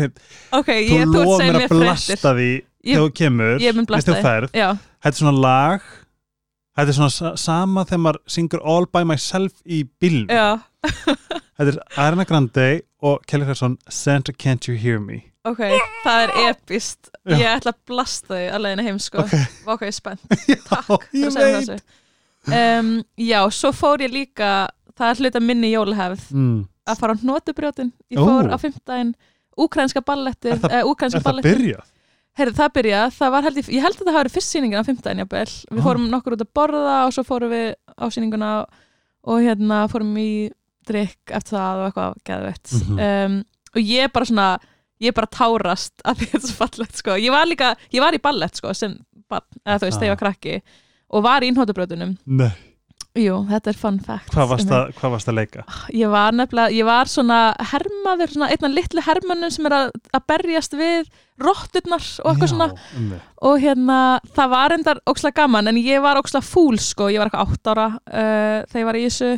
Ok, þú ég, þú lof segja mér að blasta því þegar þú kemur veist þú. Já, Þetta er svona lag Þetta er svona sa- sama þegar maður syngur All by myself í bílnum. Já, Þetta er Arina Grande og Kelly Clarkson Santa Can't You Hear Me? Ok, það er epist Já. Ég ætla að blasta því að leiðina heim sko Ok, Vá, Ok, ég spennt. Já, Takk ég fyrir að segja veit. þessu. um, Já, svo fór ég líka Það er hluta minni jólahefð. Mm. að fara á hnotubrjótin. Ég Ó. fór á fimmtudaginn. Úkrænska ballettir Er það- eh, Er það byrjað? Heyrðu, það byrja, það var held ég, ég held að það hafi verið fyrst sýningin á fimmtudaginn jafnvel. Við Ah. fórum nokkur út að borða og svo fórum við á sýninguna og hérna fórum í drikk eftir það og eitthvað geðveitt. Mhm. um, og ég bara svona, ég bara tárast að því þetta er svo fallegt sko. Ég var líka, ég var í ballett sko, sem, eða þú veist, Ah. þegar ég var krakki og var í innhóttabröðunum. Nei, Jú, þetta er fun fact. hvað varst, um mig. að, hvað varst að leika? Ég var nefnilega, ég var svona hermaður, svona einna litlu hermannum sem er að, að berjast við rotturnar og eitthvað svona um og hérna, það var endar ókslega gaman en ég var ókslega fúl sko, ég var eitthvað átt ára uh, þegar ég var í þessu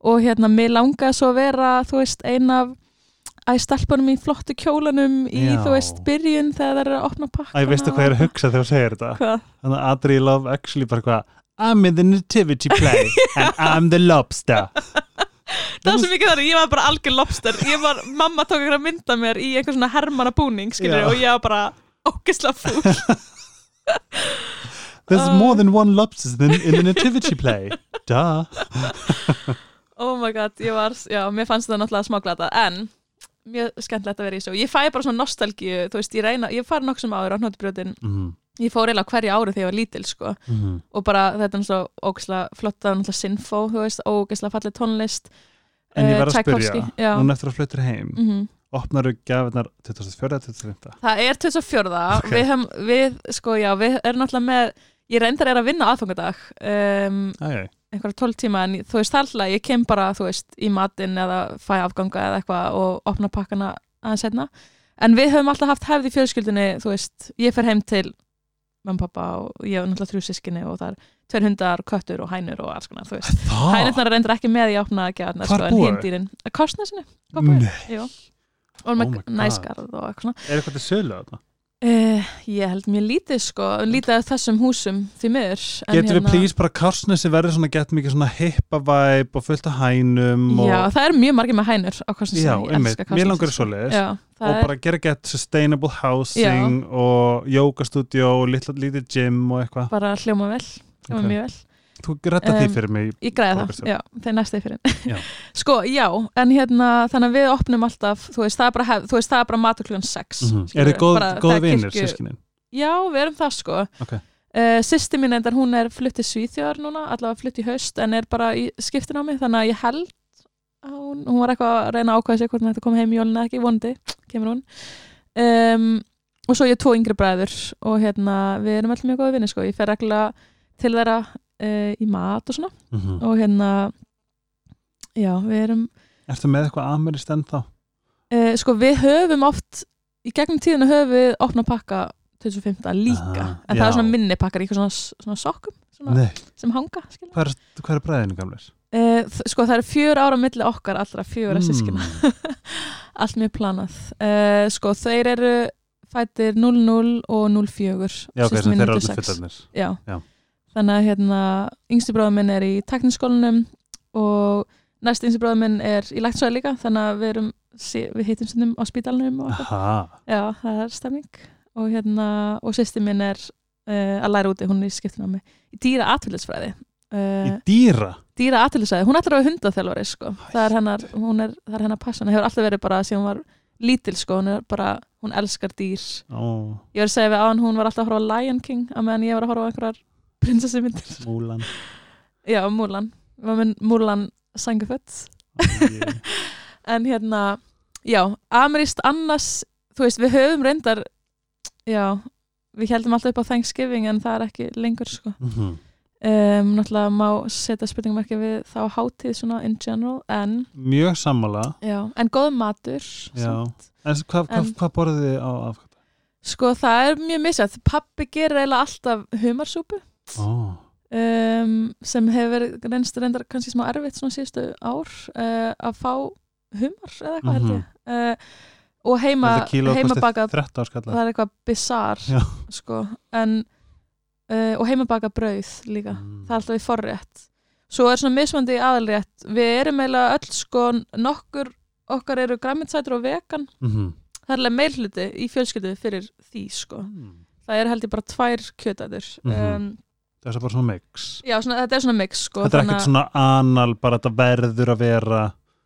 og hérna, mér langaði svo að vera þú veist, ein af að stelpunum í flottu kjólanum í, Já. þú veist, byrjun þegar það er að opna pakkana Æ, veistu hvað ég er að hugsa þegar þú segir þetta? Þannig að Adri Love Actually bara hvað I'm in the nativity play and I'm the lobster. Það var svo mikið þar, ég var bara algjör lobster. Ég var, mamma tók eitthvað að mynda mér í einhver svona hermana búning, skilur, og ég var bara ógislega fúl There's Uh. more than one lobster in, in the nativity play. Duh. Oh my god, ég var, já, mér fannst það náttúrulega smáglata, en mjög skemmtilegt að vera í svo, ég fæ bara svona nostalgíu þú veist, ég reyna, ég fari nokkuð sem áður á hnóttubrjótin mm. Ég fór eiginlega hverju ári þegar ég var lítil sko. Mm. og bara þetta er svo ógislega flott það er náttúrulega sinfó, ógislega fallið tónlist En ég Eh, verð að spyrja já. Núna eftir að fluttur heim mm Opnaru gafinar 24. 25. það er 24. Ok. við, hef, við, sko, já, við erum náttúrulega með ég reyndar er að vinna aðfangadag um, einhverja 12 tíma en þú veist alltaf, ég kem bara þú veist, í matinn eða fæ afganga eða eitthvað og opna pakkana aðeins setna en við höfum alltaf haft hefð í fjölskyldunni þú veist, ég fer heim til mamma, pappa og ég hef náttúrulega þrjú sískinni og það er tveir hundar, köttur og hænur og alls konar, þú veist. Það? hænurnar reyndar ekki með í opna geðarnar Hvar sko, en búa hinn þau? dýrin, að korsnesinu Nei, og Oh næskarð og eitthvað svona. Er eitthvað til sölu á þetta? Uh, ég held mér lítið sko, lítið af þessum húsum því miður. Getur við please bara Karsnesi verður svona gett mikið svona hippa vibe og fullt af hænum og, Já, það er mjög margir með hænur á Kársnesi. Já, ég einmitt, mér langar sko. svoleiðis Já, það og er, bara gera gett sustainable housing og yogastudio og lítið, gym og eitthvað bara hljóma vel, hljóma Ok. mjög vel. Þú því Um, fyrir mig Ég græði það, já, það er næstið fyrir. Já. sko, já, en hérna, þannig að við opnum alltaf, þú veist, það er bara, veist, það er bara matur klukkan 6. mm Er þið góð, góð kirkju- sískinin? Já, við erum það sko. Ok. Uh, Sýsti mín endar, hún er flutt til Svíþjóðar núna, allavega flutt í haust, en er bara í skiptin á mig, þannig að ég held að hún, hún var eitthvað að reyna ákvæða sig hvort hún ætti að koma heim í jólun eða ekki, vondi, kemur hún. Um, og svo ég er tvo yngri bræður og hérna við erum alltaf mjög góða vinni sko. ég fer reglulega til þeirra uh, í mat og svona mm og hérna já, við erum Ertu með eitthvað amerist ennþá? uh, sko við höfum oft í gegnum tíðina höfum við opnað pakka 2015 líka Aha, en það já. er svona minni pakkar eitthvað svona, svona sokkum svona, sem hanga hvað er, hvað er bræðinu gamlir? Uh, sko það er fjör ára milli okkar allra fjögur að sískina Mm. allt mjög planað uh, sko þeir eru fættir 00 og 04 Já, ok, þeir eru er 06. fullarnir Já. Já. Þannig að hérna yngsti bróður minn er í tekniskólanum og næst yngsti bróður minn er í læktsvæði líka þannig að við erum við hittum stundum á spítalunum og já, það er stemming og hérna, og sýsti minn er uh, að læra úti, hún er í skiptinu á mig í dýra atvillisfræði í uh, dýra? dýra atvillisfræði, hún ætlar að vera hundaþjálfari sko. það er hennar, hún er, er hennar passion. Það hefur alltaf verið bara síðan hún var lítil sko, hún er bara, hún elskar dýr. Ó, ég var að segja við á hann, hún var alltaf að horfa Lion King að meðan ég var að horfa einhverjar prinsessimyndir múlan. Já, Múlan, Múlan sangafött en hérna, já, ameríst annars, þú veist, við höfum reyndar já, við heldum alltaf upp á Thanksgiving en það er ekki lengur sko. Mhm. um, náttúrulega má setja spurningamarki við þá hátíð svona in general en, Mjög sammála. Já, en góð matur. En hvað hva, hva borðið þið á afkvæmt? sko það er mjög misjætt pappi gerir eiginlega alltaf humarsúpu Ó, um, sem hefur reynst reyndar kannski smá erfitt svona síðustu ár uh, að fá humar eða eitthvað held Mhm. ég uh, og heima, heima bakað 13 skalla það er eitthvað bizarr sko, en uh, og heima bakað brauð líka. Mm. það er alltaf í forrétt. Svo er svona mismandi aðalrétt. Við erum eiginlega öll sko nokkur okkar eru græmitsætur og vegan. Mhm. það er alveg meilhluti í fjölskyldu fyrir því sko. Mm. það er held ég bara tvær kjötætur. Mhm. um, Það er bara svona mix já, svona, þetta er svona mix sko, Þetta er ekkert svona anal bara þetta verður að vera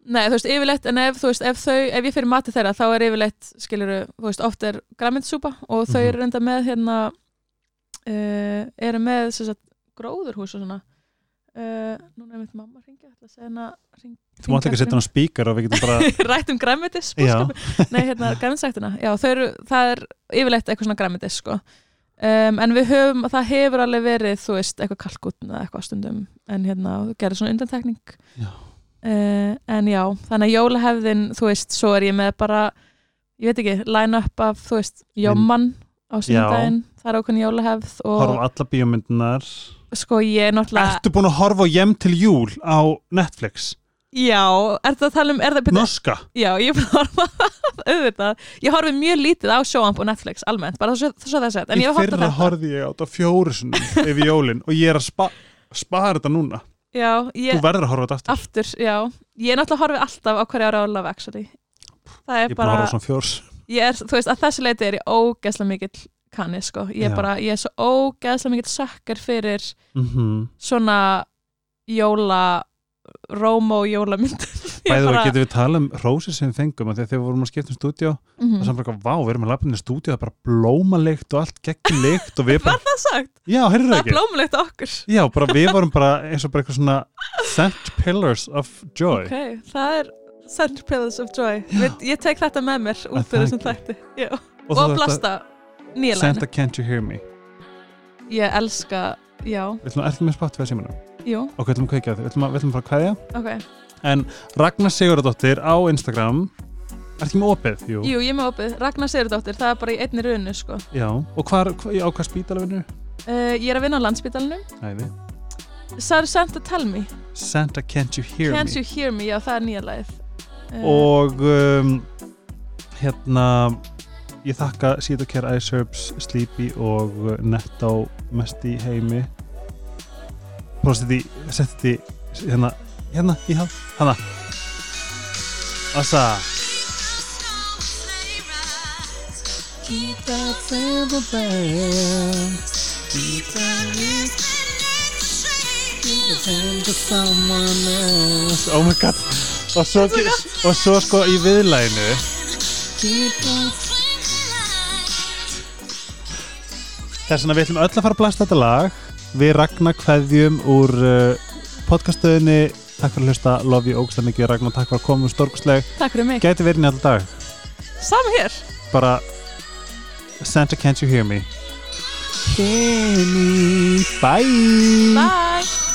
Nei, þú veist, yfirleitt, en ef, veist, ef þau, ef ég fyrir mati þeirra, þá er yfirleitt, skiluru, þú veist, oft er græmyndsúpa og þau Mhm. eru reynda með, hérna, uh, eru með, sagt, gróðurhús og svona. Uh, núna er mitt mamma að ringja, hana, ring, Þú mátt ekki setja hann á spíkar og við getum bara Rætt um græmyndis, Já, Nei, hérna, græmyndssæktuna. Já, þau eru, það er yfirleitt eitthvað svona græmyndis, sko. Um, en við höfum, það hefur alveg verið, þú veist, eitthvað kalkutn eða eitthvað stundum, en hérna, þú gerir svona undantekning. Já. Uh, en já, þannig að jólahefðin, þú veist, svo er ég með bara, ég veit ekki, line up af, þú veist, Jómann á sunnudaginn, það er ákveðin jólahefð á alla bíómyndunar sko ég er náttúrulega, Ertu búin að horfa á Jem til júl á Netflix? Já, er það að tala um, er það, Norska? já, ég er að horfa, auðvitað, ég horfi mjög lítið á sjóamp og Netflix almennt, bara svo, svo það en Í ég fyrra horfði ég á þetta fjóru sinni yfir jólin og ég er að spa spara þetta núna Já, ég, Þú verður að horfa þetta aftur aftur, já, ég er náttúrulega horfið alltaf á hverja ára á Love Actually. Það Ég er er að bara, ég er, þú veist, að þessu leiti er ég ógeðslega mikill kanni, sko. Ég er Já. bara, ég er svo ógeðslega mikill sökkar fyrir mm -hmm. svona jóla, rómó jólamyndir. Ég Bæður bara- það getum við tala um rósir sem við fengum að þegar við vorum að skipta um stúdíó Mhm. og samt bara, vá, við erum að lappinni stúdíó það er bara blómalikt og allt geggjalikt og við bara, Var það sagt? já, heyrðu það Það er ekki blómulegt okkur. Já, bara við vorum bara eins og bara eitthvað svona scent pillars of joy Ok, það er Center Pillars of Joy. Við, ég tek þetta með mér út það fyrir þessum ekki? þætti. Og, Og að blasta nýja Santa læginu. Can't You Hear Me Ég elska, já, Við ætlum að með Spotify símanum jú, og við ætlum að kveikja því, við ætlum að, við ætlum bara að kveðja ok. En Ragnar Sigurðardóttir á Instagram Ertu ekki með opið? Jú. Jú, ég er með opið. Ragnar Sigurdóttir, það er bara í einni runu, sko. Já, og hvar, hvar, á hvað spítala vinnur? Uh, ég er að vinna á landsbítalunum. Æði Sagður Santa Tell Me. Santa Can't You Hear Can't Me You Hear Me, já, það er nýja lagið. Uh, Og um, hérna ég þakka Sítokær Iceherbs Sleepy og uh, Netto mest í heimi Próstið í, settið í hérna, hérna, í haf, hana. Assa. Keep that silver bell Keep that Keep it hand to someone else Oh my god. Og svo, og svo sko í viðlæginu Þess vegna við ætlum öll að fara að blasta þetta lag Við Ragnar kveðjum úr uh, podcastöðinni Takk fyrir að hlusta, love you ógstlega mikið Ragnar, takk fyrir að koma stórkustleg Takk fyrir mig. Gæti verið í alltaf dag. Sama hér. Bara Santa Can't You Hear Me? Hear Me. Bye. Bye